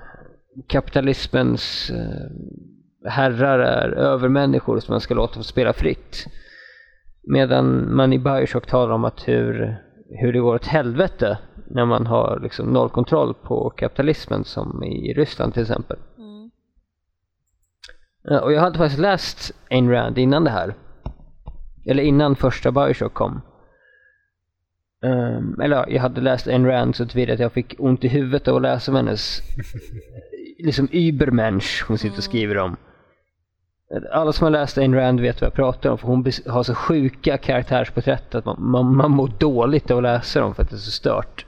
kapitalismens eh, herrar är övermänniskor som man ska låta få spela fritt. Medan man i Bioshock talar om att hur, hur det går åt helvete när man har liksom noll kontroll på kapitalismen som i Ryssland till exempel. Mm. Ja, Och jag hade faktiskt läst Ayn Rand innan det här. Eller innan första Bioshock kom. Ehm, eller ja, jag hade läst Ayn Rand så tillvida att jag fick ont i huvudet av att läsa om hennes liksom Übermensch hon sitter och skriver om. Alla som har läst Ayn Rand vet vad jag pratar om för hon har så sjuka karaktärsporträtt att man, man, man mår dåligt av att läsa dem för att det är så stört.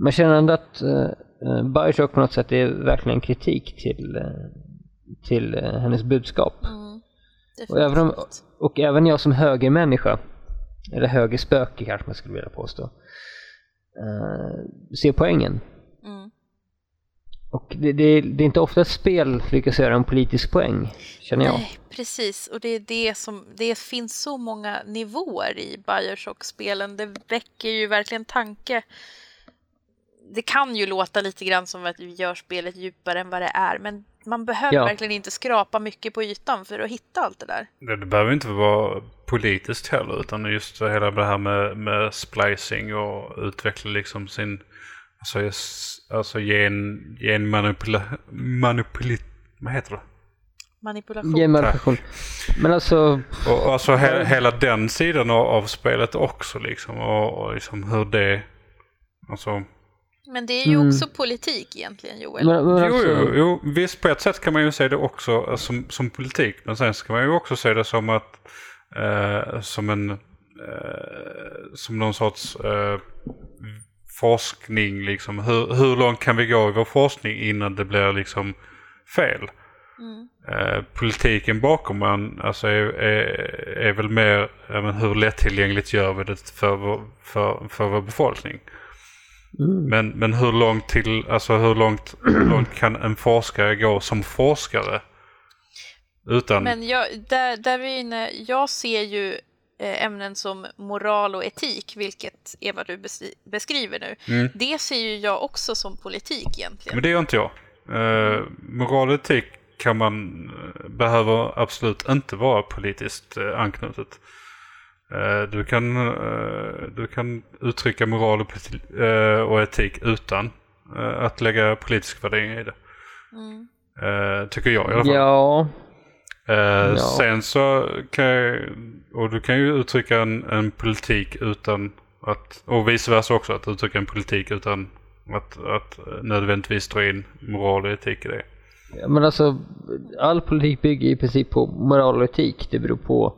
Man känner ändå att uh, Bioshock på något sätt är verkligen kritik till, eh, till eh, hennes budskap. Mm. Och även, om, och även jag som högermänniska, eller högerspöke kanske man skulle vilja påstå, eh, ser poängen. Mm. Och det, det, det är inte ofta ett spel lyckas göra en politisk poäng, känner jag. Nej, precis. Och det är det som, det finns så många nivåer i Bioshock-spelen. Det väcker ju verkligen tanke. Det kan ju låta lite grann som att vi gör spelet djupare än vad det är, men man behöver Ja. verkligen inte skrapa mycket på ytan för att hitta allt det där. Det, det behöver inte vara politiskt heller utan just hela det här med, med splicing och utveckla liksom sin alltså, alltså gen, genmanipula, manipuli, vad heter det? Manipulation. Genmanipulation. Men alltså, Och alltså he, hela den sidan av, av spelet också liksom och, och liksom hur det, alltså Men det är ju Mm. också politik egentligen Joel. men, men Jo, alltså jo, jo, visst på ett sätt kan man ju se det också eh, som, som politik. Men sen ska man ju också se det som att eh, som en eh, som någon sorts eh, forskning liksom. Hur, hur långt kan vi gå i vår forskning innan det blir liksom fel? Mm. Eh, politiken bakom man alltså är, är, är väl mer men hur lättillgängligt gör vi det för vår, för, för vår befolkning? Mm. Men, men hur långt till, alltså hur långt, hur långt kan en forskare gå som forskare? Utan, Men jag, där, där vi är inne, jag ser ju eh, ämnen som moral och etik, vilket Eva du beskri- beskriver nu. Mm. Det ser ju jag också som politik egentligen. men det gör inte jag. Uh, moral och etik kan man, eh, behöver absolut inte vara politiskt uh, anknutet. Eh, du, kan, eh, du kan uttrycka moral och, eh, etik utan att lägga politisk värdering i det. Mm. Tycker jag i alla fall. ja, Ja. Sen så kan jag, och du kan ju uttrycka en, en politik utan att, och vice versa också, att uttrycka en politik utan att, att nödvändigtvis dra in moral och etik i det. men alltså all politik bygger i princip på moral och etik. Det beror på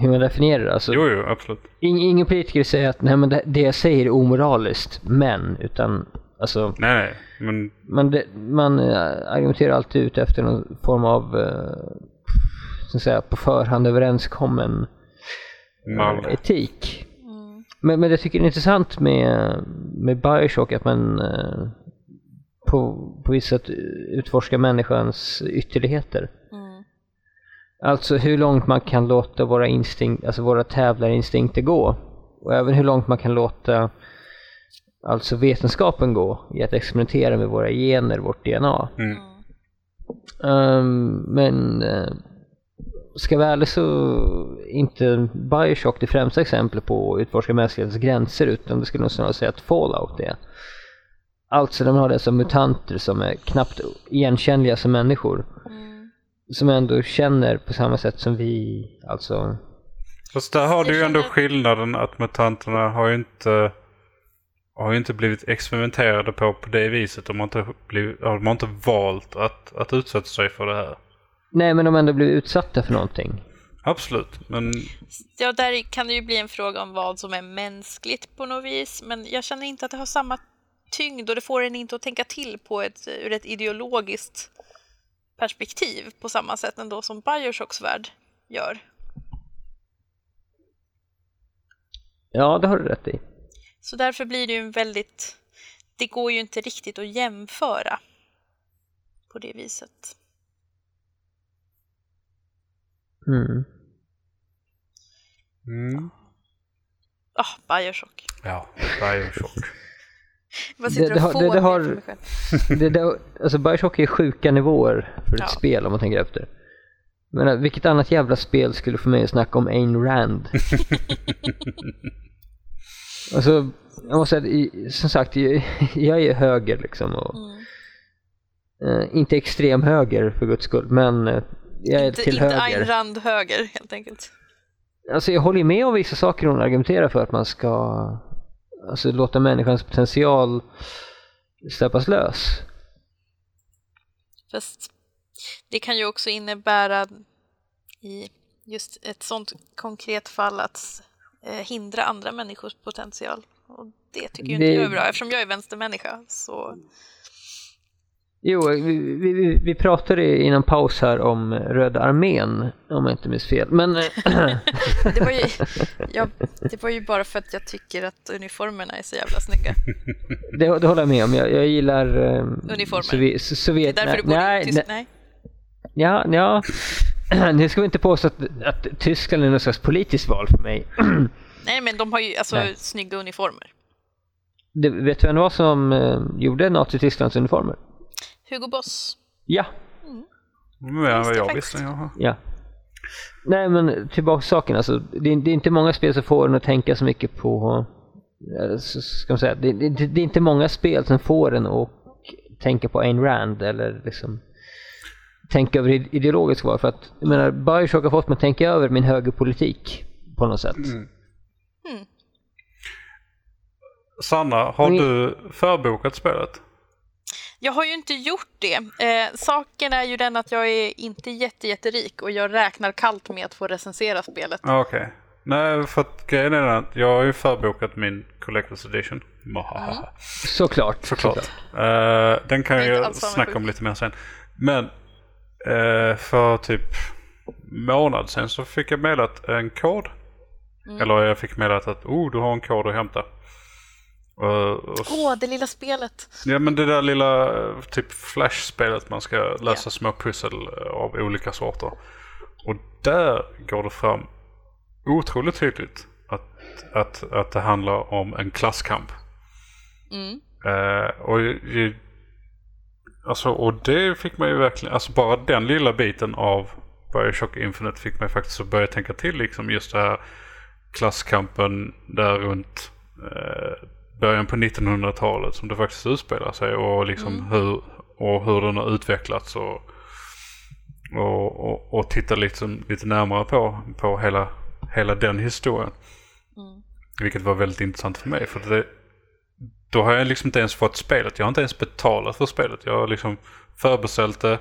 hur man definierar det. Alltså, Jo, jo, absolut. ing, ingen politiker säger att nej, men det, det jag säger är omoraliskt, men, utan alltså Nej, nej, men man, det, man eh, argumenterar alltid ut efter någon form av eh, så att säga, på förhand överenskommen eh, mal. etik. Mm. Men, men jag tycker det är intressant med, med Bioshock att man eh, på, på vissa sätt utforskar människans ytterligheter. Mm. Alltså hur långt man kan låta våra instinkt, alltså våra tävlarinstinkter gå. Och även hur långt man kan låta alltså vetenskapen gå i att experimentera med våra gener, vårt DNA. Mm. Ehm, men uh, ska vara ärlig så inte Bioshock det främsta exemplet på att utforska mänsklighetens gränser utan det skulle nog snarare säga att Fallout är. Alltså de har dessa mutanter som är knappt igenkännliga som människor. Mm. Som ändå känner på samma sätt som vi, alltså Fast där har du ju ändå skillnaden att mutanterna har ju inte har ju inte blivit experimenterade på på det viset. De har inte, blivit, de har inte valt att, att utsätta sig för det här. Nej men de har ändå blivit utsatta för någonting. Absolut, men Ja, där kan det ju bli en fråga om vad som är mänskligt på något vis, men jag känner inte att det har samma tyngd och det får en inte att tänka till på ett, ur ett ideologiskt perspektiv på samma sätt ändå som Bioshocks värld gör. Ja, det har du rätt i. Så därför blir det ju en väldigt... Det går ju inte riktigt att jämföra på det viset. Mm. mm, Ah, Bioshock. ja, Bioshock. Det- sitter det och har- får det- det har-. Det, det, alltså Bioshock är sjuka nivåer för ett Ja. spel om man tänker efter. Men äh, vilket annat jävla spel skulle få mig att snacka om Ayn Rand? alltså, jag måste säga, som sagt, jag, är höger liksom och Mm. eh, inte extrem höger för guds skull, men eh, jag är Inte, till inte höger. Ayn Rand höger, helt enkelt. Alltså jag håller med om vissa saker hon argumenterar för att man ska alltså, låta människans potential släppas lös. Fast det kan ju också innebära i just ett sånt konkret fall att eh, hindra andra människors potential. Och det tycker ju inte Det- jag är bra. Eftersom jag är vänstermänniska så... Jo, vi, vi, vi, pratade innan paus här om Röda armén, om jag inte minns fel. Men eh, Det var, ju, ja, det var ju bara för att jag tycker att uniformerna är så jävla snygga. det, det håller jag med om. Jag, jag gillar eh, Uniformer. Sovi- so- Det är Sovjet... därför du nej, bor i Tyskland. nej, Nej. ja, ja. Nu ska vi inte påstå att, att Tyskland är något slags politiskt val för mig. Nej, men de har ju alltså Nej. snygga uniformer. Det, vet du vem det var som eh, gjorde Nazitysklands uniformer? Hugo Boss. Ja, Mer än vad Just jag visste. Ja. Nej men tillbaka till saken alltså. Det är, det är inte många spel som får en att tänka så mycket på, eh, ska man säga, det, det, det är inte många spel som får en att tänka på Ayn Rand eller liksom tänka över ide- ideologiska val. För att, jag menar, Bioshock har fått mig att tänka över min högerpolitik på något sätt. Mm. Sanna, har Men- du förbokat spelet? Jag har ju inte gjort det. Eh, saken är ju den att jag är inte jätte, jätterik och jag räknar kallt med att få recensera spelet. Ah, Okej. Nej, för att grejen är att jag har ju förbokat min Collector's Edition. Mahaha. Såklart. Såklart. Eh, den kan Jag snacka om lite mer sen. Men eh, för typ månad sen så fick jag meddelat en kod. Mm. Eller jag fick meddelat att oh, du har en kod att hämta. S- Åh, det lilla spelet. Ja men det där lilla eh, typ flashspelet man ska lösa små pussel eh, av olika sorter. Och där går det fram otroligt tydligt att, att, att det handlar om en klasskamp. Mm. Eh, och, alltså, och det fick man ju verkligen, alltså bara den lilla biten av Bioshock Infinite fick mig faktiskt att börja tänka till liksom just det här klasskampen där runt eh, början på 1900-talet som det faktiskt utspelar sig och liksom hur, och hur den har utvecklats och, och, och, och titta liksom lite närmare på, på hela, hela den historien. Vilket var väldigt intressant för mig för det, då har jag liksom inte ens fått spelet. Jag har inte ens betalat för spelet. Jag har liksom förbeställt det.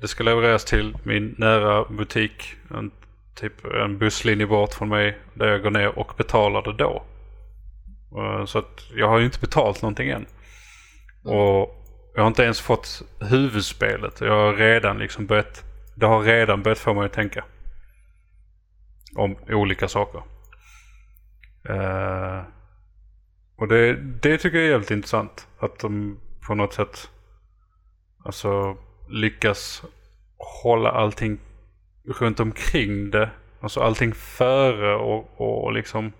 Det ska levereras till min nära butik. En, typ en busslinje bort från mig. Där jag går ner och betalar det då. Eh, Så att jag har ju inte betalt någonting än. Och jag har inte ens fått huvudspelet. Jag har redan liksom börjat. Det har redan börjat få mig att tänka. Om olika saker. Eh, och det, det tycker jag är jävligt intressant. Att de på något sätt alltså lyckas hålla allting runt omkring det. Alltså allting före och, och liksom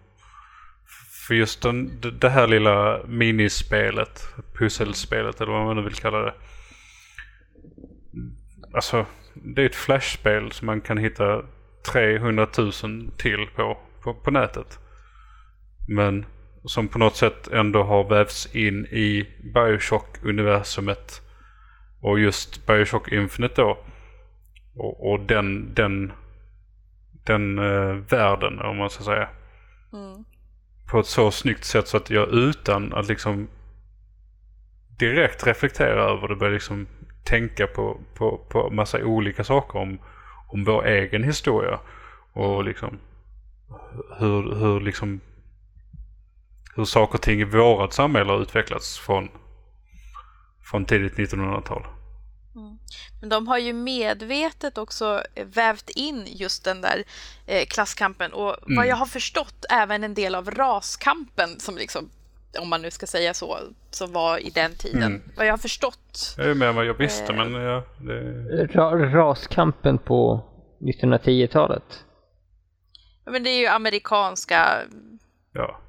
för just den, det- här lilla minispelet, pusselspelet eller vad man nu vill kalla det. Alltså det är ett flashspel som man kan hitta 300 000 till på, på, på nätet. Men som på något sätt ändå har vävts in i Bioshock-universumet. Och just Bioshock Infinite då. Och, och den, den, den eh, världen om man ska säga. Mm. På ett så snyggt sätt så att jag utan att liksom direkt reflektera över det börjar liksom tänka på, på, på massa olika saker om, om vår egen historia. Och liksom hur, hur liksom hur saker och ting i vårat samhälle har utvecklats från, från tidigt 1900-tal. Men de har ju medvetet också vävt in just den där eh, klasskampen och vad jag har förstått även en del av raskampen som liksom, om man nu ska säga så, som var i den tiden. Vad jag har förstått. Det är än vad jag visste men ja, det, Ra- raskampen på 1910-talet. Men det är ju amerikanska ja.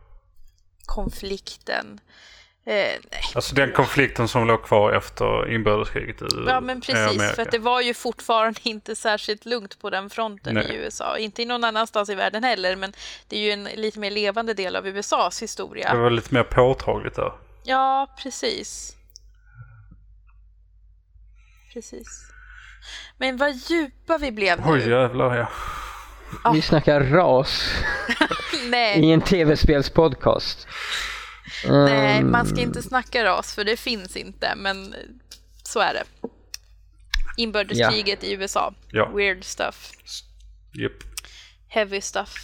konflikten. Eh, nej, Alltså den konflikten som låg kvar efter inbördeskriget i Ja, men precis. Amerika. För att det var ju fortfarande inte särskilt lugnt på den fronten Nej. i USA. Inte i någon annanstans i världen heller, men det är ju en lite mer levande del av USAs historia. Det var lite mer påtagligt där. Ja, precis. Precis. Men vad djupa vi blev Oj nu. jävlar ja. Vi snackar ras Nej, i en tv-spelspodcast. Nej, man ska inte snacka ras, för det finns inte, men så är det. Inbördeskriget i USA. Ja. Weird stuff. Japp. Heavy stuff.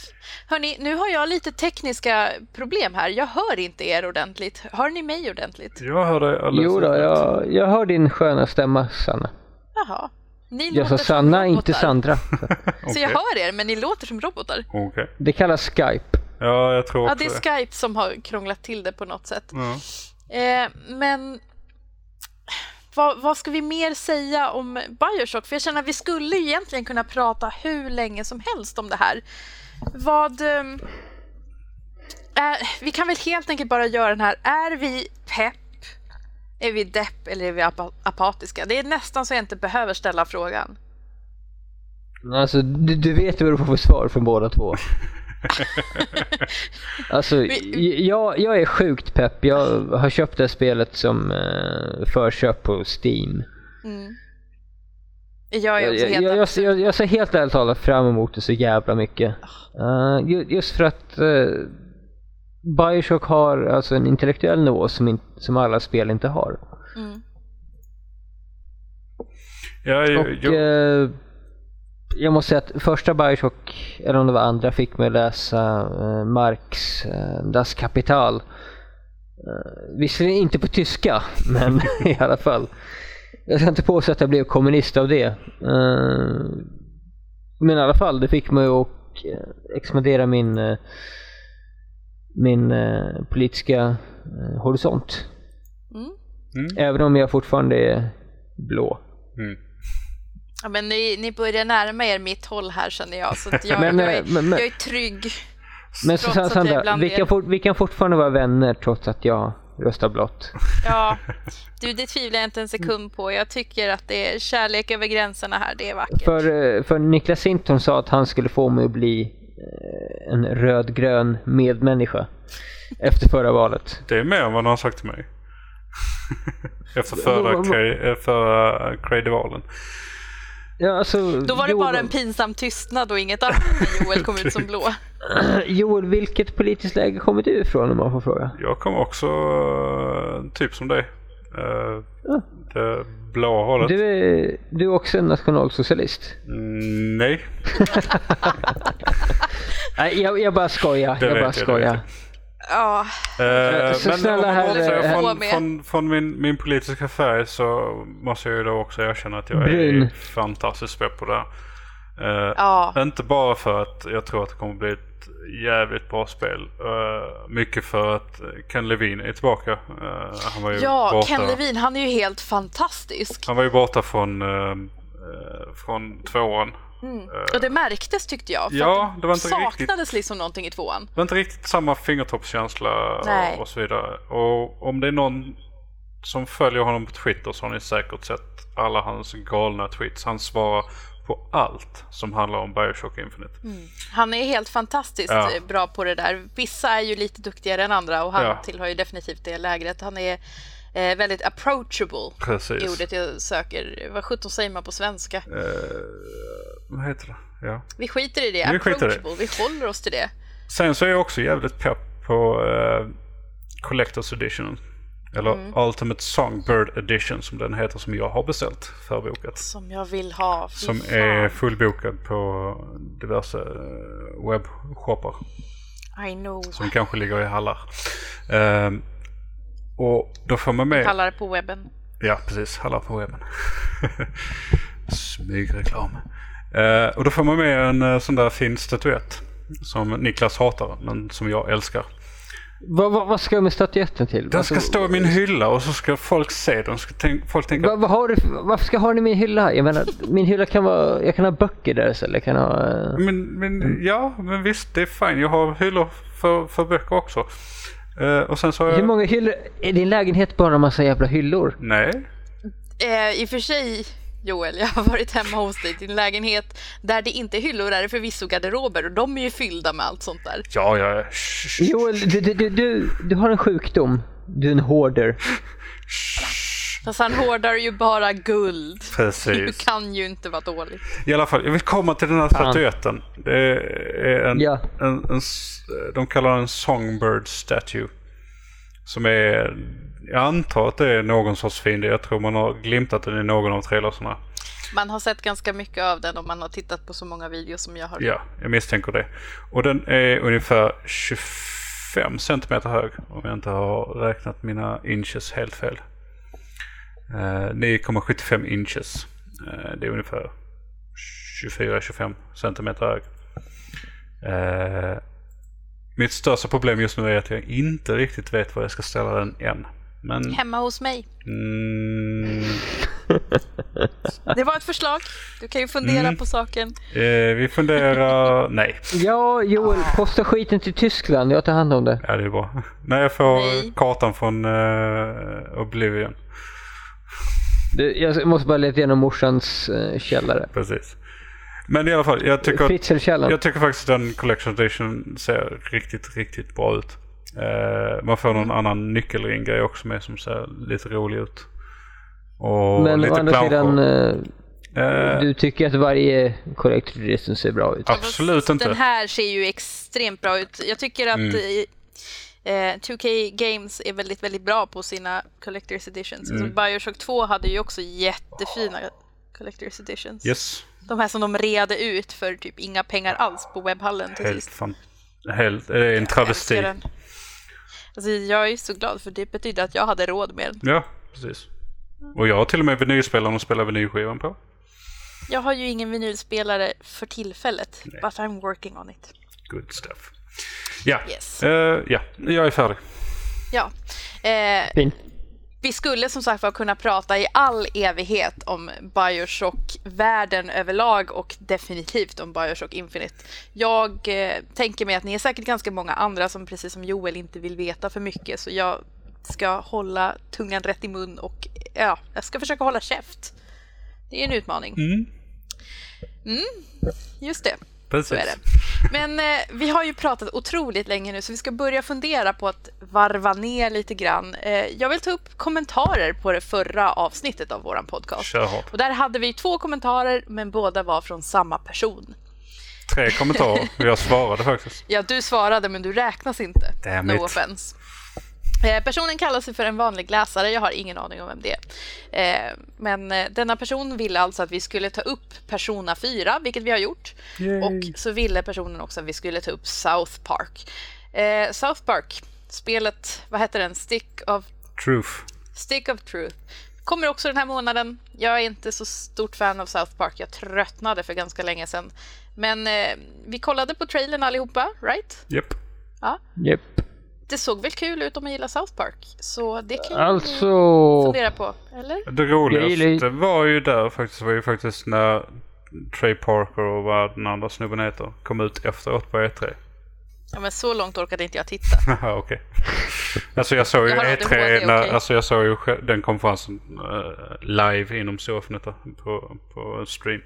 Hörni, nu har jag lite tekniska problem här. Jag hör inte er ordentligt. Hör ni mig ordentligt? Jag hör dig alldeles Jo då, jag, jag hör din sköna stämma Sanna. Jaha. Ni Jag sa Sanna, robotar. inte Sandra. Så jag Okej. hör er, men ni låter som robotar. Okej. Det kallas Skype. Ja, jag tror Ja, också det är Skype som har krånglat till det på något sätt. Ja. Eh, men vad, vad ska vi mer säga om Bioshock? För jag känner att vi skulle egentligen kunna prata hur länge som helst om det här. Vad... ehm, är, vi kan väl helt enkelt bara göra den här. Är vi pepp Är vi depp eller är vi apa- apatiska? Det är nästan så jag inte behöver ställa frågan. Alltså du, du vet vad du får för svar från båda två. alltså Vi- jag, jag är sjukt pepp. Jag har köpt det här spelet som eh, förköp på Steam. Jag är Jag, också jag, helt jag, jag, jag, jag ser helt ärligt talat fram emot det så jävla mycket. Eh, ju- just för att uh, Bioshock har alltså en intellektuell nivå som, in, som alla spel inte har. Mm. Ja, Och eh, jag måste säga att första Bioshock, eller om det var andra, fick mig att läsa uh, Marx uh, Das Kapital. Uh, visserligen inte på tyska, men i alla fall. Jag ska inte påstå att jag blev kommunist av det. Eh, men i alla fall, det fick mig att eh, expandera min, eh, min eh, politiska eh, horisont. Mm. Mm. Även om jag fortfarande är blå. Mm. Ja, men ni, ni börjar närma er mitt håll här känner jag. Så att jag, Men, jag, är, men- jag är trygg. Men Susanne Sandra, vi kan, fort, vi kan fortfarande vara vänner trots att jag röstar blått. Ja, du, det tvivlar jag inte en sekund på. Jag tycker att det är kärlek över gränserna här. Det är vackert. För, eh, för Niklas Sinton sa att han skulle få mig att bli eh, en rödgrön medmänniska efter förra valet. Det är mer än vad han har sagt till mig. Efter förra, eh, förra Craig-valen. Ja, alltså, Då var det Joel, bara en pinsam tystnad och inget annat när Joel kom ut som blå. Joel, vilket politiskt läge kommer du ifrån om man får fråga? Jag kommer också eh, typ som dig. Uh, Ja. Det blåa hållet. Du är, du är också en nationalsocialist. Mm, nej, Nej, jag, jag bara skojar. Det Jag vet bara jag, det skojar. vet Ja, så men snälla bortser herr- från, med. från, från min, min politiska färg så måste jag ju då också erkänna att jag Brun. är fantastiskt pepp på det här. Eh, ja. Inte bara för att jag tror att det kommer bli ett jävligt bra spel. Eh, mycket för att Ken Levine är tillbaka. Eh, han var ju ja borta. Ken Levine, han är ju helt fantastisk. Han var ju borta från, från tvåan. Och det märktes tyckte jag. För Ja, det var inte saknades riktigt- liksom någonting i tvåan. Det var inte riktigt samma fingertoppskänsla och, och så vidare. Och om det är någon som följer honom på Twitter så har ni säkert sett alla hans galna tweets. Han svarar på allt som handlar om Bioshock Infinite. Han är helt fantastiskt Ja. eh, bra på det där. Vissa är ju lite duktigare än andra och han Ja. tillhör ju definitivt det lägret. Han är eh, väldigt approachable Precis. i ordet jag söker. Vad sjutton säger man på svenska? Eh, vad heter det? Ja. Vi skiter i det. Vi skiter i det. Vi håller oss till det. Sen så är jag också jävligt pepp på uh, Collector's Edition. Eller Mm. Ultimate Songbird Edition som den heter som jag har beställt förbokat. Som jag vill ha. Fy Som fan. är fullbokad på diverse eh, webbshoppar. I know. Som kanske ligger i hallar. Ehm, och då får man med... Kallar på webben. Ja, precis. Hallar på webben. Smygreklam. Uh, och då får man med en uh, sån där fin statyett. Som Niklas hatar, men som jag älskar. Vad, vad, vad ska med statyetten till? Den ska Alltså, stå i min hylla och så ska folk se den. Ska tänk, folk tänka... har du, för- varför ska jag ha den i min hylla? Jag menar, min hylla kan vara, jag kan ha böcker där istället. Jag kan ha... eh, Men, men ja, men visst det är fine. Jag har hyllor för, för böcker också. Eh, och sen så har jag... Hur många hyllor? Är din lägenhet bara en massa jävla hyllor? Nej. Eh, I och för sig, Joel, jag har varit hemma hos dig i din lägenhet. Där det inte är hyllor är det förvisso garderober och de är ju fyllda med allt sånt där. Ja, ja. Joel, du, du, du, du, du har en sjukdom. Du är en hoarder. Fast han hårdar ju bara guld. Du Precis. kan ju inte vara dålig. I alla fall, jag vill komma till den här statyetten. Det är en, Ja. en, en, de kallar den en Songbird Statue. Som är, jag antar att det är någon sorts fiende. Jag tror man har glimtat den i någon av trailersarna. Man har sett ganska mycket av den och man har tittat på så många videos som jag har. Ja, jag misstänker det. Och den är ungefär 25 centimeter hög. Om jag inte har räknat mina inches helt fel. Eh, 9,75 inches. Eh, det är ungefär 24-25 centimeter hög. Eh, mitt största problem just nu är att jag inte riktigt vet var jag ska ställa den än. Men Hemma hos mig. mm, Det var ett förslag. Du kan ju fundera Mm. på saken. Eh, vi funderar... Nej, Ja, Joel, posta skiten till Tyskland. Jag tar hand om det. ja, det är bra. När jag får Nej. kartan från uh, Oblivion. Du, Jag måste bara leta igenom morsans eh, källare. Precis. Men i alla fall, jag tycker, Fritzl-källaren. jag tycker faktiskt att den Collection Edition ser riktigt, riktigt bra ut. Eh, man får någon annan nyckelring-grej också med som ser lite rolig ut. Och Men lite å andra sidan, eh, Eh, du tycker att varje Collector Edition ser bra ut? Absolut inte. Den här ser ju extremt bra ut. Jag tycker att Mm. eh, 2K Games är väldigt, väldigt bra på sina Collector's Editions. Mm. Alltså Bioshock 2 hade ju också jättefina Collector's Editions. yes. De här som de rede ut för typ inga pengar alls på webbhallen till Helt sist. fan. Helt, det är en travesti. Alltså, jag är så glad för det betyder att jag hade råd med den. Ja, precis. Och jag har till och med vinylspelaren och spelar vinylskivan på. Jag har ju ingen vinylspelare för tillfället, but I'm working on it. Good stuff. Ja, Yes. Eh, ja jag är färdig. Ja. Eh, Fint. Vi skulle som sagt var kunna prata i all evighet om Bioshock-världen överlag och definitivt om Bioshock Infinite. Jag eh, tänker mig att ni är säkert ganska många andra som precis som Joel inte vill veta för mycket så jag ska hålla tungan rätt i mun och ja, jag ska försöka hålla käft. Det är en utmaning. Mm, Just det. Precis. Så är det. Men eh, vi har ju pratat otroligt länge nu så vi ska börja fundera på att varva ner lite grann. Eh, jag vill ta upp kommentarer på det förra avsnittet av våran podcast. Kör. Och där hade vi två kommentarer men båda var från samma person. Tre kommentarer. Jag svarade faktiskt. Ja, du svarade men du räknas inte. Damn no it. offense. Eh, Personen kallar sig för en vanlig läsare, jag har ingen aning om vem det är. Eh, Men eh, denna person ville alltså att vi skulle ta upp Persona 4, vilket vi har gjort. Yay. Och så ville personen också att vi skulle ta upp South Park. South Park, spelet, vad heter den? Stick of, Truth. Stick of Truth. Kommer också den här månaden. Jag är inte så stort fan av South Park. Jag tröttnade för ganska länge sedan. Men vi kollade på trailern allihopa, right? Japp. Ja. Japp. Det såg väl kul ut om man gillar South Park. Så det kan Alltså... vi fundera på, eller? Det roligaste var ju där faktiskt, var ju faktiskt när Trey Parker och vad den andra snubben heter kom ut efteråt på E3. Ja, men så långt orkade inte jag titta. Okej. Alltså jag såg ju Jag har E3, ADHD, när, okej. alltså jag såg ju den konferensen eh, live inom Sofnet på, på stream.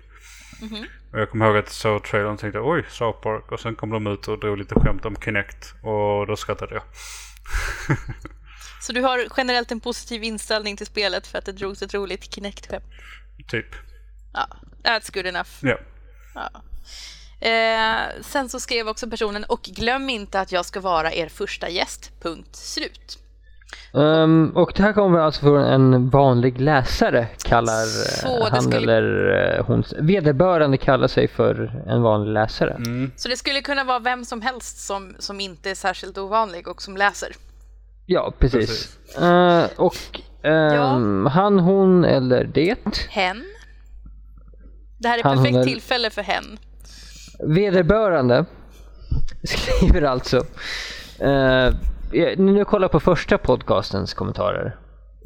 Mhm. Och jag kommer ihåg att jag såg trailern och tänkte oj, South Park. Och sen kom de ut och drog lite skämt om Kinect och då skrattade jag. Så du har generellt en positiv inställning till spelet för att det drogs ett roligt Kinect-skämt? Typ. Ja, that's good enough. Ja. Ja. Eh, sen så skrev också personen och glöm inte att jag ska vara er första gäst. Punkt slut. Ehm, och det här kommer alltså från en vanlig läsare kallar Så, eh, han skulle- eller eh, hon. Vederbörande kallar sig för en vanlig läsare. Mm. Så det skulle kunna vara vem som helst som, som inte är särskilt ovanlig och som läser. Ja, precis. Eh, och ehm, han, hon eller det. Hen. Det här är Han, perfekt är- tillfälle för hen. Vederbörande skriver alltså. Uh, nu kollar jag på första podcastens kommentarer.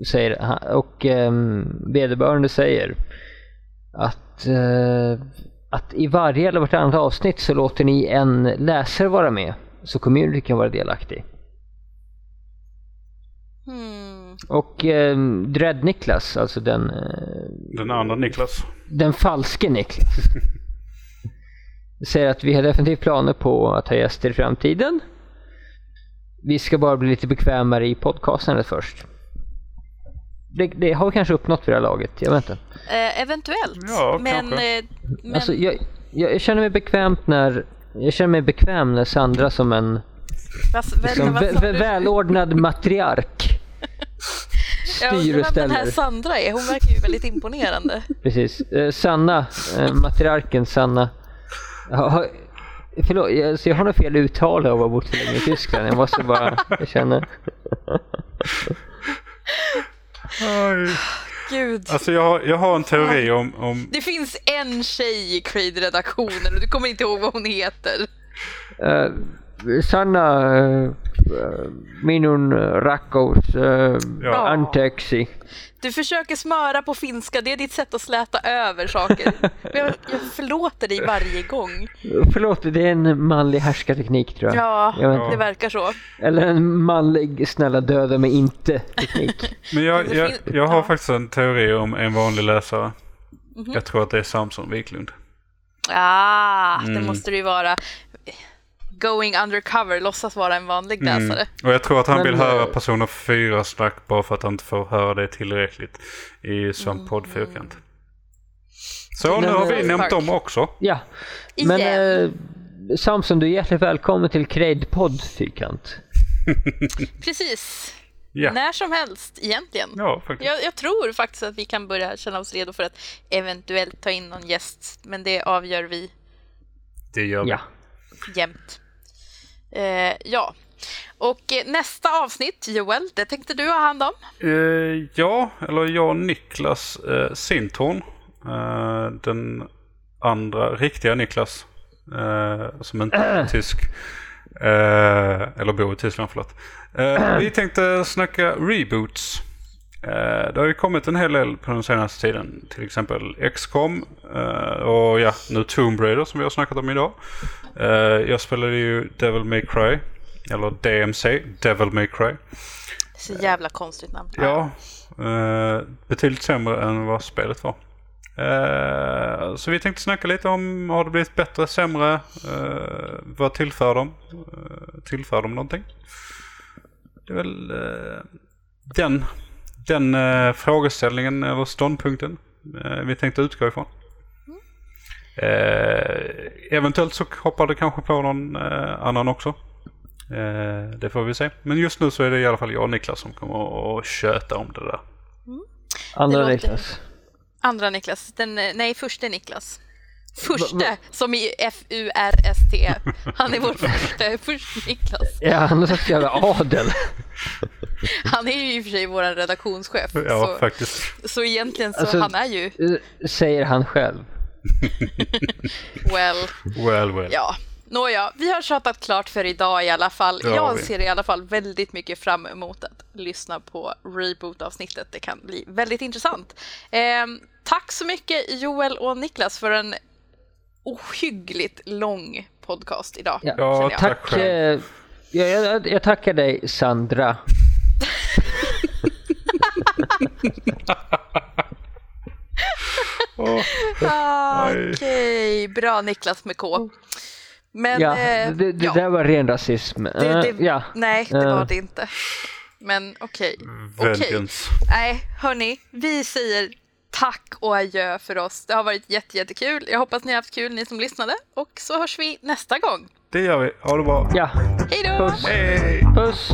Säger, och um, vederbörande säger att, eh, att i varje eller vartannat avsnitt så låter ni en läsare vara med. Så community kan vara delaktig. Hmm. Och um, Dread Niklas, alltså den, eh, Den andra Niklas. den falske Niklas. Säger att vi har definitivt planer på att ha gäster i framtiden. Vi ska bara bli lite bekvämare i podcastandet först. Det, det har vi kanske uppnått vid det här laget, jag vet inte. Eh, eventuellt. Ja, men, eh, men Alltså, jag, jag, jag känner mig bekvämt när jag känner mig bekväm när Sandra som en vad, vänta, vä, välordnad matriark styr och vem den här ställer. Sandra är, hon verkar ju väldigt imponerande. Precis. Eh, Sanna, eh, matriarken Sanna. Jag har, förlåt, jag, alltså jag har något fel uttal av att ha bott så länge i Tyskland. Jag måste bara, jag känner. Aj. Gud. Alltså jag, har- jag har en teori om, om Det finns en tjej i Creed-redaktionen och du kommer inte ihåg vad hon heter. Eh, Sanna, äh, minun rakkaus äh, Ja. anteeksi. Du försöker smöra på finska, det är ditt sätt att släta över saker. Jag, jag förlåter dig varje gång. Förlåt, det är en manlig härskarteknik tror jag. Ja, Jag vet inte. det verkar så. Eller en manlig snälla döda mig inte teknik. Men jag, jag, jag har ja. faktiskt en teori om en vanlig läsare. Mhm. Jag tror att det är Samson Wiklund. Ah, det Mm. måste det ju vara. Going undercover, låtsas vara en vanlig läsare. Och jag tror att han Men, vill höra eh, Persona 4 snack bara för att han inte får höra det tillräckligt i som poddfyrkant. Så nu Men, har vi eh, nämnt dem också. Ja, men eh, Samson du är hjärtligt välkommen till Cred podd fyrkant. Precis. Ja, När som helst egentligen. ja faktiskt. Jag, jag tror faktiskt att vi kan börja känna oss redo för att eventuellt ta in någon gäst, men det avgör vi Det gör vi. Ja. jämt. Eh, ja, och eh, nästa avsnitt, Joel, det tänkte du ha hand om. Eh, ja, eller jag och Niklas eh, Sintorn. Eh, den andra riktiga Niklas. Eh, som inte är tysk. Eh, eller bor i Tyskland, förlåt. Eh, vi tänkte snacka reboots. Eh, det har ju kommit en hel del på den senaste tiden. Till exempel XCOM eh, och ja, nu Tomb Raider som vi har snackat om idag. Eh, jag spelade ju Devil May Cry. Eller DMC, Devil May Cry. Så jävla konstigt namn. Ja, betydligt sämre än vad spelet var. Så vi tänkte snacka lite om, har det blivit bättre, sämre? Vad tillför de? Tillför de någonting? Det är väl den, den eh, frågeställningen eller ståndpunkten eh, vi tänkte utgå ifrån. Eh, eventuellt så hoppar det kanske på någon eh, annan också. Eh, det får vi se. Men just nu så är det i alla fall jag och Niklas som kommer att köta om det där. Andra låter- Niklas. Andra Niklas, den, eh, nej första Niklas. Första, som i F-U-R-S-T. Han är vår första, första Niklas. Ja, han har sagt jävla adel. Han är ju i och för sig vår redaktionschef. Ja, så, faktiskt. så egentligen så Alltså- han är ju, Eh, Säger han själv. well, Well, well. ja. Nåja, vi har tjatat klart för idag i alla fall. Har Jag ser i alla fall väldigt mycket fram emot att lyssna på reboot-avsnittet. Det kan bli väldigt intressant. Ehm, tack så mycket Joel och Niklas för en ohyggligt lång podcast idag. Ja. Jag. tack eh, Jag, jag, jag tackar dig Sandra. Oj. Okej, bra Niklas med K. Men Ja, eh, det, det ja, där var ren rasism. det, Eh, det, ja. nej, det Eh. var det inte. Men okej. Okej. vengeance. Nej, hörni, vi säger tack och adjö för oss. Det har varit jätte, jättekul. Jag hoppas ni har haft kul, ni som lyssnade. Och så hörs vi nästa gång. Det gör vi. Ha det bra. ja, Hej då! puss. Hej! Puss.